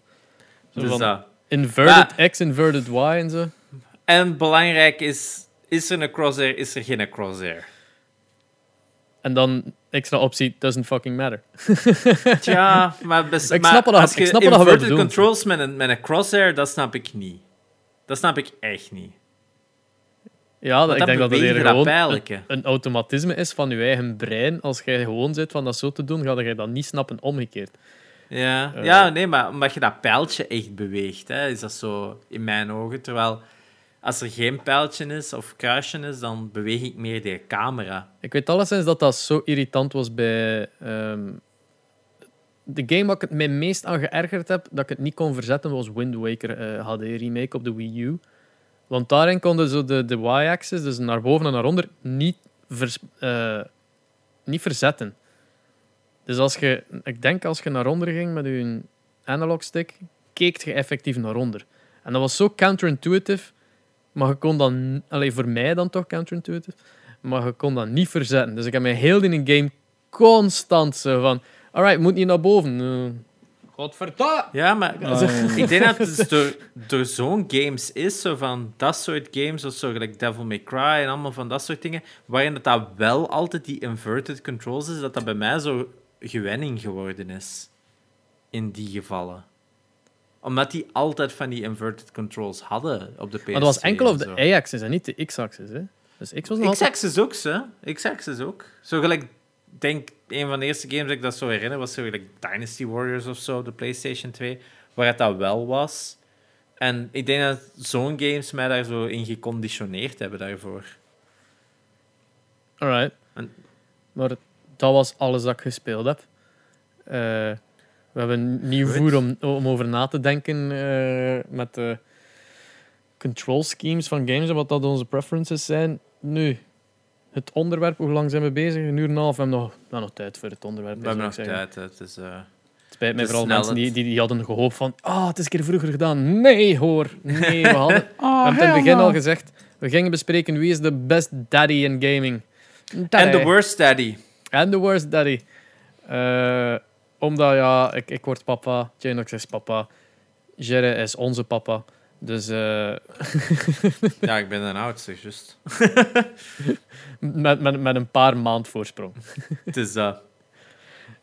Speaker 1: Zo
Speaker 2: Dus
Speaker 1: van
Speaker 2: dat.
Speaker 1: Inverted X, inverted Y en zo.
Speaker 2: En belangrijk is, is er een crosshair, is er geen crosshair?
Speaker 1: En dan extra optie, doesn't fucking matter.
Speaker 2: Tja, maar, bes-
Speaker 1: Ik
Speaker 2: maar
Speaker 1: snap wat dat-
Speaker 2: als
Speaker 1: ik
Speaker 2: je
Speaker 1: snap dat je
Speaker 2: inverted controls met een, met een crosshair, dat snap ik niet. Dat snap ik echt niet.
Speaker 1: Ja, dat, ik denk dat het
Speaker 2: dat
Speaker 1: gewoon een, een automatisme is van je eigen brein. Als jij gewoon zit van dat zo te doen, ga je dat niet snappen omgekeerd.
Speaker 2: Ja.
Speaker 1: Eh.
Speaker 2: ja, nee, maar omdat je dat pijltje echt beweegt, hè, is dat zo in mijn ogen. Terwijl als er geen pijltje is of kruisje is, dan beweeg ik meer die camera.
Speaker 1: Ik weet alleszins dat dat zo irritant was bij... ehm, de game waar ik het mij meest aan geërgerd heb, dat ik het niet kon verzetten, was Wind Waker eh, HD remake op de Wii U. Want daarin konden zo de, de Y-axis, dus naar boven en naar onder, niet, eh, niet verzetten. Dus als je, ik denk als je naar onder ging met je analog stick, keek je effectief naar onder. En dat was zo counterintuitive, maar je kon dan, alleen voor mij dan toch counterintuitive, maar je kon dat niet verzetten. Dus ik heb mij heel in een game constant zo van, alright, moet niet naar boven. Uh, Godverdomme!
Speaker 2: Ja, maar ik denk dat het door, door zo'n games is, zo van dat soort games, of zo gelijk Devil May Cry en allemaal van dat soort dingen, waarin dat, dat wel altijd die inverted controls is, dat dat bij mij zo gewenning geworden is. In die gevallen. Omdat die altijd van die inverted controls hadden op de PS2.
Speaker 1: Maar dat was enkel
Speaker 2: en
Speaker 1: op de. Y-axis en niet de X-axis. Hè? Dus X was nog altijd...
Speaker 2: X-Axis ook, hè? X-Axis ook. Zo gelijk, ik denk, een van de eerste games dat ik dat zo herinner, was zo gelijk Dynasty Warriors of zo, de PlayStation 2, waar het dat wel was. En ik denk dat zo'n games mij daar zo in geconditioneerd hebben daarvoor.
Speaker 1: Alright.
Speaker 2: En-
Speaker 1: Maar dat was alles dat ik gespeeld heb. Eh, we hebben nieuw
Speaker 2: Goed.
Speaker 1: voer om, om over na te denken eh, met de control schemes van games en wat dat onze preferences zijn. Nu, het onderwerp, hoe lang zijn we bezig? Een uur en een half. We hebben nog, we hebben nog tijd voor het onderwerp.
Speaker 2: We hebben nog tijd, het is... eh,
Speaker 1: Het spijt mij vooral mensen die,
Speaker 2: het-
Speaker 1: die, die hadden gehoopt van ah, het is een keer vroeger gedaan. Nee, hoor. Nee, we hadden... We
Speaker 3: Ah,
Speaker 1: hebben in het begin al gezegd, we gingen bespreken wie is de best daddy in gaming.
Speaker 2: En. The Worst Daddy.
Speaker 1: And the worst daddy. Eh, omdat, ja, ik, ik word papa. Janox is papa. Jerry is onze papa. Dus eh,
Speaker 2: Ja, ik ben een oudste, juist.
Speaker 1: met, met, met een paar maand voorsprong.
Speaker 2: Het is dat.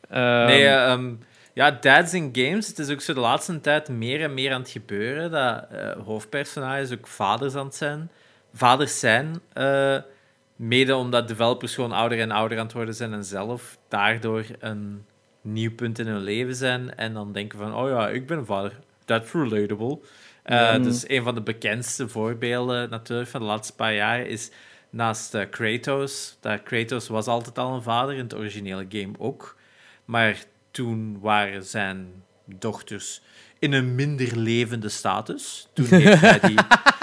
Speaker 1: Ehm,
Speaker 2: Nee, eh, ehm, ja, dads in games. Het is ook zo de laatste tijd meer en meer aan het gebeuren dat eh, hoofdpersonages ook vaders aan het zijn. Vaders zijn. eh, mede omdat developers gewoon ouder en ouder aan het worden zijn en zelf daardoor een nieuw punt in hun leven zijn. En dan denken van, oh ja, ik ben een vader. That's relatable. Eh
Speaker 3: Ja.
Speaker 2: Dus een van de bekendste voorbeelden natuurlijk van de laatste paar jaar is naast eh, Kratos. Dat Kratos was altijd al een vader, in het originele game ook. Maar toen waren zijn dochters in een minder levende status. Toen heeft hij die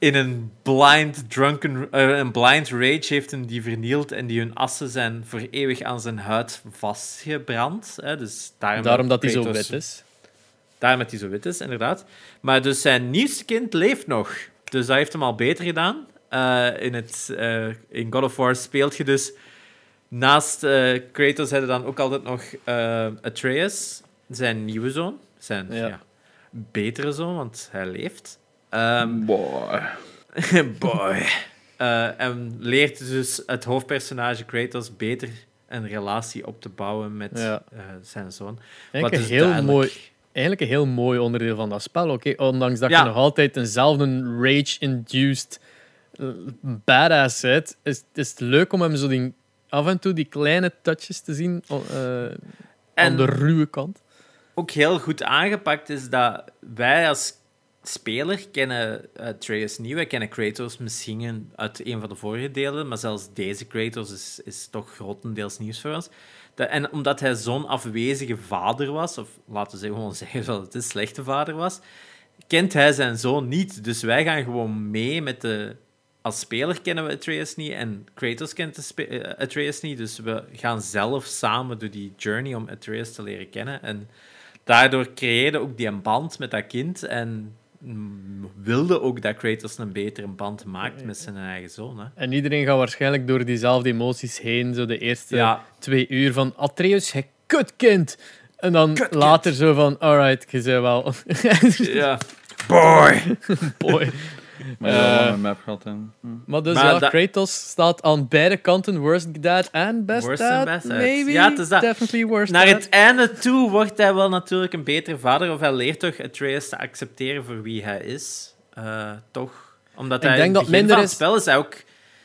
Speaker 2: in een blind, drunken, eh, een blind rage heeft hem die vernield en die hun assen zijn voor eeuwig aan zijn huid vastgebrand. Hè. Dus daarom,
Speaker 1: daarom dat hij zo wit is.
Speaker 2: Daarom dat hij zo wit is, inderdaad. Maar dus zijn nieuwste kind leeft nog. Dus dat heeft hem al beter gedaan. Eh, in, het, eh, in God of War speelt je dus... Naast Kratos hebben dan ook altijd nog Atreus, zijn nieuwe zoon. Zijn
Speaker 1: Ja.
Speaker 2: ja. betere zoon, want hij leeft. Ehm,
Speaker 3: Boy.
Speaker 2: boy. Eh, en leert dus het hoofdpersonage Kratos beter een relatie op te bouwen met
Speaker 1: Ja.
Speaker 2: eh, zijn zoon.
Speaker 1: Eigenlijk
Speaker 2: Wat
Speaker 1: een,
Speaker 2: dus
Speaker 1: heel
Speaker 2: duidelijk-
Speaker 1: mooi, eigenlijk een heel mooi onderdeel van dat spel. Oké, Ondanks dat
Speaker 2: Ja.
Speaker 1: je nog altijd eenzelfde rage-induced eh, badass bent, is, is het leuk om hem zo die, af en toe die kleine touches te zien o- eh, aan
Speaker 2: En-
Speaker 1: de ruwe kant.
Speaker 2: ook heel goed aangepakt is dat wij als speler kennen Atreus niet. Wij kennen Kratos misschien uit een van de vorige delen, maar zelfs deze Kratos is, is toch grotendeels nieuws voor ons. En omdat hij zo'n afwezige vader was, of laten we gewoon zeggen dat het een slechte vader was, kent hij zijn zoon niet. Dus wij gaan gewoon mee met de... Als speler kennen we Atreus niet en Kratos kent eh, Atreus niet. Dus we gaan zelf samen door die journey om Atreus te leren kennen. En daardoor creëerde ook die een band met dat kind en wilde ook dat Kratos een betere band maakt met zijn eigen zoon. Hè.
Speaker 1: En iedereen gaat waarschijnlijk door diezelfde emoties heen. Zo de eerste
Speaker 2: Ja.
Speaker 1: twee uur van Atreus, je kutkind. En dan
Speaker 2: Kutkind.
Speaker 1: later zo van, alright, je zei wel.
Speaker 2: ja. Boy!
Speaker 1: Boy.
Speaker 3: Maar ja,
Speaker 1: Eh,
Speaker 3: een map gehad. En, hm.
Speaker 1: Maar dus
Speaker 2: Maar
Speaker 1: ja,
Speaker 2: dat-
Speaker 1: Kratos staat aan beide kanten. Worst dad en best
Speaker 2: Worst
Speaker 1: dad.
Speaker 2: en best dad.
Speaker 1: Maybe.
Speaker 2: Ja, het is dat.
Speaker 1: Definitely worst
Speaker 2: Naar
Speaker 1: dad.
Speaker 2: het einde toe wordt hij wel natuurlijk een betere vader. Of hij leert toch Atreus te accepteren voor wie hij is. Eh, toch? Omdat
Speaker 1: Ik
Speaker 2: hij
Speaker 1: denk
Speaker 2: in
Speaker 1: dat
Speaker 2: het begin
Speaker 1: minder
Speaker 2: van het
Speaker 1: is-
Speaker 2: spel is hij ook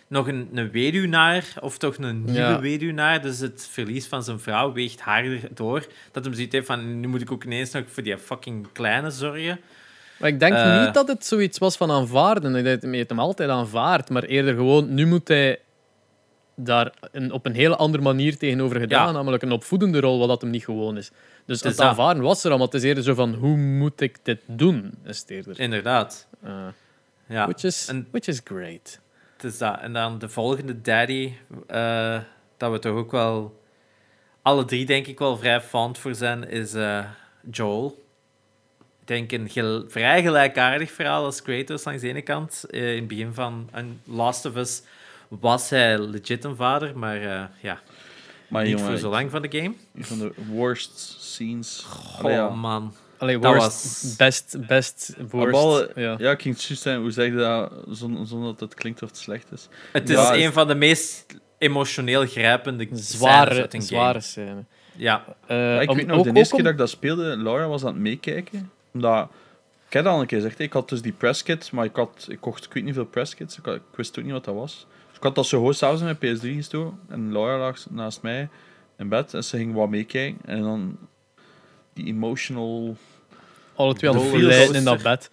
Speaker 2: nog een, een weduwnaar. Of toch een nieuwe
Speaker 1: Ja.
Speaker 2: weduwnaar. Dus het verlies van zijn vrouw weegt harder door. Dat hem zoiets heeft van, nu moet ik ook ineens nog voor die fucking kleine zorgen.
Speaker 1: Maar ik denk
Speaker 2: Eh.
Speaker 1: niet dat het zoiets was van aanvaarden. Hij het hem altijd aanvaardt. Maar eerder gewoon, nu moet hij daar een, op een hele andere manier tegenover gedaan.
Speaker 2: Ja.
Speaker 1: Namelijk een opvoedende rol, wat dat hem niet gewoon is. Dus het
Speaker 2: dat.
Speaker 1: aanvaarden was er al, maar het is eerder zo van, hoe moet ik dit doen? Is het eerder.
Speaker 2: Inderdaad.
Speaker 1: Eh,
Speaker 2: Ja.
Speaker 1: which, is,
Speaker 2: En-
Speaker 1: which is great.
Speaker 2: Het is dat. En dan de volgende daddy, eh, dat we toch ook wel alle drie denk ik wel vrij fond voor zijn, is Joel. Ik denk een gel- vrij gelijkaardig verhaal als Kratos langs de ene kant. Eh, in het begin van een Last of Us was hij legit een vader, maar eh, ja,
Speaker 3: Maar
Speaker 2: niet
Speaker 3: jongen,
Speaker 2: voor zo lang van de game.
Speaker 3: een van de worst scenes.
Speaker 2: Oh
Speaker 3: Allee, ja.
Speaker 2: man.
Speaker 1: Allee,
Speaker 2: Dat
Speaker 1: worst,
Speaker 2: was-
Speaker 1: best, best, worst.
Speaker 3: ballen-
Speaker 1: ja.
Speaker 3: Ja, ik ging het juist zeggen, hoe zeg je dat zon- zonder dat het klinkt of het slecht is?
Speaker 2: Het is
Speaker 3: Ja,
Speaker 2: een van de meest emotioneel grijpende scènes
Speaker 1: Zware,
Speaker 2: uit een game.
Speaker 1: zware scène.
Speaker 2: Ja,
Speaker 1: Eh,
Speaker 3: Ja, ik
Speaker 1: om-
Speaker 3: weet nog,
Speaker 1: ook-
Speaker 3: de eerste
Speaker 1: om-
Speaker 3: keer dat ik dat speelde, Laura was aan het meekijken. Omdat, ik had al een keer gezegd, ik had dus die presskit, maar ik, had, ik kocht ik weet niet veel presskits. Ik, had- ik wist ook niet wat dat was. Dus ik had dat zo gewoon s'avonds in mijn PS3 gestoken. En Laura lag naast mij in bed en ze ging wat meekijken. En dan die emotional...
Speaker 1: Alle twee aan het in dat bed.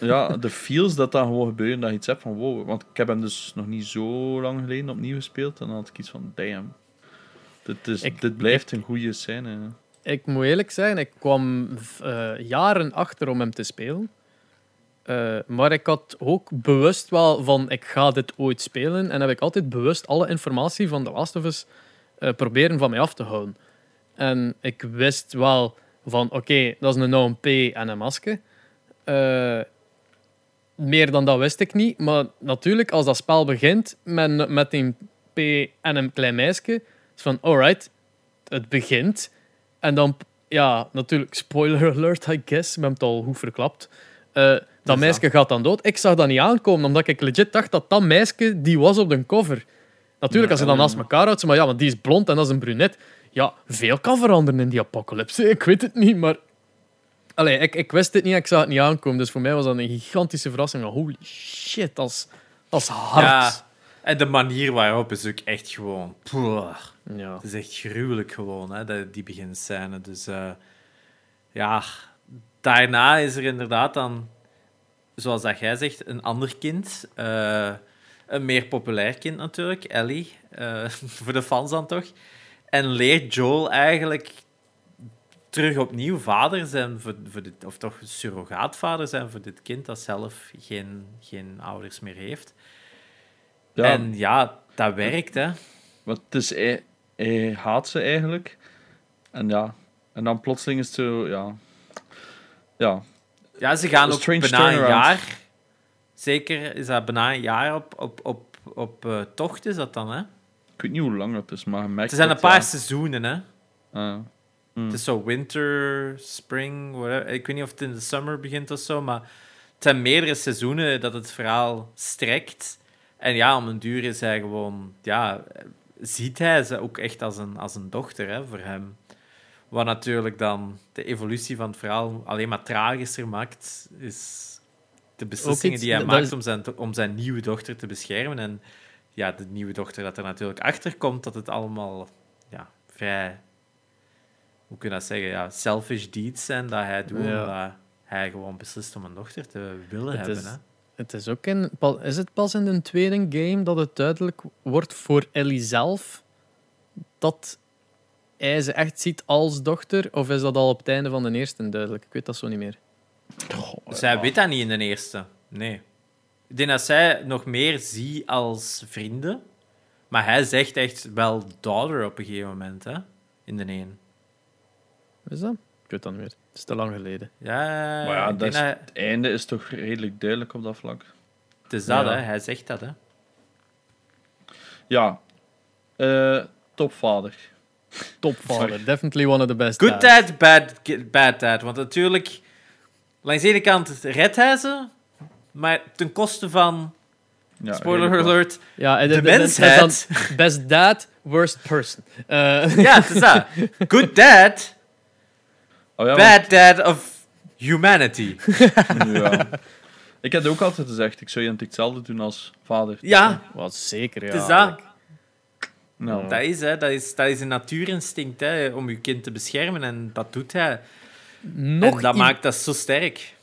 Speaker 3: ja, de feels dat dan gewoon gebeuren, dat je iets hebt van wow. Want ik heb hem dus nog niet zo lang geleden opnieuw gespeeld. En dan had ik iets van, damn. Dit, is,
Speaker 1: Ik-
Speaker 3: dit blijft een goede scène.
Speaker 1: Ik moet eerlijk zeggen, ik kwam eh, jaren achter om hem te spelen. Eh, maar ik had ook bewust wel van, ik ga dit ooit spelen. En heb ik altijd bewust alle informatie van The Last of Us eh, proberen van mij af te houden. En ik wist wel van, oké, dat is een OMP en een masker. Meer dan dat wist ik niet. Maar natuurlijk, als dat spel begint met, met een P en een klein meisje, is van, alright, het begint. En dan, ja, natuurlijk, spoiler alert, I guess. We hebben het al goed verklapt. Eh, dat
Speaker 2: dat.
Speaker 1: meisje gaat dan dood. Ik zag dat niet aankomen, omdat ik legit dacht dat dat meisje die was op de cover. Natuurlijk, als je dan naast elkaar houdt, maar ja, want die is blond en dat is een brunet. Ja, veel kan veranderen in die apocalypse. Ik weet het niet, maar... Allee, ik, ik wist het niet, ik zag het niet aankomen. Dus voor mij was dat een gigantische verrassing. Holy shit, dat is, dat is hard.
Speaker 2: Ja, en de manier waarop is ook echt gewoon... Poeh.
Speaker 1: Ja.
Speaker 2: Het is echt gruwelijk gewoon, hè, dat- die beginscène. Dus eh, ja, daarna is er inderdaad dan, zoals dat jij zegt, een ander kind. Eh, een meer populair kind natuurlijk, Ellie. eh, voor de fans dan toch. En leert Joel eigenlijk terug opnieuw vader zijn, voor, voor dit, of toch surrogaatvader zijn voor dit kind dat zelf geen, geen ouders meer heeft.
Speaker 3: Ja,
Speaker 2: En ja, dat werkt, hè.
Speaker 3: Want het is, hij, hij haat ze eigenlijk. En ja, en dan plotseling is het zo, ja. Ja,
Speaker 2: Ja, ze gaan ook bijna een jaar. Zeker is dat bijna een jaar op, op, op, op eh, tocht, is dat dan, hè?
Speaker 3: ik weet niet hoe lang dat is, maar
Speaker 2: Het zijn een paar
Speaker 3: ja.
Speaker 2: seizoenen, hè?
Speaker 3: Ah. Hmm.
Speaker 2: Het is zo winter, spring, whatever. Ik weet niet of het in de summer begint of zo, maar het zijn meerdere seizoenen dat het verhaal strekt. En ja, om een duur is hij gewoon... Ja, ziet hij ze ook echt als een, als een dochter, hè, voor hem. Wat natuurlijk dan de evolutie van het verhaal alleen maar tragischer maakt, is de beslissingen
Speaker 1: iets-
Speaker 2: die hij maakt
Speaker 1: is-
Speaker 2: om zijn, om zijn nieuwe dochter te beschermen. En ja, de nieuwe dochter dat er natuurlijk achter komt, dat het allemaal ja, vrij, hoe kun je dat zeggen, ja, selfish deeds zijn dat hij doet,
Speaker 1: Ja.
Speaker 2: omdat hij gewoon beslist om een dochter te willen
Speaker 1: Het
Speaker 2: hebben.
Speaker 1: is-
Speaker 2: Hè?
Speaker 1: Het is ook in, is het pas in de tweede game dat het duidelijk wordt voor Ellie zelf dat hij ze echt ziet als dochter? Of is dat al op het einde van de eerste duidelijk? Ik weet dat zo niet meer.
Speaker 2: Hij weet dat niet in de eerste. Nee. Ik denk dat zij nog meer ziet als vrienden. Maar hij zegt echt wel daughter op een gegeven moment, hè? In de een.
Speaker 1: Is dat? Ik weet dat niet meer. Het is te lang geleden.
Speaker 2: Ja,
Speaker 3: Maar ja, dat is, het einde is toch redelijk duidelijk op dat vlak.
Speaker 2: het is dat,
Speaker 1: Ja.
Speaker 2: hè? Hij zegt dat, hè?
Speaker 3: Ja, eh, topvader.
Speaker 1: Topvader.
Speaker 3: Sorry.
Speaker 1: Definitely one of the best.
Speaker 2: Good
Speaker 1: dads.
Speaker 2: dad, bad, bad dad. Want natuurlijk, langs de ene kant redt hij ze Maar ten koste van,
Speaker 3: Ja,
Speaker 2: spoiler alert,
Speaker 1: Ja, en
Speaker 2: de
Speaker 1: en- en- en
Speaker 2: mensheid.
Speaker 1: Best dad, worst person. Eh,
Speaker 2: Ja, het is dat. Good dad,
Speaker 3: Oh, ja,
Speaker 2: bad dad of humanity.
Speaker 3: ja. Ik heb ook altijd gezegd, ik zou identiek hetzelfde doen als vader.
Speaker 2: Ja,
Speaker 1: Wat zeker, ja.
Speaker 2: het is dat.
Speaker 3: Nou,
Speaker 2: Dat is, hè, dat, is, dat is een natuurinstinct hè, om je kind te beschermen en dat doet hij.
Speaker 1: Nog,
Speaker 2: en dat maakt dat zo sterk.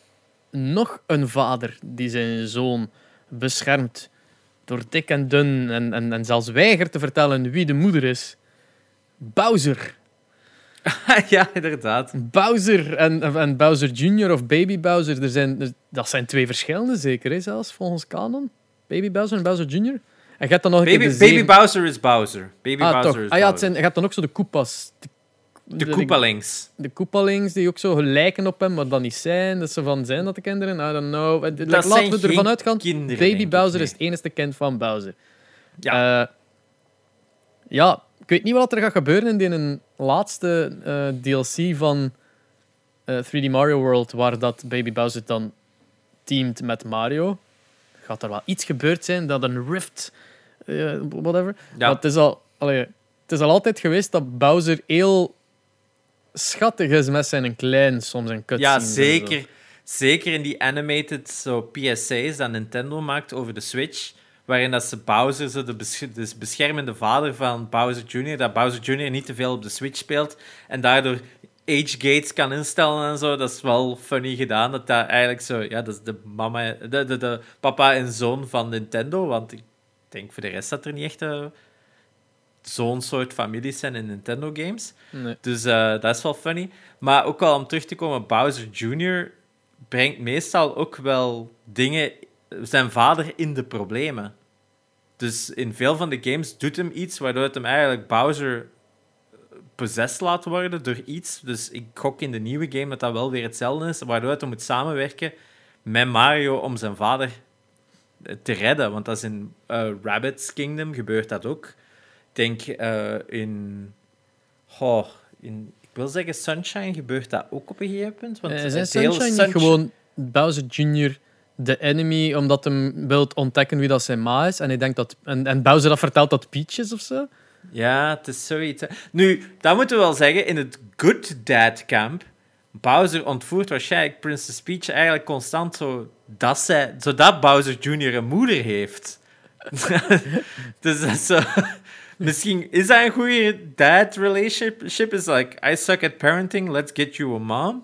Speaker 1: nog een vader die zijn zoon beschermt door dik en dun en, en, en zelfs weigert te vertellen wie de moeder is. Bowser.
Speaker 2: ja, inderdaad.
Speaker 1: Bowser en, en Bowser Jr. of Baby Bowser, er zijn, dat zijn twee verschillende, zeker, hè, zelfs volgens kanon. Baby Bowser en Bowser Jr. En je hebt dan nog
Speaker 2: Baby, Baby Bowser is Bowser. Baby
Speaker 1: ah,
Speaker 2: Bowser
Speaker 1: toch.
Speaker 2: is
Speaker 1: Ah ja, het zijn, je hebt dan ook zo de Koopas. De,
Speaker 2: De Koopalings.
Speaker 1: de Koopalings die ook zo lijken op hem, maar dat niet zijn. Dat ze van zijn dat de kinderen, I don't know. Eh,
Speaker 2: Dat
Speaker 1: Laten we ervan uitgaan,
Speaker 2: kinderen,
Speaker 1: Baby Bowser
Speaker 2: nee.
Speaker 1: is het enige kind van Bowser.
Speaker 2: Ja.
Speaker 1: Eh, ja, ik weet niet wat er gaat gebeuren in die een laatste eh, DLC van eh, 3D Mario World, waar dat Baby Bowser dan teamt met Mario. Gaat er wel iets gebeurd zijn dat een rift, eh, whatever.
Speaker 2: ja.
Speaker 1: Maar het is, al, allee, het is al altijd geweest dat Bowser heel schattig is met zijn klein, soms een cutscenes.
Speaker 2: Ja, zeker. Zeker in die animated zo PSA's dat Nintendo maakt over de Switch. Waarin dat ze Bowser, zo de, de beschermende vader van Bowser Jr., dat Bowser Jr. niet te veel op de Switch speelt. En daardoor age gates kan instellen en zo. Dat is wel funny gedaan. Dat dat eigenlijk zo... Ja, dat is de, mama, de, de, de papa en zoon van Nintendo. Want ik denk voor de rest dat er niet echt eh, zo'n soort families zijn in Nintendo games.
Speaker 1: Nee.
Speaker 2: Dus eh, dat is wel funny. Maar ook wel om terug te komen, Bowser Jr. brengt meestal ook wel dingen, zijn vader in de problemen. Dus in veel van de games doet hem iets waardoor het hem eigenlijk Bowser possessed laat worden door iets. Dus ik gok in de nieuwe game dat dat wel weer hetzelfde is, waardoor het hem moet samenwerken met Mario om zijn vader eh, te redden. Want dat is in eh, Rabbit's Kingdom gebeurt dat ook. Ik denk eh, in Oh, in, ik wil zeggen Sunshine gebeurt dat ook op een gegeven punt. Want het
Speaker 1: zijn Sunshine niet
Speaker 2: Sunsh-
Speaker 1: gewoon Bowser Jr. de enemy, omdat hem wil ontdekken wie dat zijn ma is? En, hij denkt dat, en, en Bowser dat vertelt dat Peach is of zo?
Speaker 2: Ja, het is zoiets. Nu, dat moeten we wel zeggen, in het Good Dad Camp, Bowser ontvoert waarschijnlijk Princess Peach eigenlijk constant zo dat zij, zodat Bowser Jr. een moeder heeft. dus dat is. Misschien is dat een goede dad relationship. Is like, I suck at parenting, let's get you a mom.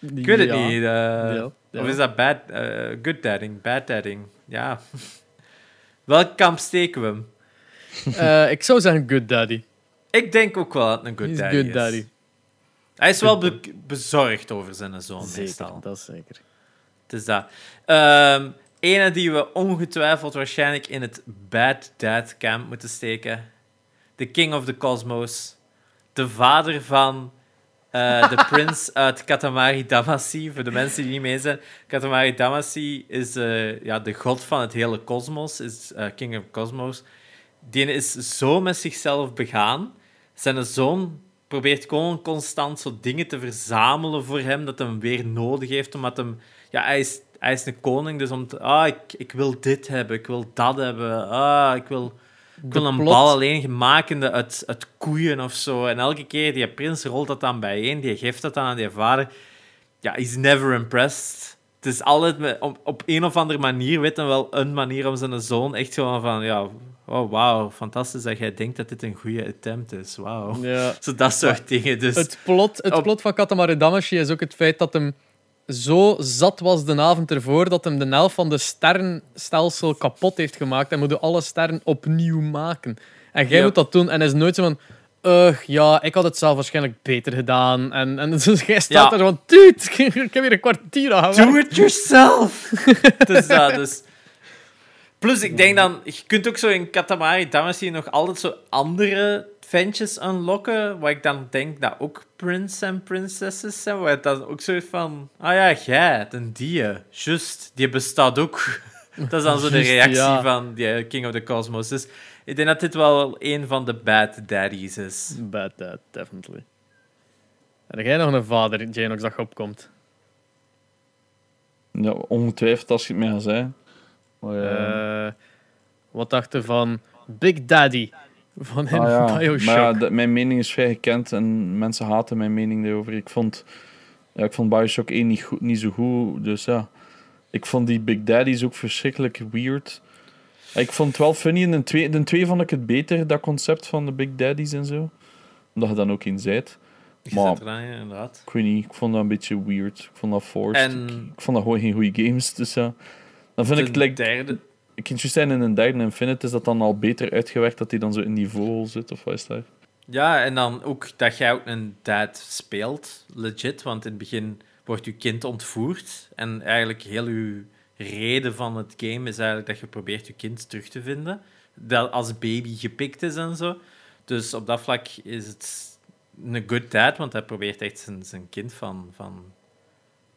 Speaker 2: Ik weet het niet. eh. Of is dat bad, eh, good dadding, bad dadding? Ja. Welk kamp steken we hem?
Speaker 1: Eh, ik zou zeggen Good Daddy.
Speaker 2: Ik denk ook wel dat het een good daddy
Speaker 1: good
Speaker 2: is.
Speaker 1: daddy.
Speaker 2: Hij is wel be- bezorgd over zijn zoon,
Speaker 1: Zeker,
Speaker 2: meestal.
Speaker 1: dat is zeker.
Speaker 2: Het is dat. Ehm ene die we ongetwijfeld waarschijnlijk in het bad dad camp moeten steken. De king of the cosmos. De vader van eh, de prins uit Katamari Damacy. Voor de mensen die niet mee zijn. Katamari Damacy is eh, ja, de god van het hele kosmos. Is eh, king of cosmos. Die is zo met zichzelf begaan. Zijn zoon probeert gewoon constant zo dingen te verzamelen voor hem, dat hem weer nodig heeft, omdat hem... Ja, hij is, hij is een koning, dus om te... Ah, ik, ik wil dit hebben, ik wil dat hebben. Ah, ik wil, ik wil een
Speaker 1: plot-
Speaker 2: bal alleen makende uit, uit koeien of zo. En elke keer, die prins rolt dat dan bijeen, die geeft dat dan aan die vader. Ja, he's never impressed. Het is altijd met, op, op een of andere manier, weet hij wel, een manier om zijn zoon echt gewoon van, ja, oh, wauw, fantastisch dat jij denkt dat dit een goede attempt is, wauw.
Speaker 1: Ja.
Speaker 2: Zo dat soort dingen, dus...
Speaker 1: Het plot, het
Speaker 2: Op-
Speaker 1: plot van Katamari Damacy is ook het feit dat hem zo zat was de avond ervoor dat hem de helft van de sterrenstelsel kapot heeft gemaakt en moet alle sterren opnieuw maken. En jij moet dat doen en hij is nooit zo van... Ugh, ja, ik had het zelf waarschijnlijk beter gedaan. En, en dus jij staat
Speaker 2: Ja.
Speaker 1: er van... Dude, ik heb hier een kwartier aan
Speaker 2: Do
Speaker 1: gewerkt."
Speaker 2: it yourself! dus dat, dus... Plus, ik denk dan... Je kunt ook zo in Katamari Damacy nog altijd zo andere ventjes unlocken, waar ik dan denk dat ook prince en princesses zijn, waar het dan ook zo van... Ah ja, jij, een die, just, die bestaat ook. dat is dan zo de
Speaker 1: Juist,
Speaker 2: reactie
Speaker 1: ja.
Speaker 2: van die King of the Cosmos. Dus ik denk dat dit wel een van de bad daddies is.
Speaker 1: Bad dad, definitely. Heb jij nog een vader, Janox, dat je opkomt?
Speaker 3: Ja, ongetwijfeld als je het mij gaat zeggen. Maar, ja.
Speaker 1: Eh, wat dacht je van Big Daddy van in
Speaker 3: Ah, ja.
Speaker 1: Bioshock?
Speaker 3: Maar ja, de- mijn mening is vrij gekend en mensen haten mijn mening daarover. Ik vond, ja, ik vond Bioshock 1 niet, goed, niet zo goed, dus ja. Ik vond die Big Daddies ook verschrikkelijk weird. Ik vond het wel funny. In de 2 de twee vond ik het beter, dat concept van de Big Daddies en zo. Omdat je dan ook in zijt. Maar-
Speaker 2: zit eraan, ja, inderdaad.
Speaker 3: Ik weet niet, ik vond dat een beetje weird. Ik vond dat forced.
Speaker 2: En
Speaker 3: Ik, ik vond dat gewoon geen goede games, dus ja. Dan vind ik het like,
Speaker 2: derde...
Speaker 3: ik zijn in een derde Infinite is dat dan al beter uitgewerkt dat hij dan zo in vogel zit, of wat is dat?
Speaker 2: Ja, en dan ook dat jij ook een dad speelt, legit. Want in het begin wordt je kind ontvoerd. En eigenlijk heel je reden van het game is eigenlijk dat je probeert je kind terug te vinden. Dat als baby gepikt is en zo. Dus op dat vlak is het een good dad, want hij probeert echt zijn, zijn kind van, van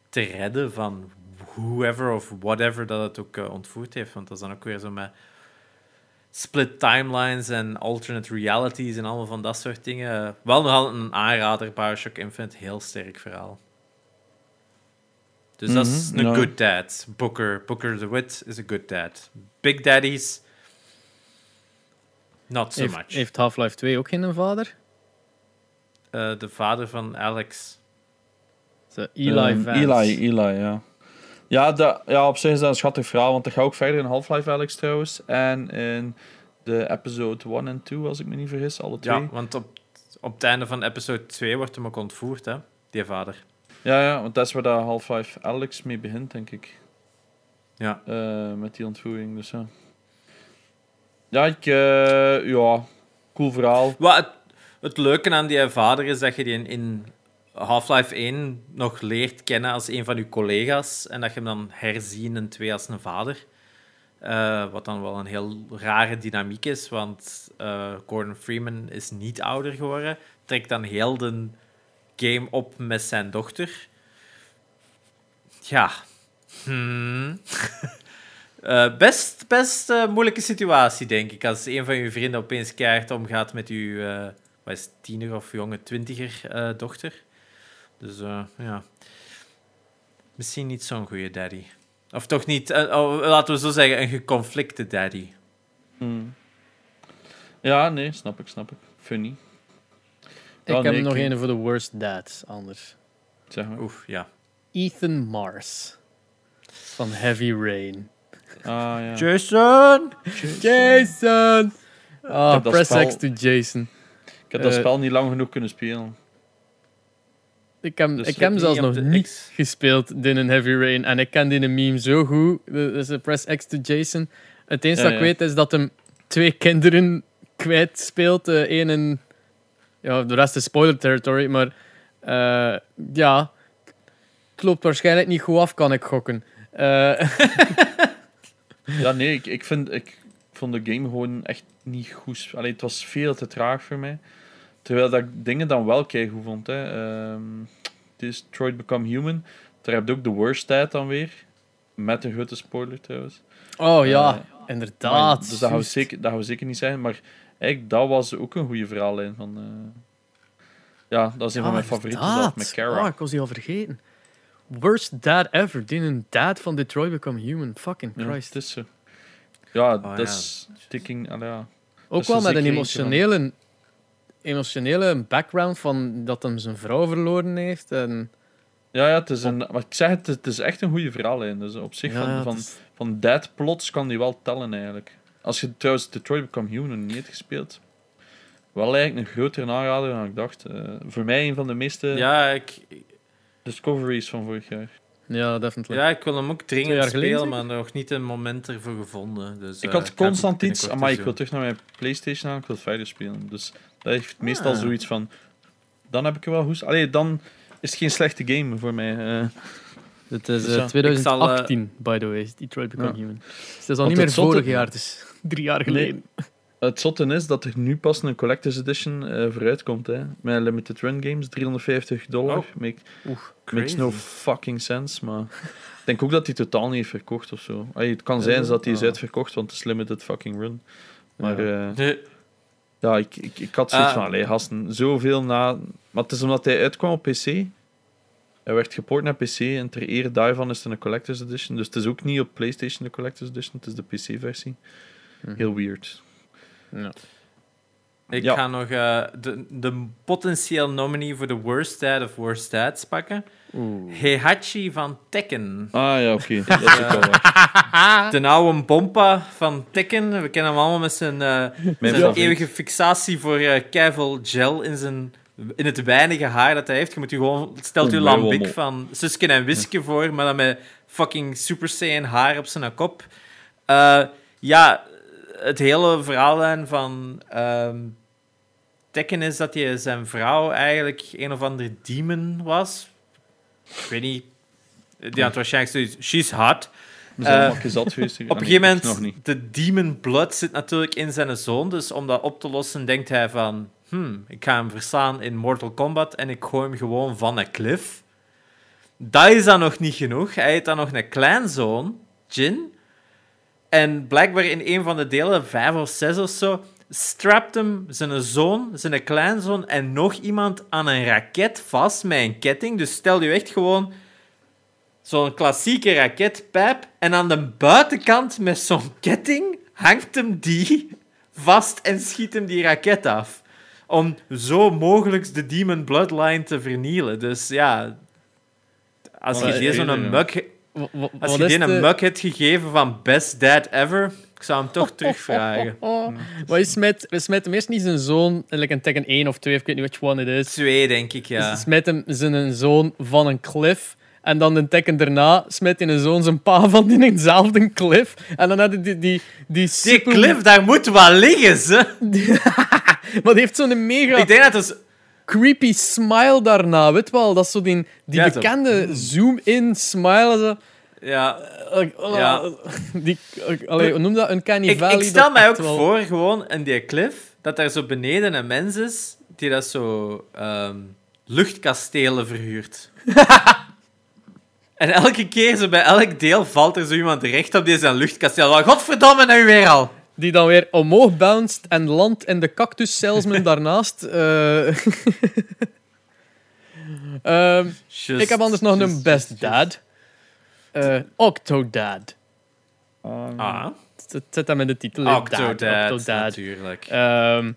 Speaker 2: te redden van whoever of whatever dat het ook eh, ontvoerd heeft. Want dat is dan ook weer zo met split timelines en alternate realities en allemaal van dat soort dingen. Wel nogal een aanrader, Bioshock Infinite, heel sterk verhaal. Dus dat is
Speaker 3: Mhm,
Speaker 2: een good dad. Booker, Booker the Wit is a good dad. Big Daddies, not so
Speaker 1: heeft,
Speaker 2: much.
Speaker 1: heeft Half-Life 2 ook geen vader?
Speaker 2: Eh, de vader van Alex.
Speaker 1: Zo, Eli
Speaker 3: Ehm,
Speaker 1: Vance.
Speaker 3: Eli, Eli, ja. Ja, dat, ja, op zich is dat een schattig verhaal, want dat gaat ook verder in Half-Life Alex trouwens. En in de episode 1 en 2, als ik me niet vergis, alle twee.
Speaker 2: Ja, want op, op het einde van episode 2 wordt hem ook ontvoerd, hè, die vader.
Speaker 3: Ja, ja, want dat is waar dat Half-Life Alex mee begint, denk ik.
Speaker 2: Ja.
Speaker 3: Eh, met die ontvoering, dus ja. Ja, ik... eh, ja, cool verhaal.
Speaker 2: Wat het, het leuke aan die vader is dat je die in, in Half-Life 1 nog leert kennen als een van je collega's en dat je hem dan herziet in 2 als een vader. Eh, wat dan wel een heel rare dynamiek is, want eh, Gordon Freeman is niet ouder geworden. Trekt dan heel de game op met zijn dochter. Ja. Hmm. Eh, best best moeilijke situatie, denk ik. Als een van je vrienden opeens keihard omgaat met eh, wat tiener of jonge twintiger dochter. Dus eh, ja. Misschien niet zo'n goede daddy. Of toch niet, eh, oh, laten we zo zeggen, een geconflicte daddy.
Speaker 3: Hmm. Ja, nee, snap ik, snap ik. Funny.
Speaker 1: Ik heb
Speaker 3: nee,
Speaker 1: nog
Speaker 3: ik-
Speaker 1: een voor de worst dads, anders.
Speaker 3: Zeg maar.
Speaker 2: Oef, ja.
Speaker 1: Ethan Mars. Van Heavy Rain.
Speaker 3: Ah, ja.
Speaker 2: Jason!
Speaker 1: Jason!
Speaker 3: Dat
Speaker 1: press
Speaker 3: spel-
Speaker 1: X to Jason.
Speaker 3: Ik heb dat
Speaker 1: Eh,
Speaker 3: spel niet lang genoeg kunnen spelen.
Speaker 1: Ik heb,
Speaker 3: Dus
Speaker 1: ik heb hem zelfs nog
Speaker 2: de
Speaker 1: niet
Speaker 2: X.
Speaker 1: gespeeld in een Heavy Rain. En ik ken die meme zo goed. Dus de Press X to Jason. Het enige
Speaker 3: Ja,
Speaker 1: dat ik weet is dat hem twee kinderen kwijt speelt. Eén in... Ja, de rest is spoiler territory. Maar eh, ja, het loopt waarschijnlijk niet goed af, kan ik gokken. Eh,
Speaker 3: Ja, nee, ik, ik, vind, ik vond de game gewoon echt niet goed. Allee, het was veel te traag voor mij. Terwijl dat ik dingen dan wel keigoed vond. Hè. Ehm, Detroit Become Human. Daar heb je ook de worst tijd dan weer. Met een grote spoiler trouwens.
Speaker 1: oh ja,
Speaker 3: Eh,
Speaker 1: inderdaad.
Speaker 3: Maar- dus dat gaan, we zeker, dat gaan we zeker niet zeggen. Maar eigenlijk, dat was ook een goede verhaallijn. Van, eh, ja, dat is een van mijn favorieten zelf, met Kara.
Speaker 1: Ah, ik was die al vergeten. Worst dad ever. Die een dad van Detroit Become Human. Fucking
Speaker 3: ja,
Speaker 1: Christ.
Speaker 3: is. Ja,
Speaker 2: Oh,
Speaker 3: dat is ticking... ja.
Speaker 1: Ook wel met een emotionele, emotionele background van dat hem zijn vrouw verloren heeft. En,
Speaker 3: Ja, ja, het is een, maar ik zeg het, het is echt een goede verhaallijn. Dus op zich,
Speaker 1: ja,
Speaker 3: van, van,
Speaker 1: is-
Speaker 3: van dead plots kan die wel tellen eigenlijk. Als je trouwens Detroit Become Human niet hebt gespeeld, wel eigenlijk een grotere aanrader dan ik dacht. Eh, voor mij een van de meeste
Speaker 2: Ja, ik,
Speaker 3: discoveries van vorig jaar.
Speaker 1: ja, definitely.
Speaker 2: ja, ik wil hem ook dringend spelen, maar nog niet een moment ervoor gevonden. Dus,
Speaker 3: ik
Speaker 2: eh,
Speaker 3: had
Speaker 2: ga
Speaker 3: constant iets, maar ik wil terug naar mijn Playstation aan, ik wil verder spelen. Dus dat heeft meestal
Speaker 2: Ah.
Speaker 3: zoiets van, dan heb ik er wel goed... Allee, dan is het geen slechte game voor mij. eh.
Speaker 1: Het is
Speaker 3: Dus
Speaker 1: eh,
Speaker 3: ja,
Speaker 1: 2018, by the way, Detroit Become
Speaker 3: Ja.
Speaker 1: Human. Dus het is al
Speaker 3: Want
Speaker 1: niet meer
Speaker 3: zotte-
Speaker 1: vorig jaar, het is drie jaar geleden.
Speaker 3: Het zotte is dat er nu pas een Collector's Edition eh vooruit komt. Hè. Met Limited Run Games, 350 dollar.
Speaker 2: Oh.
Speaker 3: Make, makes no fucking sense, maar... ik denk ook dat hij totaal niet heeft verkocht of zo. Allee, het kan zijn dat hij is uitverkocht, want het is Limited fucking Run. Maar
Speaker 1: Ja.
Speaker 3: ja,
Speaker 2: De-
Speaker 3: ja ik, ik, ik had zoiets
Speaker 2: Ah.
Speaker 3: van, allee, gasten, zoveel na... Maar het is omdat hij uitkwam op PC. Hij werd geport naar PC en ter ere daarvan is het een Collector's Edition. Dus het is ook niet op PlayStation de Collector's Edition, het is de PC-versie.
Speaker 1: Mhm.
Speaker 3: Heel weird.
Speaker 1: Ja.
Speaker 2: Ik
Speaker 3: Ja.
Speaker 2: ga nog eh, de, de potentieel nominee voor de Worst Dad of Worst Dads pakken.
Speaker 1: Oeh.
Speaker 2: Heihachi van Tekken.
Speaker 3: Ah ja, oké. Dat is ook wel waar.
Speaker 2: De oude Bompa van Tekken. We kennen hem allemaal met zijn, eh, zijn eeuwige fixatie voor eh keiveel gel in, zijn, in het weinige haar dat hij heeft. Je moet je gewoon... Stelt u
Speaker 3: wommel.
Speaker 2: van Susken en Wiske voor, maar dan met fucking Super Saiyan haar op zijn kop. Ja, het hele verhaallijn van ehm, Tekken is dat hij zijn vrouw eigenlijk een of ander demon was. Ik weet niet. Die had waarschijnlijk zoiets... She's hot. Eh,
Speaker 3: gezat geweest.
Speaker 2: Op een gegeven moment, de demon blood zit natuurlijk in zijn zoon. Dus om dat op te lossen, denkt hij van... Hmm, ik ga hem verslaan in Mortal Kombat en ik gooi hem gewoon van een cliff. Dat is dan nog niet genoeg. Hij heeft dan nog een kleinzoon, Jin. En blijkbaar in een van de delen, vijf of zes of zo, strapt hem zijn zoon, zijn kleinzoon en nog iemand aan een raket vast met een ketting. Dus stel je echt gewoon zo'n klassieke raketpijp en aan de buitenkant met zo'n ketting hangt hem die vast en schiet hem die raket af. Om zo mogelijk de Demon Bloodline te vernielen. Dus ja, als je die zo'n muk, als je die een muk hebt gegeven van best dad ever, ik zou hem toch terugvragen.
Speaker 1: Je smijt, je smijt hem eerst niet zijn zoon, in like een Tekken 1 of 2, ik weet niet which one it is.
Speaker 2: Twee, denk ik, ja.
Speaker 1: smijt hem zijn zoon van een cliff. En dan de Tekken daarna smijt hij een zoon zijn pa van in eenzelfde cliff. En dan had hij die, die, die
Speaker 2: Die cliff, daar moet wel liggen, ze.
Speaker 1: Maar die heeft zo'n mega
Speaker 2: Ik denk dat het...
Speaker 1: creepy smile daarna, weet wel? Dat is zo die, die
Speaker 2: Ja,
Speaker 1: bekende zoom-in smile. Zo.
Speaker 2: Ja,
Speaker 1: oh,
Speaker 2: Ja.
Speaker 1: Die, allee, noem dat? Een Canny
Speaker 2: ik, ik stel mij ook
Speaker 1: wel-
Speaker 2: voor, gewoon in die cliff, dat daar zo beneden een mens is die dat zo ehm, luchtkastelen verhuurt. en elke keer, zo bij elk deel, valt er zo iemand recht op deze luchtkasteel. Oh, godverdomme, nu weer al!
Speaker 1: Die dan weer omhoog bounced en landt in de cactus salesman daarnaast. Eh. Ehm,
Speaker 2: Just-
Speaker 1: ik heb anders nog
Speaker 2: just-
Speaker 1: een best
Speaker 2: just-
Speaker 1: dad. Eh Octodad.
Speaker 3: Ah,
Speaker 2: Ah,
Speaker 1: Het zit hem in de titel.
Speaker 2: Octodad,
Speaker 1: Dad, Octodad.
Speaker 2: natuurlijk.
Speaker 1: Ehm,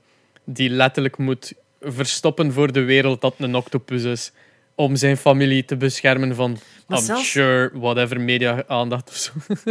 Speaker 1: die letterlijk moet verstoppen voor de wereld dat een octopus is. Om zijn familie te beschermen van,
Speaker 2: Maar
Speaker 1: I'm
Speaker 2: zelfs-
Speaker 1: sure, whatever media-aandacht of zo.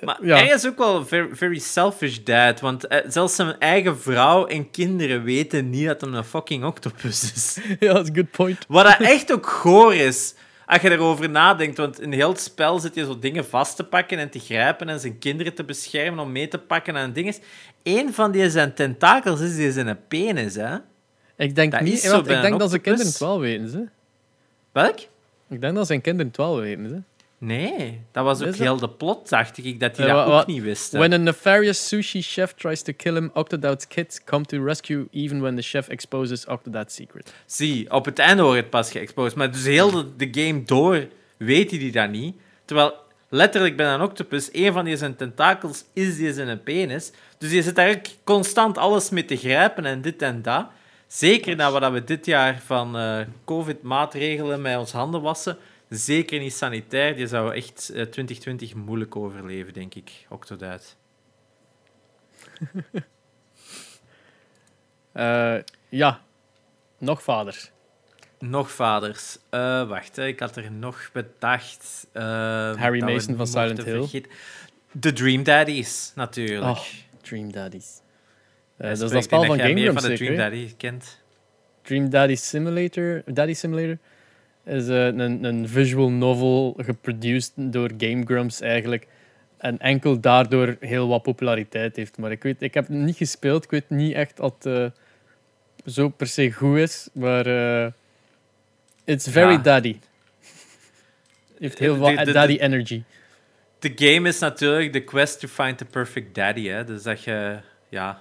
Speaker 2: Maar
Speaker 1: Ja.
Speaker 2: hij is ook wel very, very selfish dad, want eh, zelfs zijn eigen vrouw en kinderen weten niet dat hij een fucking octopus is.
Speaker 1: ja, dat is een good point.
Speaker 2: Wat dat echt ook goor is, als je erover nadenkt. Want in heel het spel zit je zo dingen vast te pakken en te grijpen en zijn kinderen te beschermen om mee te pakken en dingen. Eén van die zijn tentakels is die zijn penis, hè?
Speaker 1: Ik denk,
Speaker 2: Dat
Speaker 1: niet, want ik
Speaker 2: een
Speaker 1: denk dat zijn kinderen het wel weten. Ze.
Speaker 2: Welk?
Speaker 1: Ik denk dat zijn kinderen het wel weten. Ze.
Speaker 2: Nee, dat was ook
Speaker 1: Is dat?
Speaker 2: heel de plot, dacht ik, dat die
Speaker 1: Ja,
Speaker 2: dat ook niet wisten.
Speaker 1: When a nefarious sushi chef tries to kill him, Octodad's kids come to rescue even when the chef exposes Octodad's secret.
Speaker 2: Zie, op het einde wordt het pas geëxposed. Maar dus heel de, de game door weet hij die dat niet. Terwijl letterlijk bij een octopus, een van die zijn tentakels is die zijn penis. Dus je zit daar constant alles mee te grijpen en dit en dat. Zeker na wat we dit jaar van eh, COVID-maatregelen met ons handen wassen. Zeker niet sanitair. Die zou echt eh, 2020 moeilijk overleven, denk ik. Octodad.
Speaker 1: Eh, ja, nog vader.
Speaker 2: Nog vaders. Eh, wacht, ik had er nog bedacht. eh,
Speaker 1: Harry Mason van Silent Hill.
Speaker 2: vergeten. De Dream Daddies, natuurlijk.
Speaker 1: Oh, Dream Daddies. Eh,
Speaker 2: Hij
Speaker 1: dat is dat spel van Game
Speaker 2: meer van de Dream? Daddy kent.
Speaker 1: Dream Daddy Simulator, Daddy Simulator is eh, een, een visual novel geproduced door Game Grumps eigenlijk. En enkel daardoor heel wat populariteit heeft. Maar ik, weet, ik heb het niet gespeeld. Ik weet niet echt het eh, zo per se goed is. Maar eh it's very
Speaker 2: Ja.
Speaker 1: daddy. heeft heel wat
Speaker 2: de- de-
Speaker 1: daddy energy.
Speaker 2: De game is natuurlijk de quest to find the perfect daddy. Hè? Dus dat je ja,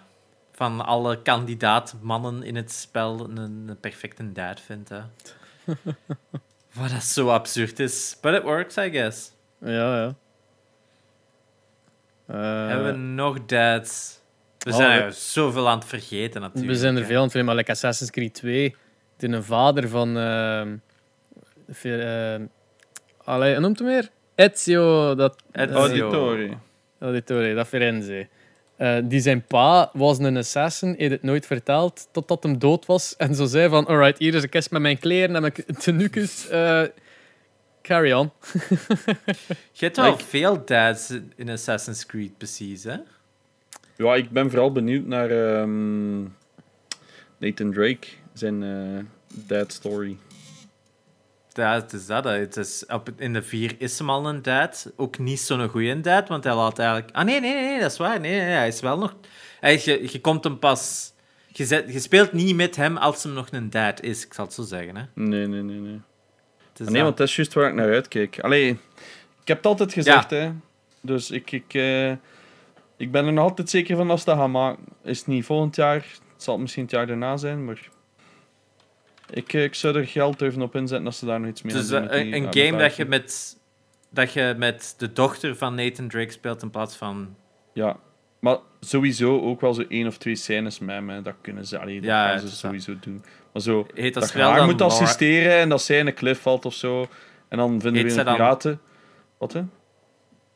Speaker 2: van alle kandidaatmannen in het spel een, een perfecte dad vindt. Hè? Wat dat zo absurd is. But it works, I guess.
Speaker 1: Ja, ja. Eh,
Speaker 2: Hebben we nog dads? We
Speaker 1: oh,
Speaker 2: zijn
Speaker 1: we-
Speaker 2: er zoveel aan het vergeten, natuurlijk.
Speaker 1: We zijn er
Speaker 2: hè.
Speaker 1: veel aan het vinden, maar like Assassin's Creed 2, die een vader van, ehm Uh, allee, noemt hem weer? Ezio. Dat,
Speaker 2: Ezio.
Speaker 3: Auditore.
Speaker 1: Auditore, dat Firenze. Uh, die zijn pa was een assassin, heeft het nooit verteld, totdat hem dood was. En zo zei van, alright, hier is een kist met mijn kleren en mijn tenuques. Uh, carry on.
Speaker 2: Je hebt wel veel dads in Assassin's Creed, precies, hè?
Speaker 3: Ja, ik ben vooral benieuwd naar um, Nathan Drake, zijn uh, dad story.
Speaker 2: Ja, het is dat. Het is op, in de vier is hem al een dad. Ook niet zo'n goede dad, want hij laat eigenlijk... Ah, nee, nee, nee, dat is waar. Nee, nee hij is wel nog... Hij, je, je komt hem pas... Je, zet, je speelt niet met hem als hem nog een dad is, ik zal het zo zeggen. Hè.
Speaker 3: Nee, nee, nee, nee. Ah, nee, want dat is juist waar ik naar uitkeek. Allee, ik heb het altijd gezegd, ja. hè. Dus ik... ik uh, ik ben er nog altijd zeker van als dat gaat maken. Is het niet volgend jaar, het zal misschien het jaar daarna zijn, maar ik, ik zou er geld even op inzetten als ze daar nog iets mee
Speaker 2: dus,
Speaker 3: doen.
Speaker 2: Dus een, een game dat je, met, dat je met de dochter van Nathan Drake speelt in plaats van...
Speaker 3: Ja, maar sowieso ook wel zo één of twee scènes met me. Dat kunnen ze, allee, dat ja, gaan ze sowieso doen. Maar zo, Heet dat, dat je haar moet assisteren en dat zij in een cliff valt of zo. En dan vinden Heet we een piraten... Dan... Wat, hè?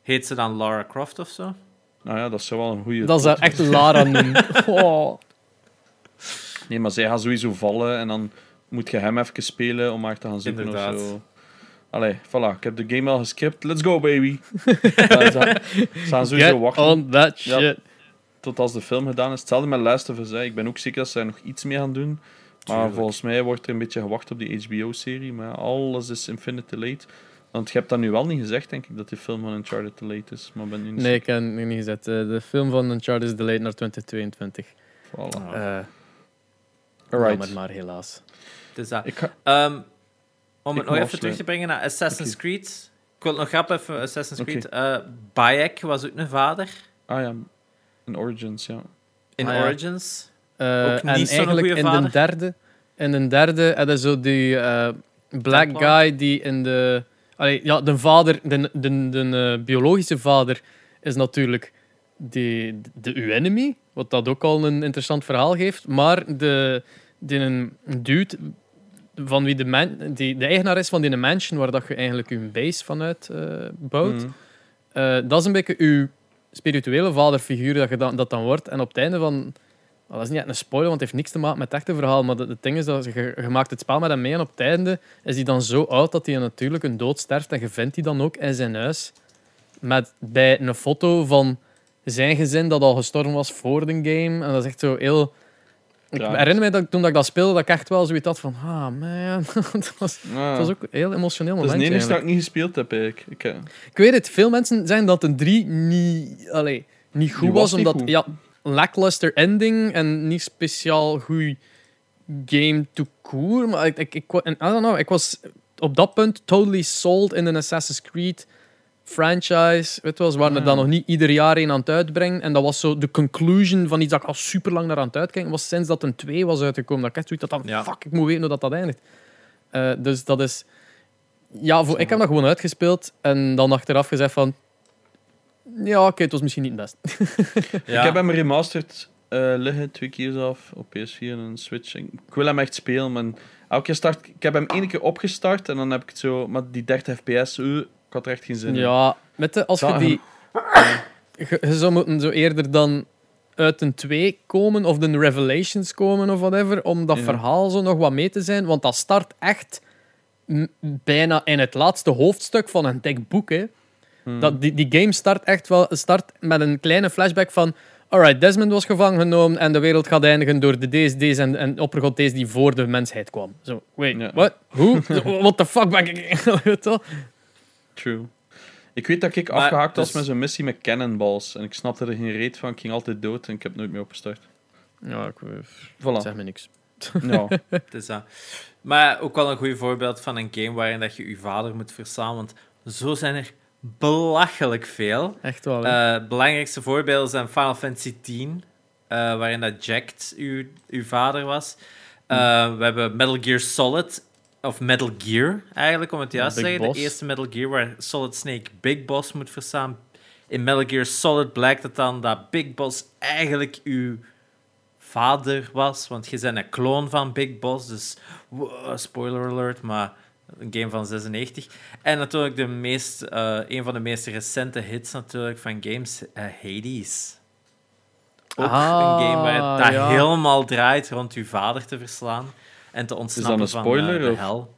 Speaker 2: Heet ze dan Lara Croft of zo?
Speaker 3: Nou ja, dat zou wel een goede.
Speaker 1: Dat zou echt Lara noemen. Oh.
Speaker 3: Nee, maar zij gaat sowieso vallen en dan moet je hem even spelen om haar te gaan zoeken Inderdaad. of zo. Allee, voilà. Ik heb de game al geskipt. Let's go, baby. ze gaan sowieso wachten.
Speaker 1: on that shit. Ja,
Speaker 3: tot als de film gedaan is. Hetzelfde met Last of Us. Ik ben ook zeker dat ze er nog iets mee gaan doen. Maar Tuurlijk. volgens mij wordt er een beetje gewacht op die HBO-serie. Maar alles is Infinite late. Want je hebt dat nu wel niet gezegd, denk ik, dat die film van Uncharted te late is. Maar ben
Speaker 1: niet nee, ik heb het niet gezegd. De film van Uncharted is delayed naar 2022.
Speaker 3: Voilà.
Speaker 1: Uh, Alright. maar helaas.
Speaker 2: Dus dat. Ga... Um, om het nog even terug te brengen naar Assassin's okay. Creed. Ik wil nog grappig even Assassin's Creed. Okay. Uh, Bayek was ook een vader.
Speaker 3: Ah ja, in Origins, ja.
Speaker 2: In
Speaker 1: ah.
Speaker 2: Origins.
Speaker 1: Uh, ook niet en eigenlijk in vader. de derde, in de derde hadden zo die uh, black guy die in de... Allee, ja, de vader, de, de, de, de biologische vader is natuurlijk de, de enemy, wat dat ook al een interessant verhaal geeft. Maar de, die een dude van wie de, man, die de eigenaar is van die mansion waar dat je eigenlijk je base vanuit uh, bouwt, mm. uh, dat is een beetje je spirituele vaderfiguur dat, je dan, dat dan wordt. En op het einde van... dat is niet echt een spoiler, want het heeft niks te maken met het echte verhaal. Maar het ding is dat je, je, maakt het spel met hem mee en op het einde is hij dan zo oud dat hij natuurlijk een dood sterft. En je vindt hij dan ook in zijn huis met, bij een foto van zijn gezin dat al gestorven was voor de game. En dat is echt zo heel ik herinner me dat toen dat ik dat speelde, dat ik echt wel zoiets had van, ah man, het was, ja. was ook een heel emotioneel moment.
Speaker 3: Dat is
Speaker 1: het
Speaker 3: enige dat ik niet gespeeld heb, eigenlijk. Ik, uh...
Speaker 1: ik weet het, veel mensen zeggen dat een 3 niet, allee, niet goed was, was, omdat, goed. ja, lackluster ending en niet speciaal goed game to court. Maar ik, ik, ik, I don't know, ik was op dat punt totally sold in een Assassin's Creed franchise. Weet je wel, ze waren er dan nog niet ieder jaar een aan het uitbrengen. En dat was zo de conclusion van iets dat ik al super lang naar aan het uitkijken was. Sinds dat een 2 was uitgekomen. Dat ik echt zoiets had van, ja. fuck, ik moet weten hoe dat, dat eindigt. Uh, dus dat is... Ja, voor, ik heb dat gewoon uitgespeeld. En dan achteraf gezegd van... Ja, oké, okay, het was misschien niet het best.
Speaker 3: ja. Ik heb hem remastered uh, liggen, twee keer zelf, op PS4 en Switch. Ik wil hem echt spelen, maar elke keer start... Ik heb hem één keer opgestart en dan heb ik het zo... Maar die 30 fps, uh, ik had er echt geen zin in.
Speaker 1: Ja, met de, als je die... Je, je, zou moeten zo eerder dan uit een 2 komen of de Revelations komen of whatever, om dat ja. verhaal zo nog wat mee te zijn. Want dat start echt bijna in het laatste hoofdstuk van een dik boek. Hè. Hmm. Dat, die, die game start echt wel start met een kleine flashback van alright, Desmond was gevangen genomen en de wereld gaat eindigen door de deze, deze en, en oppergod deze die voor de mensheid kwam. Zo, wait, ja. what? Hoe? What the fuck ben ik...
Speaker 3: True. Ik weet dat ik maar, afgehaakt dus... was met zo'n missie met cannonballs. En ik snapte er geen reet van. Ik ging altijd dood en ik heb nooit meer opgestart.
Speaker 1: Ja, ik voilà. zeg me niks.
Speaker 3: Ja.
Speaker 2: dus, uh, maar ook wel een goed voorbeeld van een game waarin dat je je vader moet verslaan. Want zo zijn er belachelijk veel.
Speaker 1: Echt wel.
Speaker 2: Uh, het belangrijkste voorbeelden zijn Final Fantasy X, uh, waarin dat Jacked uw, uw vader was. Uh, we hebben Metal Gear Solid of Metal Gear eigenlijk, om het juist te zeggen. De eerste Metal Gear waar Solid Snake Big Boss moet verstaan. In Metal Gear Solid blijkt het dan dat Big Boss eigenlijk uw vader was, want je bent een kloon van Big Boss, dus wow, spoiler alert, maar Een game van 96. En natuurlijk de meest, eh, een van de meest recente hits natuurlijk van games, eh, Hades. Ook
Speaker 1: Ah,
Speaker 2: een game waar het dat
Speaker 1: ja.
Speaker 2: helemaal draait rond uw vader te verslaan en te ontsnappen
Speaker 3: een
Speaker 2: van
Speaker 3: spoiler,
Speaker 2: eh, de
Speaker 3: of?
Speaker 2: hel.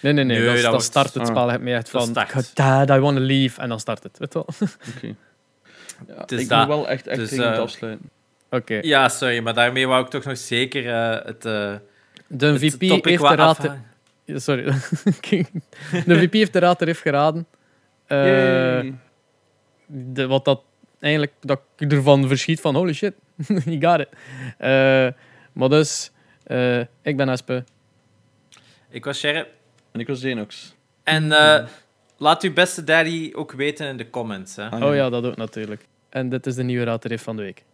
Speaker 1: Nee, nee, nee.
Speaker 2: Nee,
Speaker 1: dat,
Speaker 2: dat
Speaker 1: dat
Speaker 2: wordt-
Speaker 1: start het
Speaker 3: ah.
Speaker 1: spel. Je hebt me echt
Speaker 2: Dat
Speaker 1: van...
Speaker 2: start.
Speaker 1: God, Dad, I want to leave. En dan start het. Weet je wel?
Speaker 3: Oké. Ja,
Speaker 2: Het is
Speaker 3: ik
Speaker 2: dat.
Speaker 3: moet wel echt, echt
Speaker 2: Dus, eh,
Speaker 3: afsluiten.
Speaker 1: Oké.
Speaker 2: Ja, sorry, maar daarmee wou ik toch nog zeker eh, het, eh
Speaker 1: De
Speaker 2: het
Speaker 1: VP
Speaker 2: topic
Speaker 1: heeft de raad... Ja, Sorry. de VP heeft de raad er heeft geraden. Eh, de, wat dat eigenlijk... Dat ik ervan verschiet van... Holy shit. you got it. Eh, maar dus... eh, ik ben Espe.
Speaker 2: Ik was Sherry.
Speaker 3: En ik was Xenox.
Speaker 2: En eh, laat uw beste daddy ook weten in de comments. Hè.
Speaker 3: Ah,
Speaker 1: Oh ja, dat ook natuurlijk. En dit is de nieuwe raad heeft van de week.